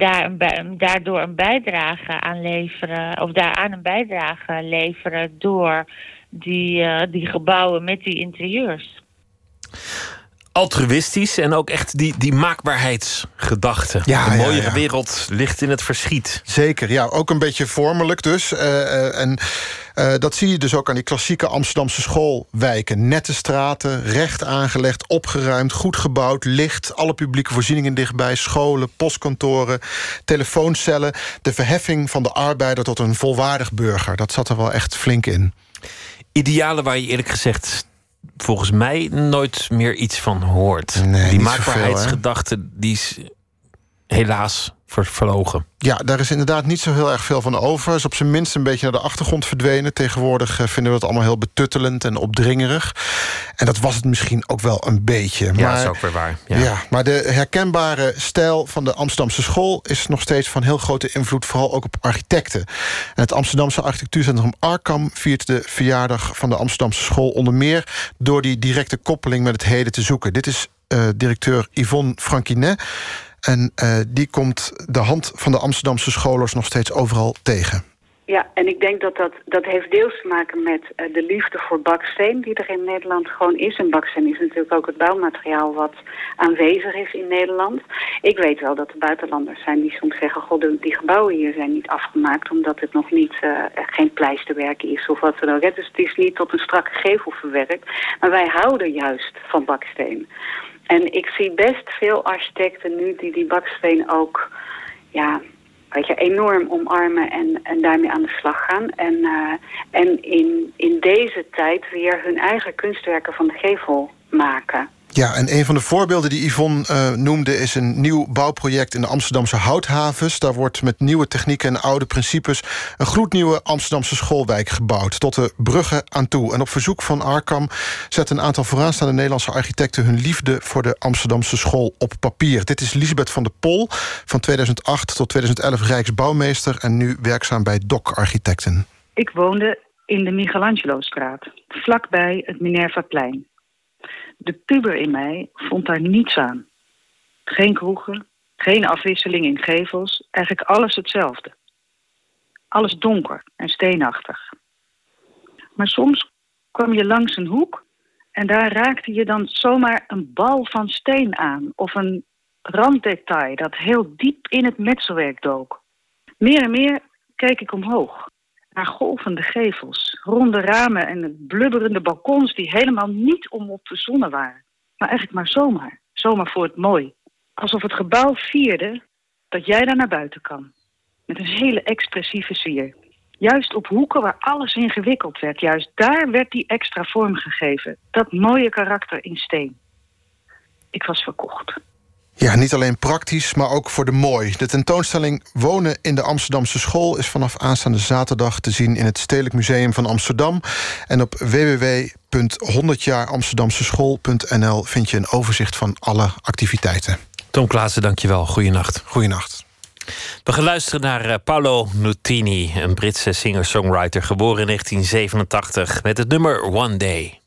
daardoor een bijdrage aan leveren, of daaraan een bijdrage leveren door die, uh, die gebouwen met die interieurs altruïstisch en ook echt die, die maakbaarheidsgedachte. Ja, mooiere ja, ja. wereld ligt in het verschiet. Zeker, ja. Ook een beetje vormelijk dus. Uh, uh, en uh, dat zie je dus ook aan die klassieke Amsterdamse schoolwijken. Nette straten, recht aangelegd, opgeruimd, goed gebouwd, licht... alle publieke voorzieningen dichtbij, scholen, postkantoren, telefooncellen... de verheffing van de arbeider tot een volwaardig burger. Dat zat er wel echt flink in. Idealen waar je eerlijk gezegd volgens mij nooit meer iets van hoort. Nee, die maakbaarheidsgedachte, die is helaas ver- verlogen. Ja, daar is inderdaad niet zo heel erg veel van over. Is op zijn minst een beetje naar de achtergrond verdwenen. Tegenwoordig eh, vinden we het allemaal heel betuttelend en opdringerig. En dat was het misschien ook wel een beetje. Ja, maar, dat is ook weer waar. Ja. Ja. maar de herkenbare stijl van de Amsterdamse school... is nog steeds van heel grote invloed, vooral ook op architecten. En het Amsterdamse architectuurcentrum Arkham... viert de verjaardag van de Amsterdamse school onder meer... door die directe koppeling met het heden te zoeken. Dit is eh, directeur Yvonne Franquinet... En eh, die komt de hand van de Amsterdamse scholars nog steeds overal tegen. Ja, en ik denk dat dat, dat heeft deels te maken met eh, de liefde voor baksteen die er in Nederland gewoon is. En baksteen is natuurlijk ook het bouwmateriaal wat aanwezig is in Nederland. Ik weet wel dat er buitenlanders zijn die soms zeggen... god, die gebouwen hier zijn niet afgemaakt omdat het nog niet, er geen pleisterwerk is of wat dan ook. Dus het is niet tot een strakke gevel verwerkt. Maar wij houden juist van baksteen. En ik zie best veel architecten nu die die baksteen ook... ja, weet je, enorm omarmen en, en daarmee aan de slag gaan. En, eh, en in, in deze tijd weer hun eigen kunstwerken van de gevel maken. Ja, en een van de voorbeelden die Yvonne eh, noemde... is een nieuw bouwproject in de Amsterdamse houthavens. Daar wordt met nieuwe technieken en oude principes... een gloednieuwe Amsterdamse schoolwijk gebouwd. Tot de bruggen aan toe. En op verzoek van Arkham zetten een aantal vooraanstaande Nederlandse architecten... hun liefde voor de Amsterdamse school op papier. Dit is Lisbeth van der Pol, van 2008 tot 2011 Rijksbouwmeester... en nu werkzaam bij DOC Architecten. Ik woonde in de Michelangelo-straat, vlakbij het Minervaplein. De puber in mij vond daar niets aan. Geen kroegen, geen afwisseling in gevels, eigenlijk alles hetzelfde. Alles donker en steenachtig. Maar soms kwam je langs een hoek en daar raakte je dan zomaar een bal van steen aan of een randdetail dat heel diep in het metselwerk dook. Meer en meer keek ik omhoog naar golvende gevels, ronde ramen en blubberende balkons die helemaal niet om op de zonne waren. Maar eigenlijk maar zomaar. Zomaar voor het mooi. Alsof het gebouw vierde dat jij daar naar buiten kan. Met een hele expressieve sfeer. Juist op hoeken waar alles ingewikkeld werd, juist daar werd die extra vorm gegeven. Dat mooie karakter in steen. Ik was verkocht. Ja, niet alleen praktisch, maar ook voor de mooi. De tentoonstelling Wonen in de Amsterdamse School... is vanaf aanstaande zaterdag te zien in het Stedelijk Museum van Amsterdam. En op www.100jaaramsterdamseschool.nl vind je een overzicht van alle activiteiten. Tom Klaassen, dankjewel. Goeienacht. Goeienacht. We gaan luisteren naar eh, Paolo Nutini, een Britse singer-songwriter, geboren in 1987, met het nummer One Day.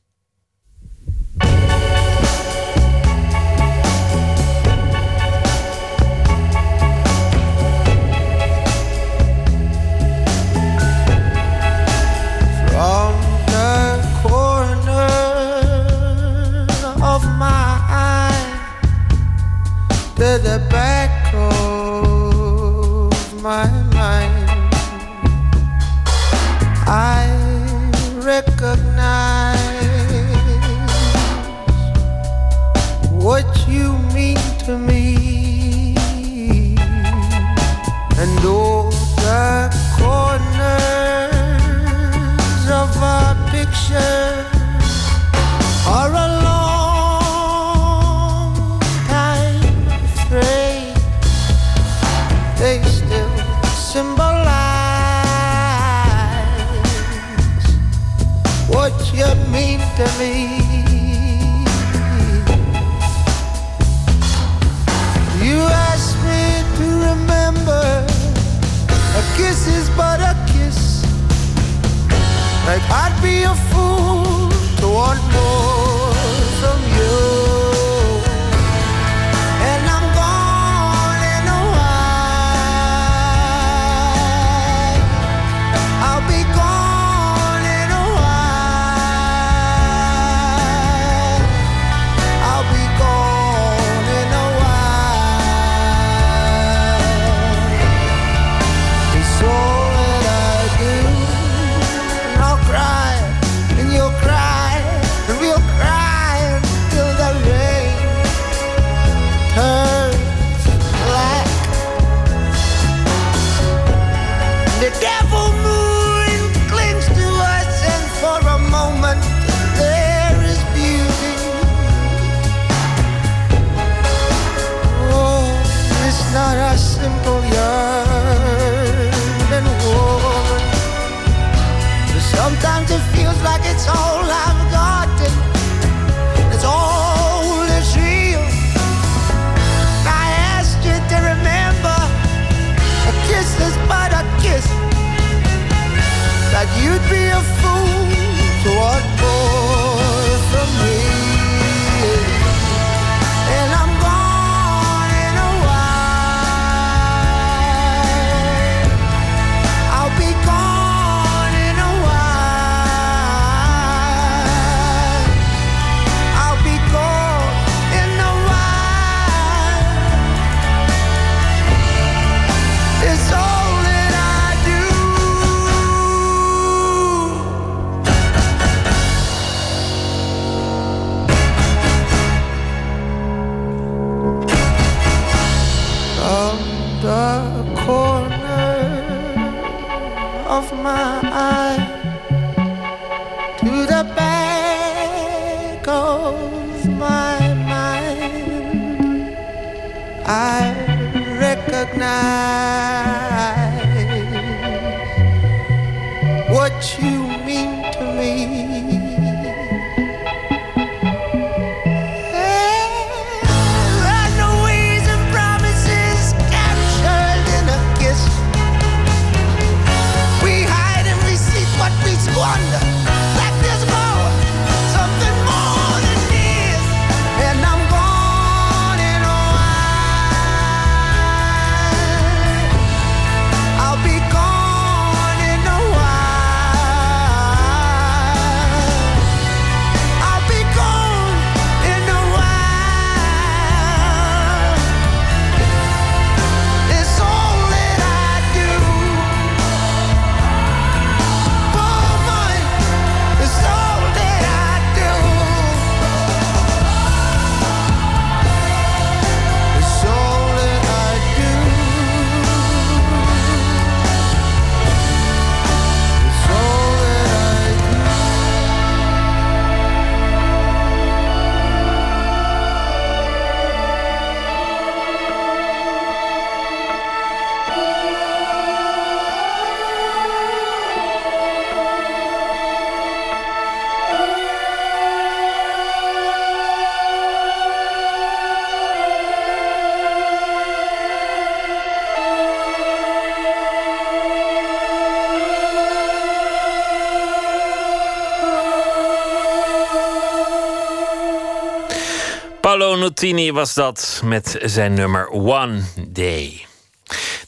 Was dat met zijn nummer One Day.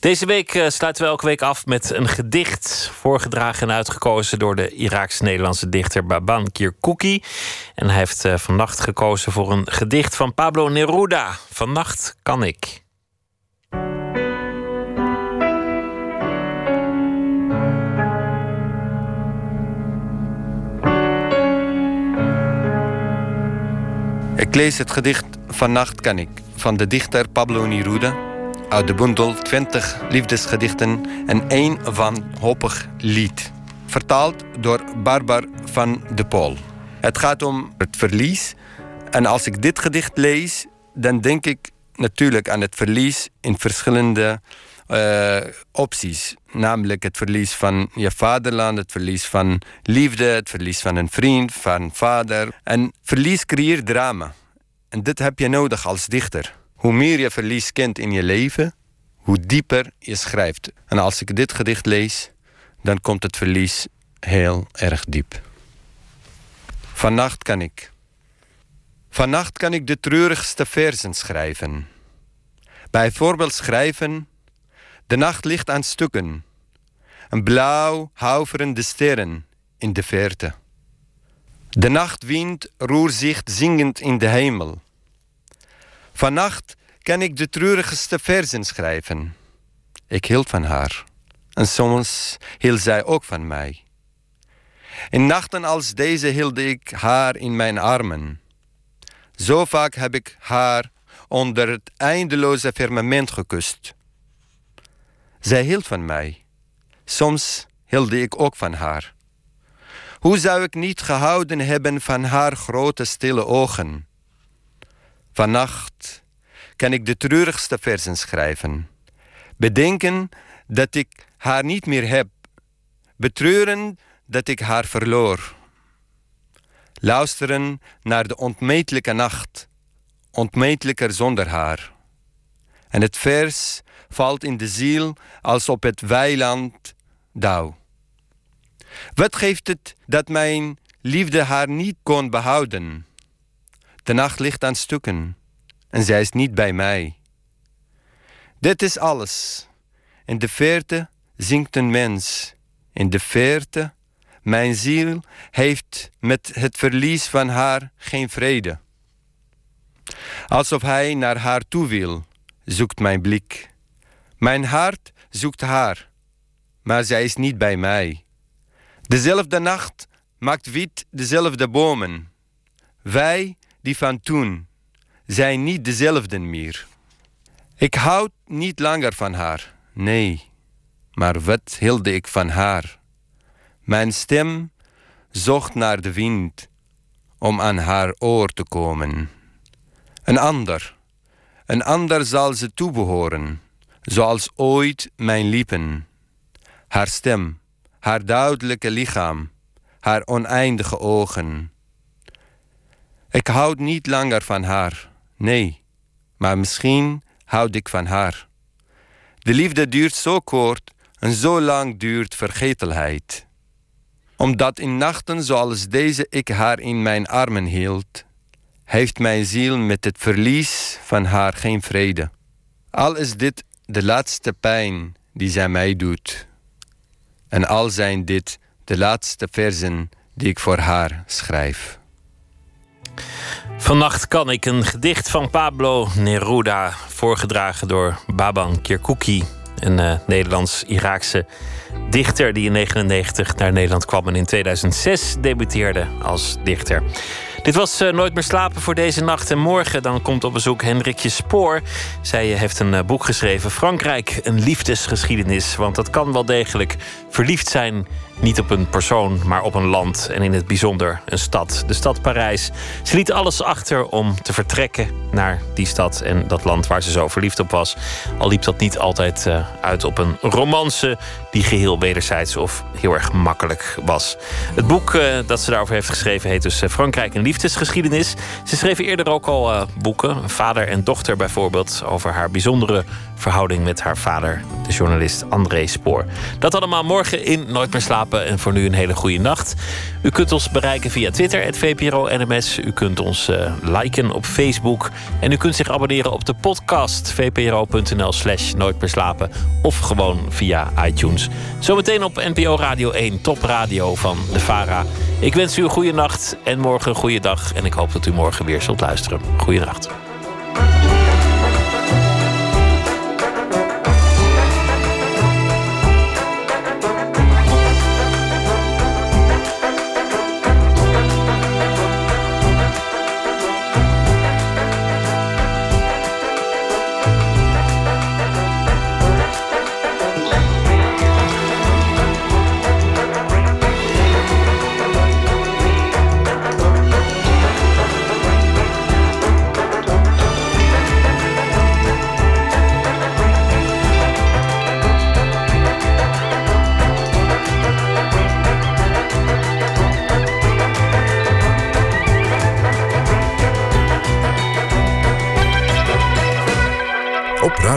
Deze week eh, sluiten we elke week af met een gedicht. Voorgedragen en uitgekozen door de Iraaks-Nederlandse dichter Baban Kirkuki. En hij heeft eh, vannacht gekozen voor een gedicht van Pablo Neruda. Vannacht kan ik. Ik lees het gedicht Vannacht kan ik van de dichter Pablo Neruda uit de bundel 20 liefdesgedichten en één van Hoppig Lied. Vertaald door Barbar van de Pool. Het gaat om het verlies. En als ik dit gedicht lees, dan denk ik natuurlijk aan het verlies in verschillende eh, opties. Namelijk het verlies van je vaderland, het verlies van liefde, het verlies van een vriend, van vader. En verlies creëert drama. En dit heb je nodig als dichter. Hoe meer je verlies kent in je leven, hoe dieper je schrijft. En als ik dit gedicht lees, dan komt het verlies heel erg diep. Vannacht kan ik. Vannacht kan ik de treurigste verzen schrijven. Bijvoorbeeld schrijven: De nacht ligt aan stukken. Een blauw huiverende sterren in de verte. De nachtwind roert zich zingend in de hemel. Vannacht kan ik de treurigste verzen schrijven. Ik hield van haar. En soms hield zij ook van mij. In nachten als deze hield ik haar in mijn armen. Zo vaak heb ik haar onder het eindeloze firmament gekust. Zij hield van mij. Soms hield ik ook van haar. Hoe zou ik niet gehouden hebben van haar grote stille ogen? Vannacht kan ik de treurigste versen schrijven. Bedenken dat ik haar niet meer heb. Betreuren dat ik haar verloor. Luisteren naar de ontmetelijke nacht, ontmetelijker zonder haar. En het vers valt in de ziel als op het weiland dauw. Wat geeft het dat mijn liefde haar niet kon behouden? De nacht ligt aan stukken en zij is niet bij mij. Dit is alles. In de verte zingt een mens. In de verte, mijn ziel heeft met het verlies van haar geen vrede. Alsof hij naar haar toe wil, zoekt mijn blik. Mijn hart zoekt haar, maar zij is niet bij mij. Dezelfde nacht maakt wit dezelfde bomen. Wij, die van toen, zijn niet dezelfde meer. Ik houd niet langer van haar, nee. Maar wat hielde ik van haar? Mijn stem zocht naar de wind om aan haar oor te komen. Een ander, een ander zal ze toebehoren, zoals ooit mijn lippen. Haar stem, haar duidelijke lichaam, haar oneindige ogen. Ik houd niet langer van haar, nee, maar misschien houd ik van haar. De liefde duurt zo kort en zo lang duurt vergetelheid. Omdat in nachten zoals deze ik haar in mijn armen hield, heeft mijn ziel met het verlies van haar geen vrede. Al is dit de laatste pijn die zij mij doet. En al zijn dit de laatste versen die ik voor haar schrijf. Vannacht kan ik een gedicht van Pablo Neruda, voorgedragen door Baban Kirkuki, een eh, Nederlands-Iraakse dichter die in 1999 naar Nederland kwam en in 2006 debuteerde als dichter. Dit was eh, Nooit meer slapen voor deze nacht. En morgen dan komt op bezoek Hendrikje Spoor. Zij eh, heeft een eh, boek geschreven. Frankrijk, een liefdesgeschiedenis. Want dat kan wel degelijk verliefd zijn. Niet op een persoon, maar op een land. En in het bijzonder een stad. De stad Parijs. Ze liet alles achter om te vertrekken naar die stad en dat land waar ze zo verliefd op was. Al liep dat niet altijd eh, uit op een romance die geheel wederzijds of heel erg makkelijk was. Het boek eh, dat ze daarover heeft geschreven heet dus eh, Frankrijk een liefdesgeschiedenis. Ze schreef eerder ook al boeken, Vader en Dochter bijvoorbeeld, over haar bijzondere verhouding met haar vader, de journalist André Spoor. Dat allemaal morgen in Nooit meer slapen en voor nu een hele goede nacht. U kunt ons bereiken via Twitter, het VPRO NMS. U kunt ons eh, liken op Facebook. En u kunt zich abonneren op de podcast vpro.nl slash nooit meer slapen. Of gewoon via iTunes. Zometeen op NPO Radio 1, Top Radio van de VARA. Ik wens u een goede nacht en morgen een goede dag. En ik hoop dat u morgen weer zult luisteren. Goeienacht.